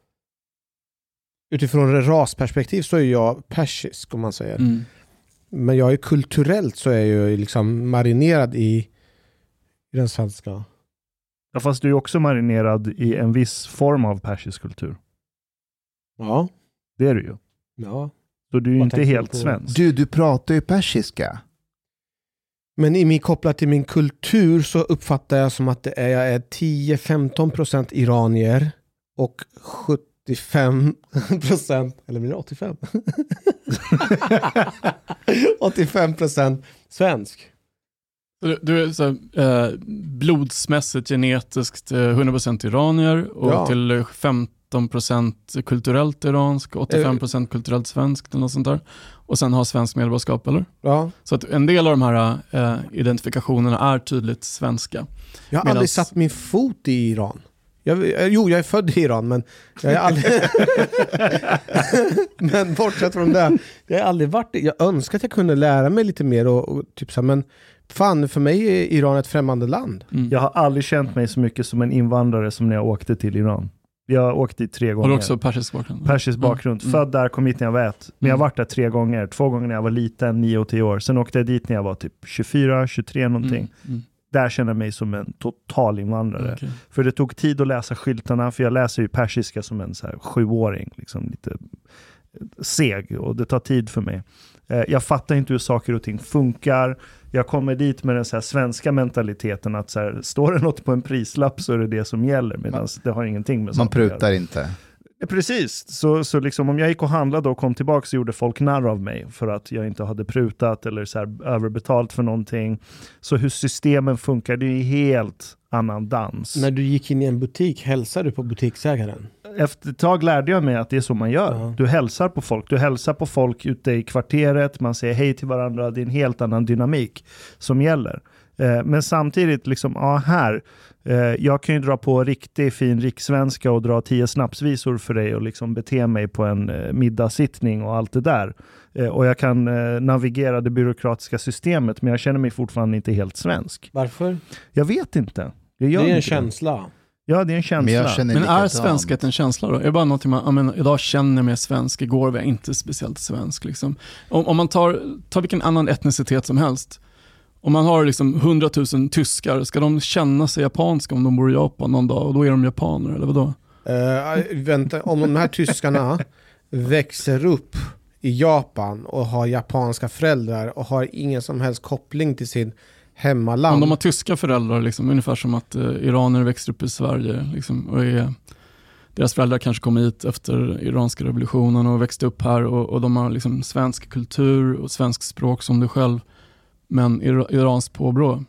utifrån rasperspektiv så är jag persisk om man säger. Mm. Men jag är kulturellt så är jag liksom marinerad i, i den svenska. Ja, fast du är också marinerad i en viss form av persisk kultur. Ja. Det är du ju. Ja. Så du är ju inte helt svensk. Du, du pratar ju persiska. Men i min, kopplat till min kultur så uppfattar jag som att det är, jag är 10-15% iranier och 70 85 procent, eller blir det 85? 85 <laughs> procent svensk. Du, du är så, eh, blodsmässigt, genetiskt eh, 100% iranier och ja. till 15% kulturellt iransk, 85% kulturellt svenskt eller något sånt där. Och sen har svensk medborgarskap, eller? Ja. Så att en del av de här eh, identifikationerna är tydligt svenska. Jag har Medans... aldrig satt min fot i Iran. Jag, eh, jo, jag är född i Iran, men jag är aldrig... <laughs> men bortsett från det, jag har aldrig varit Jag önskar att jag kunde lära mig lite mer och, och typ så, men fan, för mig är Iran ett främmande land. Mm. Jag har aldrig känt mig så mycket som en invandrare som när jag åkte till Iran. Jag har åkt dit tre gånger. Har du också persisk bakgrund? Persisk mm. bakgrund. Mm. Född där, kom hit när jag var ett. Men jag har mm. varit där tre gånger. Två gånger när jag var liten, nio och tio år. Sen åkte jag dit när jag var typ 24, 23 någonting. Mm. Där känner jag mig som en total invandrare. Okay. För det tog tid att läsa skyltarna, för jag läser ju persiska som en så här sjuåring. Liksom lite seg och det tar tid för mig. Eh, jag fattar inte hur saker och ting funkar. Jag kommer dit med den så svenska mentaliteten att så här, står det något på en prislapp så är det det som gäller, medan det har ingenting med Man prutar inte. Precis, så, så liksom om jag gick och handlade och kom tillbaka så gjorde folk narr av mig för att jag inte hade prutat eller så här överbetalt för någonting. Så hur systemen funkar, det är ju helt annan dans. När du gick in i en butik, hälsade du på butiksägaren? Efter ett tag lärde jag mig att det är så man gör. Ja. Du hälsar på folk. Du hälsar på folk ute i kvarteret, man säger hej till varandra. Det är en helt annan dynamik som gäller. Eh, men samtidigt, liksom, ja här, jag kan ju dra på riktig fin rikssvenska och dra tio snapsvisor för dig och liksom bete mig på en eh, middagssittning och allt det där. Eh, och jag kan eh, navigera det byråkratiska systemet, men jag känner mig fortfarande inte helt svensk. Varför? Jag vet inte. Det är en inte känsla. Ja, det är en känsla. Men jag Men är svenskhet en känsla då? Är det bara någonting man, jag menar, idag känner jag mig svensk, igår var jag inte speciellt svensk. Liksom. Om, om man tar, tar vilken annan etnicitet som helst, om man har liksom 100 000 tyskar, ska de känna sig japanska om de bor i Japan någon dag och då är de japaner eller vadå? Eh, vänta, om de här tyskarna växer upp i Japan och har japanska föräldrar och har ingen som helst koppling till sin hemmaland. Om de har tyska föräldrar, liksom, ungefär som att eh, iranier växer upp i Sverige liksom, och är, deras föräldrar kanske kom hit efter iranska revolutionen och växte upp här och, och de har liksom svensk kultur och svensk språk som du själv, men ir, iranskt påbrå.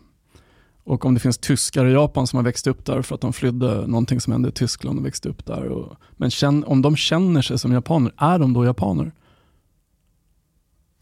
Och om det finns tyskar i Japan som har växt upp där för att de flydde någonting som hände i Tyskland och växte upp där. Och, men känn, om de känner sig som japaner, är de då japaner?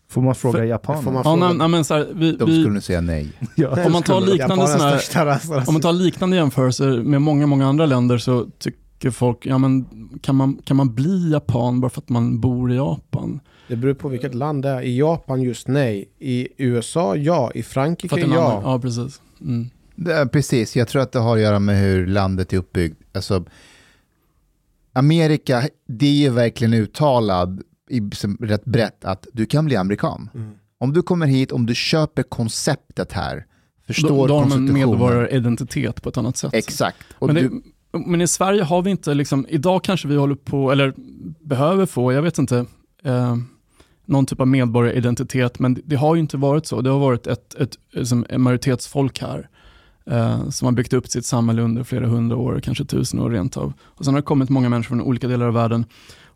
Får man fråga För- japaner? Får man Ja, fråga- nej, nej, men så här, vi, De vi, skulle säga nej. Ja. om man tar liknande största ras- Om man tar liknande jämförelser med många, många andra länder så tycker folk, ja men kan man, kan man bli japan bara för att man bor i Japan? Det beror på vilket land det är. I Japan just nej. I USA ja. I Frankrike ja. annan, ja, precis. Mm. Det är, precis, jag tror att det har att göra med hur landet är uppbyggt. Alltså, Amerika, det är ju verkligen uttalad i, som, rätt brett att du kan bli amerikan. Mm. Om du kommer hit, om du köper konceptet här, Då, förstår då har de en konstitutionen. medborgaridentitet på ett annat sätt. Exakt. Och Men, du, det, men i Sverige har vi inte, liksom, idag kanske vi håller på, eller behöver få, jag vet inte, eh, någon typ av medborgaridentitet, men det, det har ju inte varit så. Det har varit ett, ett, liksom, en majoritetsfolk här eh, som har byggt upp sitt samhälle under flera hundra år, kanske tusen år rent av. Och sen har det kommit många människor från olika delar av världen.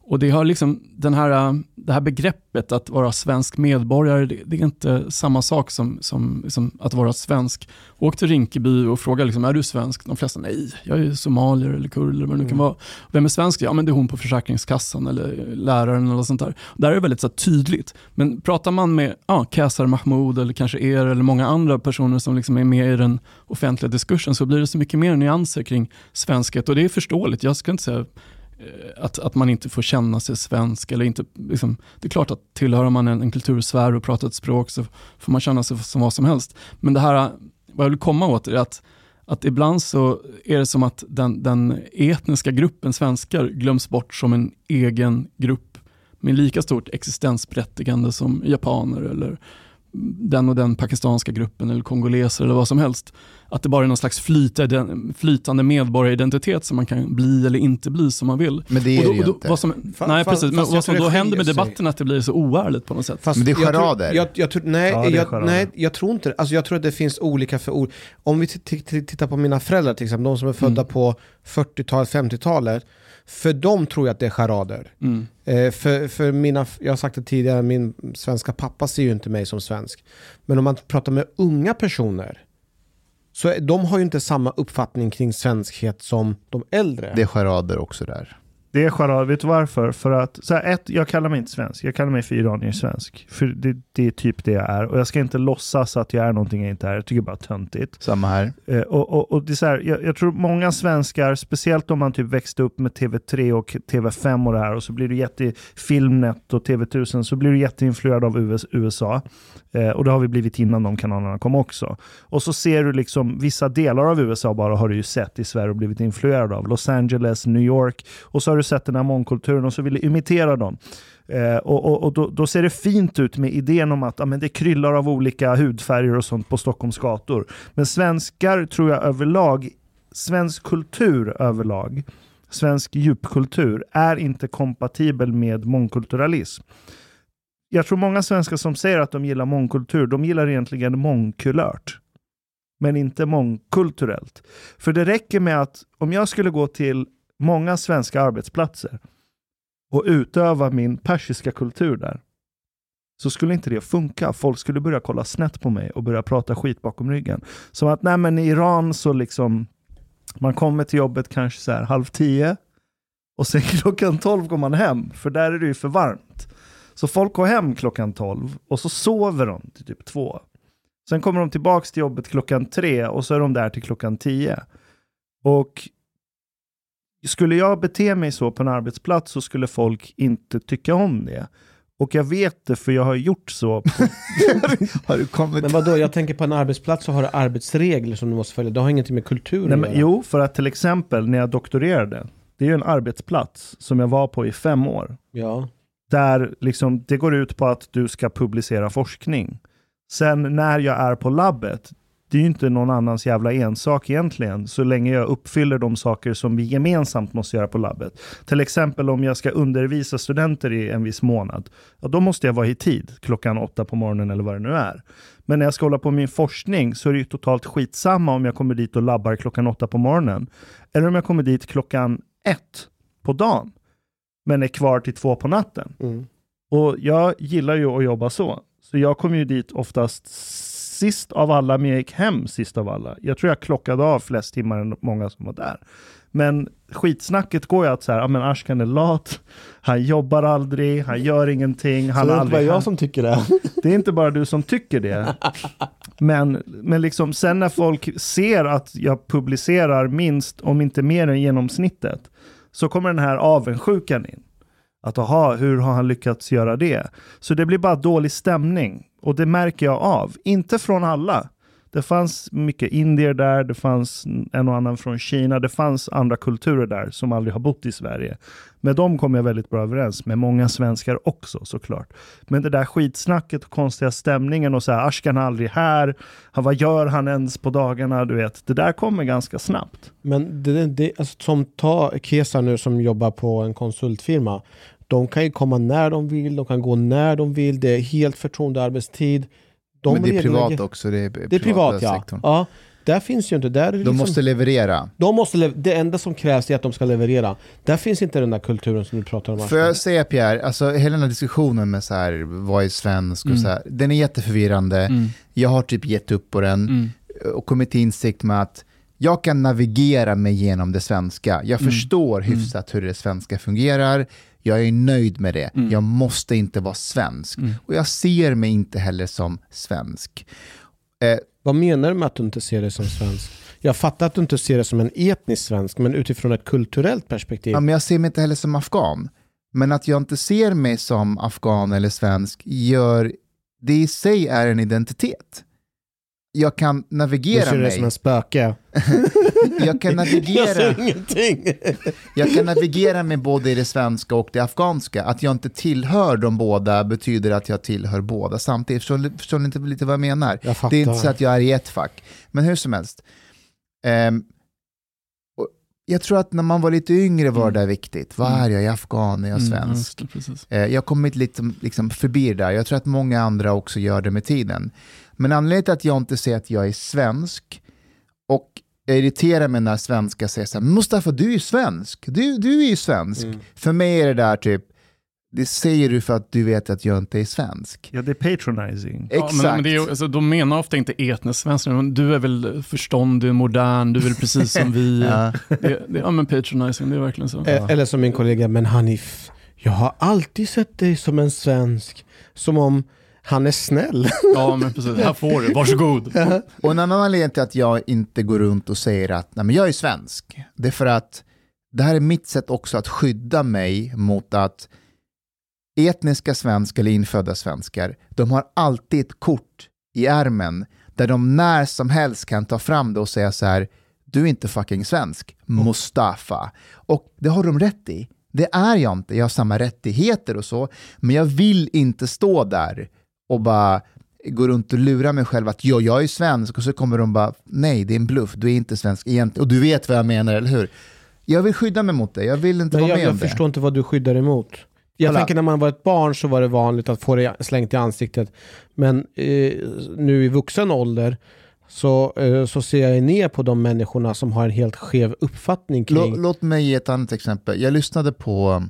Och det, har liksom, den här, eh, det här begreppet att vara svensk medborgare, det, det är inte samma sak som, som liksom, att vara svensk. Åk till Rinkeby och fråga, liksom, är du svensk? De flesta, nej, jag är somalier eller kurd eller vad det nu kan Mm. vara. Vem är svensk? Ja, men det är hon på Försäkringskassan eller läraren eller sånt där. Där är det väldigt så här, tydligt. Men pratar man med ja, Kasar Mahmoud eller kanske er eller många andra personer som liksom är med i den offentliga diskursen så blir det så mycket mer nyanser kring svenskhet och det är förståeligt. Jag ska inte säga Eh, att, att man inte får känna sig svensk. Eller inte, liksom, det är klart att tillhör man en, en kultursfär och pratar ett språk så får man känna sig som vad som helst. Men det här, vad jag vill komma åt är att, att ibland så är det som att den, den etniska gruppen svenskar glöms bort som en egen grupp med lika stort existensberättigande som japaner eller den och den pakistanska gruppen eller kongoleser eller vad som helst. Att det bara är någon slags flytande, flytande medborgaridentitet som man kan bli eller inte bli som man vill. men det är Och då, det ju då, inte. vad som, Fa- nej, fa- precis. Men fast jag vad som då händer med debatten är att det blir så oärligt på något sätt. Fast Men det är jag tror- charader. Jag, jag, tror, nej, Ja, jag, nej, jag tror inte alltså Jag tror att det finns olika för ord. Om vi tittar på mina föräldrar till exempel, de som är födda Mm. på 40-talet, 50-talet. För dem tror jag att det är charader. Mm. Eh, för, för mina, jag har sagt det tidigare, min svenska pappa ser ju inte mig som svensk. Men om man pratar med unga personer, så de har ju inte samma uppfattning kring svenskhet som de äldre. Det är charader också där. Det är charad. Vet du varför? För att, så här, ett, jag kallar mig inte svensk. Jag kallar mig för iranier svensk. För det, det är typ det jag är. Och jag ska inte låtsas att jag är någonting jag inte är. Jag tycker bara töntigt. Samma här. Eh, och, och, och det är så här, jag, jag tror många svenskar, speciellt om man typ växte upp med TV3 och TV5 och det här och så blir du jätte Filmnet och TV1000 så blir du jätteinfluerad av US, USA. Eh, och det har vi blivit innan de kanalerna kom också. Och så ser du liksom vissa delar av USA bara har du ju sett i Sverige och blivit influerad av. Los Angeles, New York och så har du sett den här mångkulturen och så vill du imitera dem. Eh, och och, och då, då ser det fint ut med idén om att ja, men det kryllar av olika hudfärger och sånt på Stockholms gator. Men svenskar tror jag överlag, svensk kultur överlag, svensk djupkultur är inte kompatibel med mångkulturalism. Jag tror många svenskar som säger att de gillar mångkultur, de gillar egentligen mångkulört. Men inte mångkulturellt. För det räcker med att om jag skulle gå till många svenska arbetsplatser och utöva min persiska kultur där, så skulle inte det funka. Folk skulle börja kolla snett på mig och börja prata skit bakom ryggen. Som att, nej men i Iran så liksom, man kommer till jobbet kanske så här halv tio och sen <laughs> klockan tolv går man hem, för där är det ju för varmt. Så folk går hem klockan tolv och så sover de till typ två. Sen kommer de tillbaka till jobbet klockan tre och så är de där till klockan tio. Och skulle jag bete mig så på en arbetsplats så skulle folk inte tycka om det. Och jag vet det för jag har gjort så. <laughs> har du kommit... Men vadå, jag tänker på en arbetsplats så har du arbetsregler som du måste följa. Det har ingenting med kultur Nej, men, Jo, för att till exempel när jag doktorerade, det är ju en arbetsplats som jag var på i fem år. Ja. Där liksom, det går ut på att du ska publicera forskning. Sen när jag är på labbet, det är ju inte någon annans jävla ensak egentligen, så länge jag uppfyller de saker som vi gemensamt måste göra på labbet. Till exempel om jag ska undervisa studenter i en viss månad, ja, då måste jag vara i tid, klockan åtta på morgonen eller vad det nu är. Men när jag ska hålla på med min forskning så är det ju totalt skitsamma om jag kommer dit och labbar klockan åtta på morgonen, eller om jag kommer dit klockan ett på dagen, men är kvar till två på natten. Mm. Och jag gillar ju att jobba så. Så jag kom ju dit oftast sist av alla, men jag gick hem sist av alla. Jag tror jag klockade av flest timmar än många som var där. Men skitsnacket går ju att så här, ja men Ashkan är lat, han jobbar aldrig, han gör ingenting, han så det är inte bara jag som tycker det. Det är inte bara du som tycker det. Men, men liksom sen när folk ser att jag publicerar minst, om inte mer än genomsnittet, så kommer den här avundsjukan in. Att aha, hur har han lyckats göra det? Så det blir bara dålig stämning. Och det märker jag av. Inte från alla. Det fanns mycket indier där, det fanns en och annan från Kina, det fanns andra kulturer där som aldrig har bott i Sverige. Med dem kom jag väldigt bra överens, med många svenskar också såklart. Men det där skitsnacket och konstiga stämningen och så här, Ashkan är aldrig här, vad gör han ens på dagarna, du vet. Det där kommer ganska snabbt. Men det, det, alltså, som ta Kesa nu som jobbar på en konsultfirma. De kan ju komma när de vill, de kan gå när de vill, det är helt förtroendearbetstid. De Men det är privat också. Det är, det är privat, ja. Sektorn. ja. Där finns ju inte... Där de liksom, måste leverera. De måste lev det enda som krävs är att de ska leverera. Där finns inte den där kulturen som du pratar om. Får jag säga Pierre, alltså hela den här diskussionen med så här, vad är svensk och mm. så här, den är jätteförvirrande. Mm. Jag har typ gett upp på den mm. och kommit till insikt med att jag kan navigera mig genom det svenska. Jag mm. förstår mm. hyfsat hur det svenska fungerar. Jag är nöjd med det. Mm. Jag måste inte vara svensk. Mm. Och jag ser mig inte heller som svensk. Eh, Vad menar du med att du inte ser dig som svensk? Jag fattar att du inte ser det som en etnisk svensk, men utifrån ett kulturellt perspektiv. Ja, men jag ser mig inte heller som afghan. Men att jag inte ser mig som afghan eller svensk gör, det i sig är en identitet jag kan navigera mig. Du ser det som en spöke. <laughs> jag kan navigera. Jag ser ingenting. jag kan navigera med både i det svenska och det afghanska. Att jag inte tillhör de båda betyder att jag tillhör båda samtidigt. Förstår, förstår ni inte lite vad jag menar? Jag det är inte så att jag är i ett fack. Men hur som helst. Um, jag tror att när man var lite yngre var det där viktigt. Vad är jag? Är jag afghan? Är jag svensk? Mm, jag har kommit lite liksom, förbi det där. Jag tror att många andra också gör det med tiden. Men anledningen till att jag inte säger att jag är svensk och jag irriterar mig när svenskar säger så här, Mustafa du är ju svensk, du, du är ju svensk. Mm. För mig är det där typ, det säger du för att du vet att jag inte är svensk. Ja, det är patronizing. Ja, Exakt. Men, men det är, alltså, de menar ofta inte etnisk svensk, men du är väl förståndig, modern, du är väl precis som vi. <laughs> ja. Det, det, ja, men patronizing, det är verkligen så. Ja. Eller som min kollega, men Hanif, jag har alltid sett dig som en svensk. Som om han är snäll. <laughs> Ja, men precis. Här får du, varsågod. och en annan anledning till att jag inte går runt och säger att Nej, men jag är svensk, det är för att det här är mitt sätt också att skydda mig mot att etniska svenskar eller infödda svenskar, de har alltid ett kort i ärmen där de när som helst kan ta fram det och säga så här, du är inte fucking svensk, Mustafa. Och det har de rätt i. Det är jag inte, jag har samma rättigheter och så, men jag vill inte stå där och bara går runt och lurar mig själv att ja, jag är svensk och så kommer de bara, nej det är en bluff, du är inte svensk egentligen. Och du vet vad jag menar, eller hur? Jag vill skydda mig mot det, jag vill inte Men vara jag, med jag om det. Jag förstår inte vad du skyddar emot. Jag Alla. tänker när man var ett barn så var det vanligt att få det slängt i ansiktet. Men eh, nu i vuxen ålder så, eh, så ser jag ner på de människorna som har en helt skev uppfattning kring... Låt mig ge ett annat exempel. Jag lyssnade på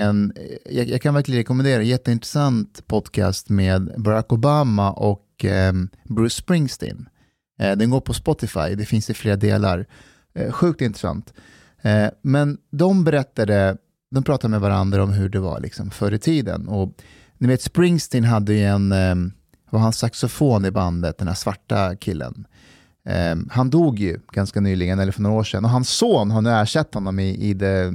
en, jag, jag, kan verkligen rekommendera, en jätteintressant podcast med Barack Obama och eh, Bruce Springsteen. Eh, den går på Spotify, det finns i flera delar. Eh, sjukt intressant. Eh, men de berättade, de pratade med varandra om hur det var liksom förr i tiden. Och ni vet, Springsteen hade ju en, ehm, var han saxofon i bandet, den här svarta killen. Eh, han dog ju ganska nyligen, eller för några år sedan, och hans son har nu ersatt honom i, i The eh,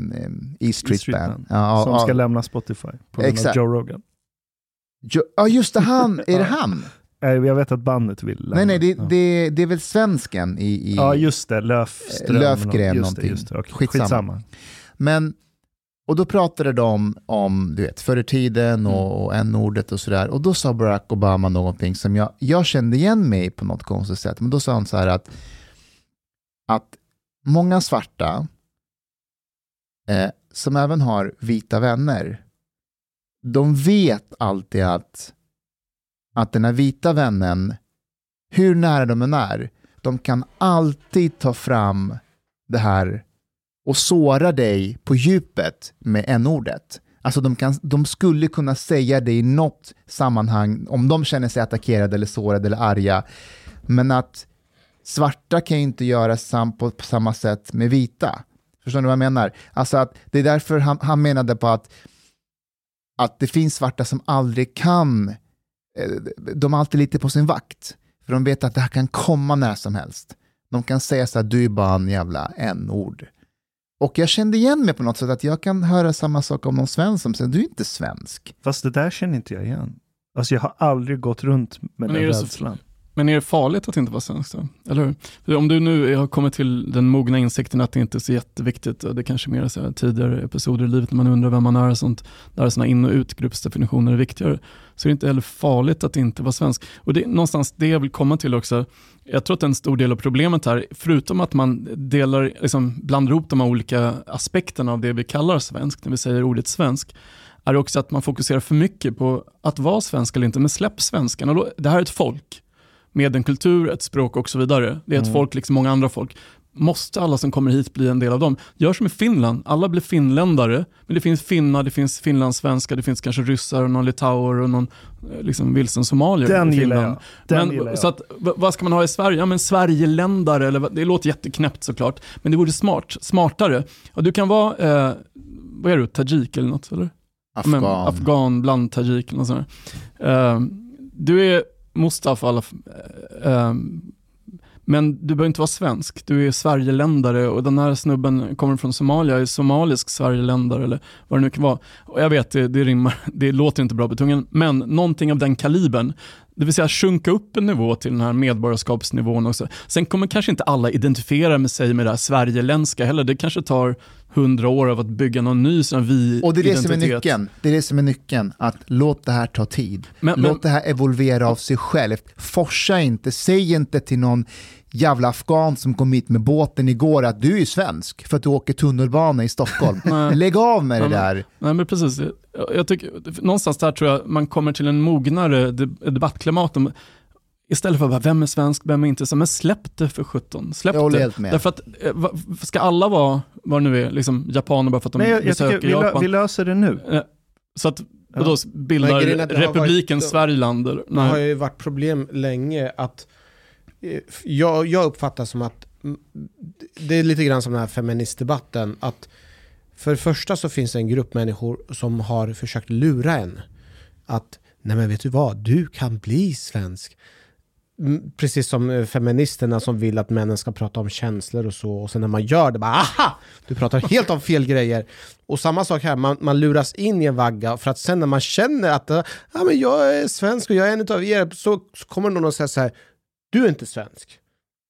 E Street, Street Band. Ja, som ja, ska lämna Spotify på grund av. Joe Rogan. Jo- Ja, just det, han. Är det <laughs> han? Jag vet att bandet vill lämna. Nej, nej, det, ja. det, det är väl svensken i... i Ja, just det. Löfström. Löfgren just någonting. Det, just det. Okej, Skitsamma. Skitsamma. Men, och då pratade de om, du vet, förr i tiden och, och n-ordet och sådär. Och då sa Barack Obama någonting som jag, jag kände igen mig på något konstigt sätt. Men då sa han så här att, att många svarta, eh, som även har vita vänner, de vet alltid att, att den här vita vännen, hur nära de än är, de kan alltid ta fram det här och såra dig på djupet med n-ordet. Alltså de, kan, de skulle kunna säga det i något sammanhang om de känner sig attackerade eller sårade eller arga. Men att svarta kan ju inte göra sam, på, på samma sätt med vita. Förstår ni vad jag menar? Alltså att det är därför han, han menade på att, att det finns svarta som aldrig kan, eh, de är alltid lite på sin vakt. För de vet att det här kan komma när som helst. De kan säga så här, du är bara en jävla n-ord. Och jag kände igen mig på något sätt att jag kan höra samma sak om någon svensk som säger du är inte svensk. Fast det där känner inte jag igen. Alltså jag har aldrig gått runt med Men den är det så- rädslan. Men är det farligt att inte vara svensk då? Eller hur? För om du nu har kommit till den mogna insikten att det inte är så jätteviktigt, och det kanske är mer så här tidigare episoder i livet när man undrar vem man är och sånt, där sådana in och utgruppsdefinitioner är viktigare, så är det inte heller farligt att inte vara svensk. Och det är någonstans det jag vill komma till också. Jag tror att en stor del av problemet här, förutom att man delar, liksom blandar ihop de här olika aspekterna av det vi kallar svensk, när vi säger ordet svensk, är också att man fokuserar för mycket på att vara svensk eller inte, men släpp svenskarna. Det här är ett folk med en kultur, ett språk och så vidare. Det är ett Mm. folk liksom många andra folk. Måste alla som kommer hit bli en del av dem? Gör som i Finland, alla blir finländare, men det finns finnar, det finns finlandssvenskar, det finns kanske ryssar, och någon litauer och någon eh, liksom vilsen somalier Den i gillar jag. Den men, gillar jag. Så att, vad ska man ha i Sverige? Ja men Sverigeländare, eller det låter jätteknäppt såklart, men det vore smart, smartare. Och du kan vara, eh, vad är du, tajik eller något? Eller? Afghan. Men, afghan, bland tajik eller något sånt. Eh, du är Mustafa, alla, eh, eh, men du behöver inte vara svensk. Du är Sverigeländare och den här snubben kommer från Somalia, är somalisk Sverigeländare eller vad det nu kan vara. Och jag vet, det, det rimmar, det låter inte bra på tungan, men någonting av den kalibern. Det vill säga sjunka upp en nivå till den här medborgarskapsnivån också. Sen kommer kanske inte alla identifiera med sig med det här sverigeländska heller. Det kanske tar hundra år av att bygga någon ny sån vi Och det är det som är nyckeln. Det är det som är nyckeln. Att låt det här ta tid. Men, Låt men, det här evolvera av sig själv. Forsa inte, säg inte till någon jävla afghan som kom hit med båten igår att du är svensk för att du åker tunnelbana i Stockholm. <laughs> Lägg av med det där. Nej men precis, jag, jag tycker, någonstans där tror jag man kommer till en mognare de- debattklimat. Om, istället för att bara, vem är svensk, vem är inte, så, men släpp det för 17. Släpp Jag det. helt med. Därför att, eh, ska alla vara, vad det nu är, liksom japaner bara för att de Nej, jag, jag besöker lö, Japan? vi löser det nu. Eh, så att, och då bildar republiken varit- Sverigeland? eller- Det har ju varit problem länge att Eh, jag, jag uppfattar som att det är lite grann som den här feministdebatten att för det första så finns det en grupp människor som har försökt lura en att nej men vet du vad, du kan bli svensk. Precis som eh, feministerna som vill att männen ska prata om känslor och så och sen när man gör det bara aha! Du pratar helt om fel grejer. Och samma sak här, man, man luras in i en vagga för att sen när man känner att ja, men jag är svensk och jag är en av er så, så kommer någon och säger så här du är inte svensk.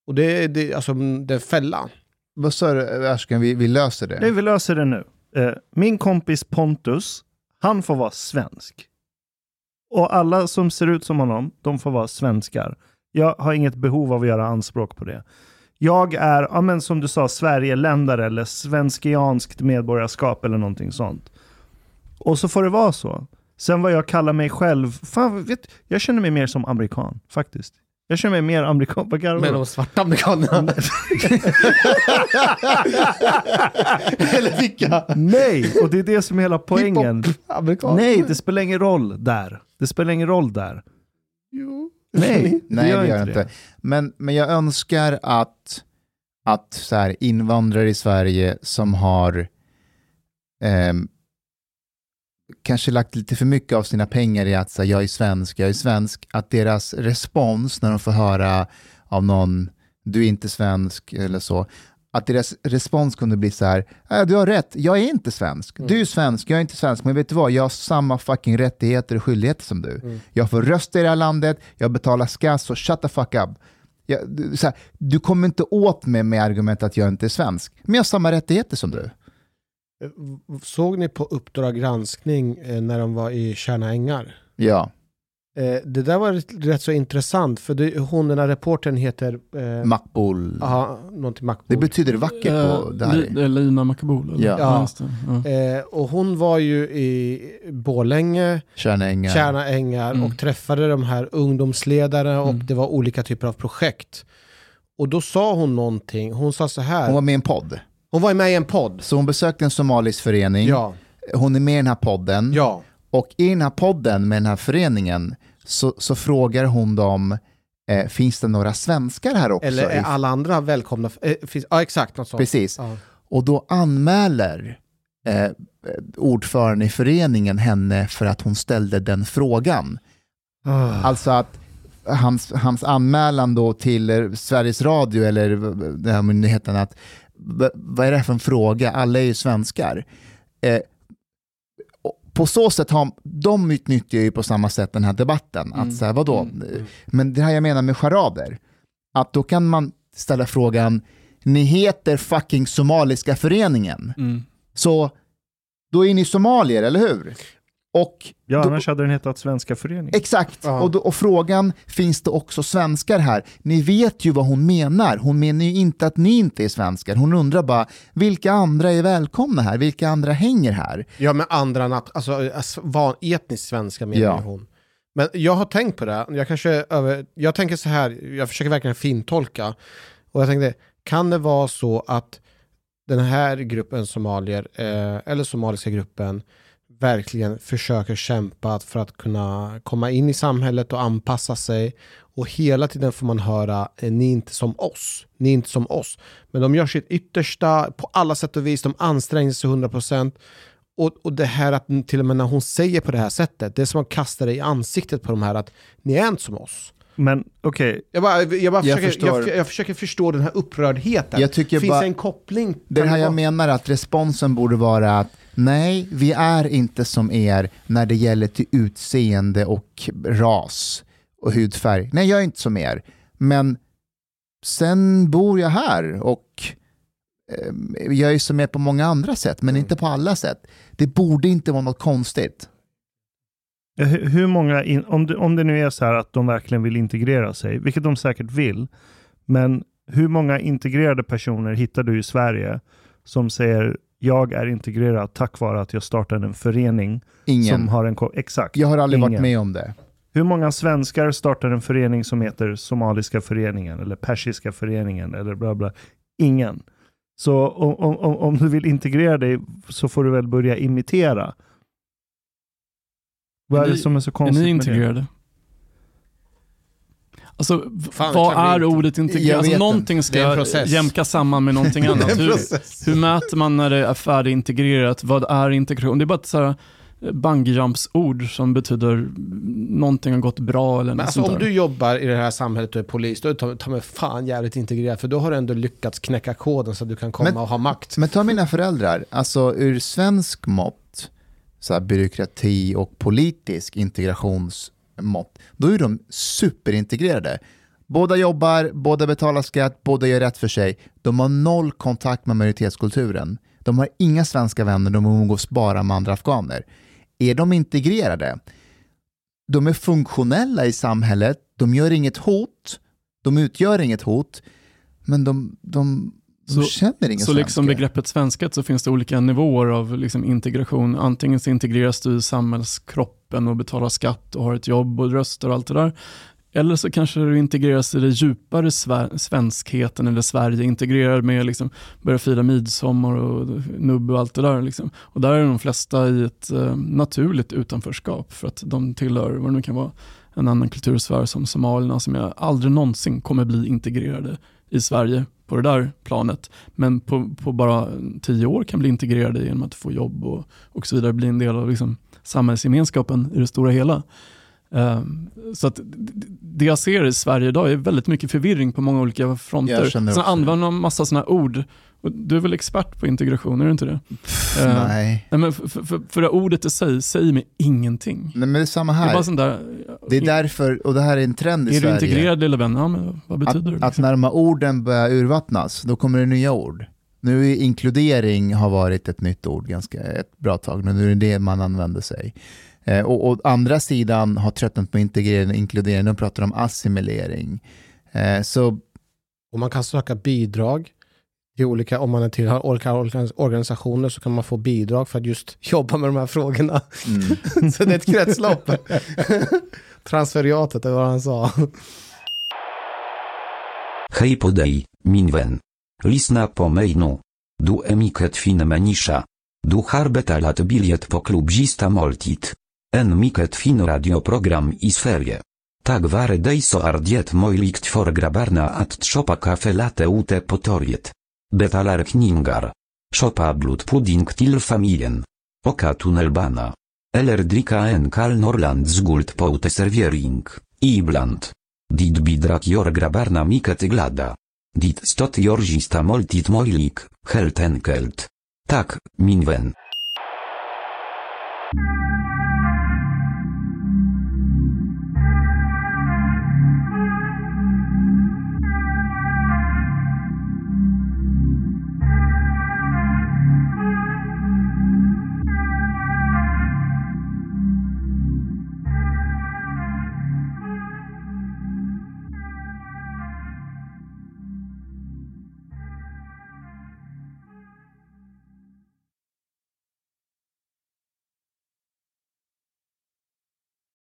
Och det, är- alltså, det är en fälla. Vad sa du, Ashkan, vi, vi löser det? Nej, vi löser det nu. Eh, min kompis Pontus, han får vara svensk. Och alla som ser ut som honom, de får vara svenskar. Jag har inget behov av att göra anspråk på det. Jag är, ja, men som du sa, Sverigeländare eller svenskianskt medborgarskap eller någonting sånt. Och så får det vara så. Sen vad jag kallar mig själv, fan, vet, jag känner mig mer som amerikan faktiskt. Jag känner mig mer amerikan. Vad garvar Men du? de svarta amerikanerna. <laughs> Eller vilka? Nej, och det är det som är hela poängen. Nej, det spelar ingen roll där. Det spelar ingen roll där. Jo. Nej, Nej, det gör det inte. Men, men jag önskar att, att så här, invandrare i Sverige som har ehm, kanske lagt lite för mycket av sina pengar i att säga jag är svensk, jag är svensk, att deras respons när de får höra av någon, du är inte svensk eller så, att deras respons kunde bli så här, äh, du har rätt, jag är inte svensk. Mm. Du är svensk, jag är inte svensk, men vet du vad, jag har samma fucking rättigheter och skyldigheter som du. Mm. Jag får rösta i det här landet, jag betalar skatt, så shut the fuck up. Jag, du, här, du kommer inte åt mig med argumentet att jag inte är svensk, men jag har samma rättigheter som du. Eh, såg ni på Uppdrag granskning eh, när de var i Tjärna Ängar? Ja. Eh, det där var rätt så intressant, för det, hon den här reportern heter... Eh, Makbul. Ja, någonting Makbul. Det betyder vackert på eh, där. Lina Makbul. Ja. ja. ja. Eh, och hon var ju i Borlänge, Tjärna Ängar, Tjärna Ängar mm. och träffade de här ungdomsledare och mm. det var olika typer av projekt. Och då sa hon någonting, hon sa så här. Hon var med i en podd. Hon var med i en podd. Så hon besökte en somalisk förening. Ja. Hon är med i den här podden. Ja. Och i den här podden med den här föreningen så, så frågar hon dem, eh, finns det några svenskar här också? Eller är alla andra välkomna? Eh, finns, ja, exakt. Något sånt. Precis. Ja. Och då anmäler eh, ordförande i föreningen henne för att hon ställde den frågan. Oh. Alltså att hans, hans anmälan då till Sveriges Radio eller den här myndigheten att vad är det här för en fråga? Alla är ju svenskar. Eh, på så sätt har de utnyttjar ju på samma sätt den här debatten. Mm. Att så här, vadå? Mm. mm. Men det här jag menar med charader, att då kan man ställa frågan, ni heter fucking Somaliska föreningen, mm. så då är ni somalier, eller hur? Och ja, då, annars hade den hetat Svenska föreningen. Exakt, och, då, och, frågan, finns det också svenskar här? Ni vet ju vad hon menar. Hon menar ju inte att ni inte är svenskar. Hon undrar bara, vilka andra är välkomna här? Vilka andra hänger här? Ja, med andra, alltså, van, etnisk svenska menar ja. hon. Men jag har tänkt på det, jag, kanske över, jag tänker så här, jag försöker verkligen fintolka. Och jag tänkte, kan det vara så att den här gruppen somalier, eh, eller somaliska gruppen, verkligen försöker kämpa för att kunna komma in i samhället och anpassa sig. Och hela tiden får man höra, eh, ni är inte som oss. Ni är inte som oss. Men de gör sitt yttersta på alla sätt och vis. De anstränger sig 100%. Och, och det här att till och med när hon säger på det här sättet, det är som att kasta det i ansiktet på de här att ni är inte som oss. Men okej. Okay. Jag, bara, jag, bara jag, försöker, jag, jag, försöker förstå den här upprördheten. Jag tycker Finns bara, det en koppling? Det här jag menar att responsen borde vara att nej, vi är inte som er när det gäller till utseende och ras och hudfärg. Nej, jag är inte som er. Men sen bor jag här och eh, jag är som er på många andra sätt, men mm. inte på alla sätt. Det borde inte vara något konstigt. Hur många, in, om, det, om det nu är så här att de verkligen vill integrera sig, vilket de säkert vill, men hur många integrerade personer hittar du i Sverige som säger jag är integrerad tack vare att jag startade en förening Ingen. som har en... Exakt. Jag har aldrig Ingen. varit med om det. Hur många svenskar startar en förening som heter Somaliska föreningen eller Persiska föreningen eller bla bla? Ingen. Så om, om, om du vill integrera dig så får du väl börja imitera. Vad är, det som är så konstigt med? Är ni integrerade? Alltså, Fan, vad är inte. ordet integrerad? Alltså, någonting ska jämka samman med någonting <laughs> annat. Hur, hur, mäter man när det är färdigintegrerat? Vad är integration? Det är bara ett så här eh, bungyjumps-ord som betyder någonting har gått bra eller något alltså, Om du jobbar i det här samhället och är polis, då är du ta mig fan jävligt integrerat, för då har du ändå lyckats knäcka koden så att du kan komma men, och ha makt. Men ta mina föräldrar, alltså ur svensk mått, så här, byråkrati och politisk integrationsmått. då är de superintegrerade. Båda jobbar, båda betalar skatt, båda gör rätt för sig. De har noll kontakt med majoritetskulturen. De har inga svenska vänner, de umgås bara med andra afghaner. Är de integrerade? De är funktionella i samhället, de gör inget hot, de utgör inget hot, men de, de så, känner inga Så liksom begreppet svenskhet så finns det olika nivåer av liksom integration. Antingen så integreras du i samhällskroppen och betalar skatt och har ett jobb och röster och allt det där. Eller så kanske du integreras i det djupare svenskheten eller Sverige, integrerar med liksom, börja fira midsommar och nubb och allt det där. Liksom. Och där är de flesta i ett eh, naturligt utanförskap för att de tillhör, vad det nu kan vara, en annan kultursfär som somalierna som jag aldrig någonsin kommer bli integrerade i Sverige på det där planet. Men på, på bara tio år kan bli integrerade genom att få jobb och, och så vidare, bli en del av liksom samhällsgemenskapen i det stora hela. Um, så att det jag ser i Sverige idag är väldigt mycket förvirring på många olika fronter. Sen använder man massa sådana ord. Du är väl expert på integration, är du inte det? Pff, uh, nej. nej men för, för, för det ordet i sig säger mig ingenting. Nej men det är samma här. Det är, där, det är därför, och det här är en trend i är Sverige. Är du integrerad lilla vän? Ja, men vad betyder att, det? Liksom? Att när de här orden börjar urvattnas, då kommer det nya ord. Nu är inkludering har varit ett nytt ord ganska ett bra tag, men nu är det det man använder sig. Eh, och, och, andra sidan har tröttnat på integrering och inkludering, de pratar om assimilering. Eh, så... Och man kan söka bidrag till olika, om man är till olika organisationer så kan man få bidrag för att just <laughs> jobba med de här frågorna. Mm. <laughs> så det är ett kretslopp. <laughs> Transferiatet, det var vad han sa. Hej på dig, min vän. Lyssna på mig nu. Du är mycket fin människa. Du har betalat bilet på klubbzista måltid. En mycket fin radioprogram i Sverige. Tak vare dig så är det möjligt för grabbarna att shoppa kaffe latte ute på torget. Betalar kningar. Shoppa blut pudding till familjen. Oka tunnelbana. Eller dricka en kall Norrlands guld servering, ibland. Dit bidrak jor grabarna miket glada. Dit stot jorzista moltit moilik, helt enkelt. Tak, min ven.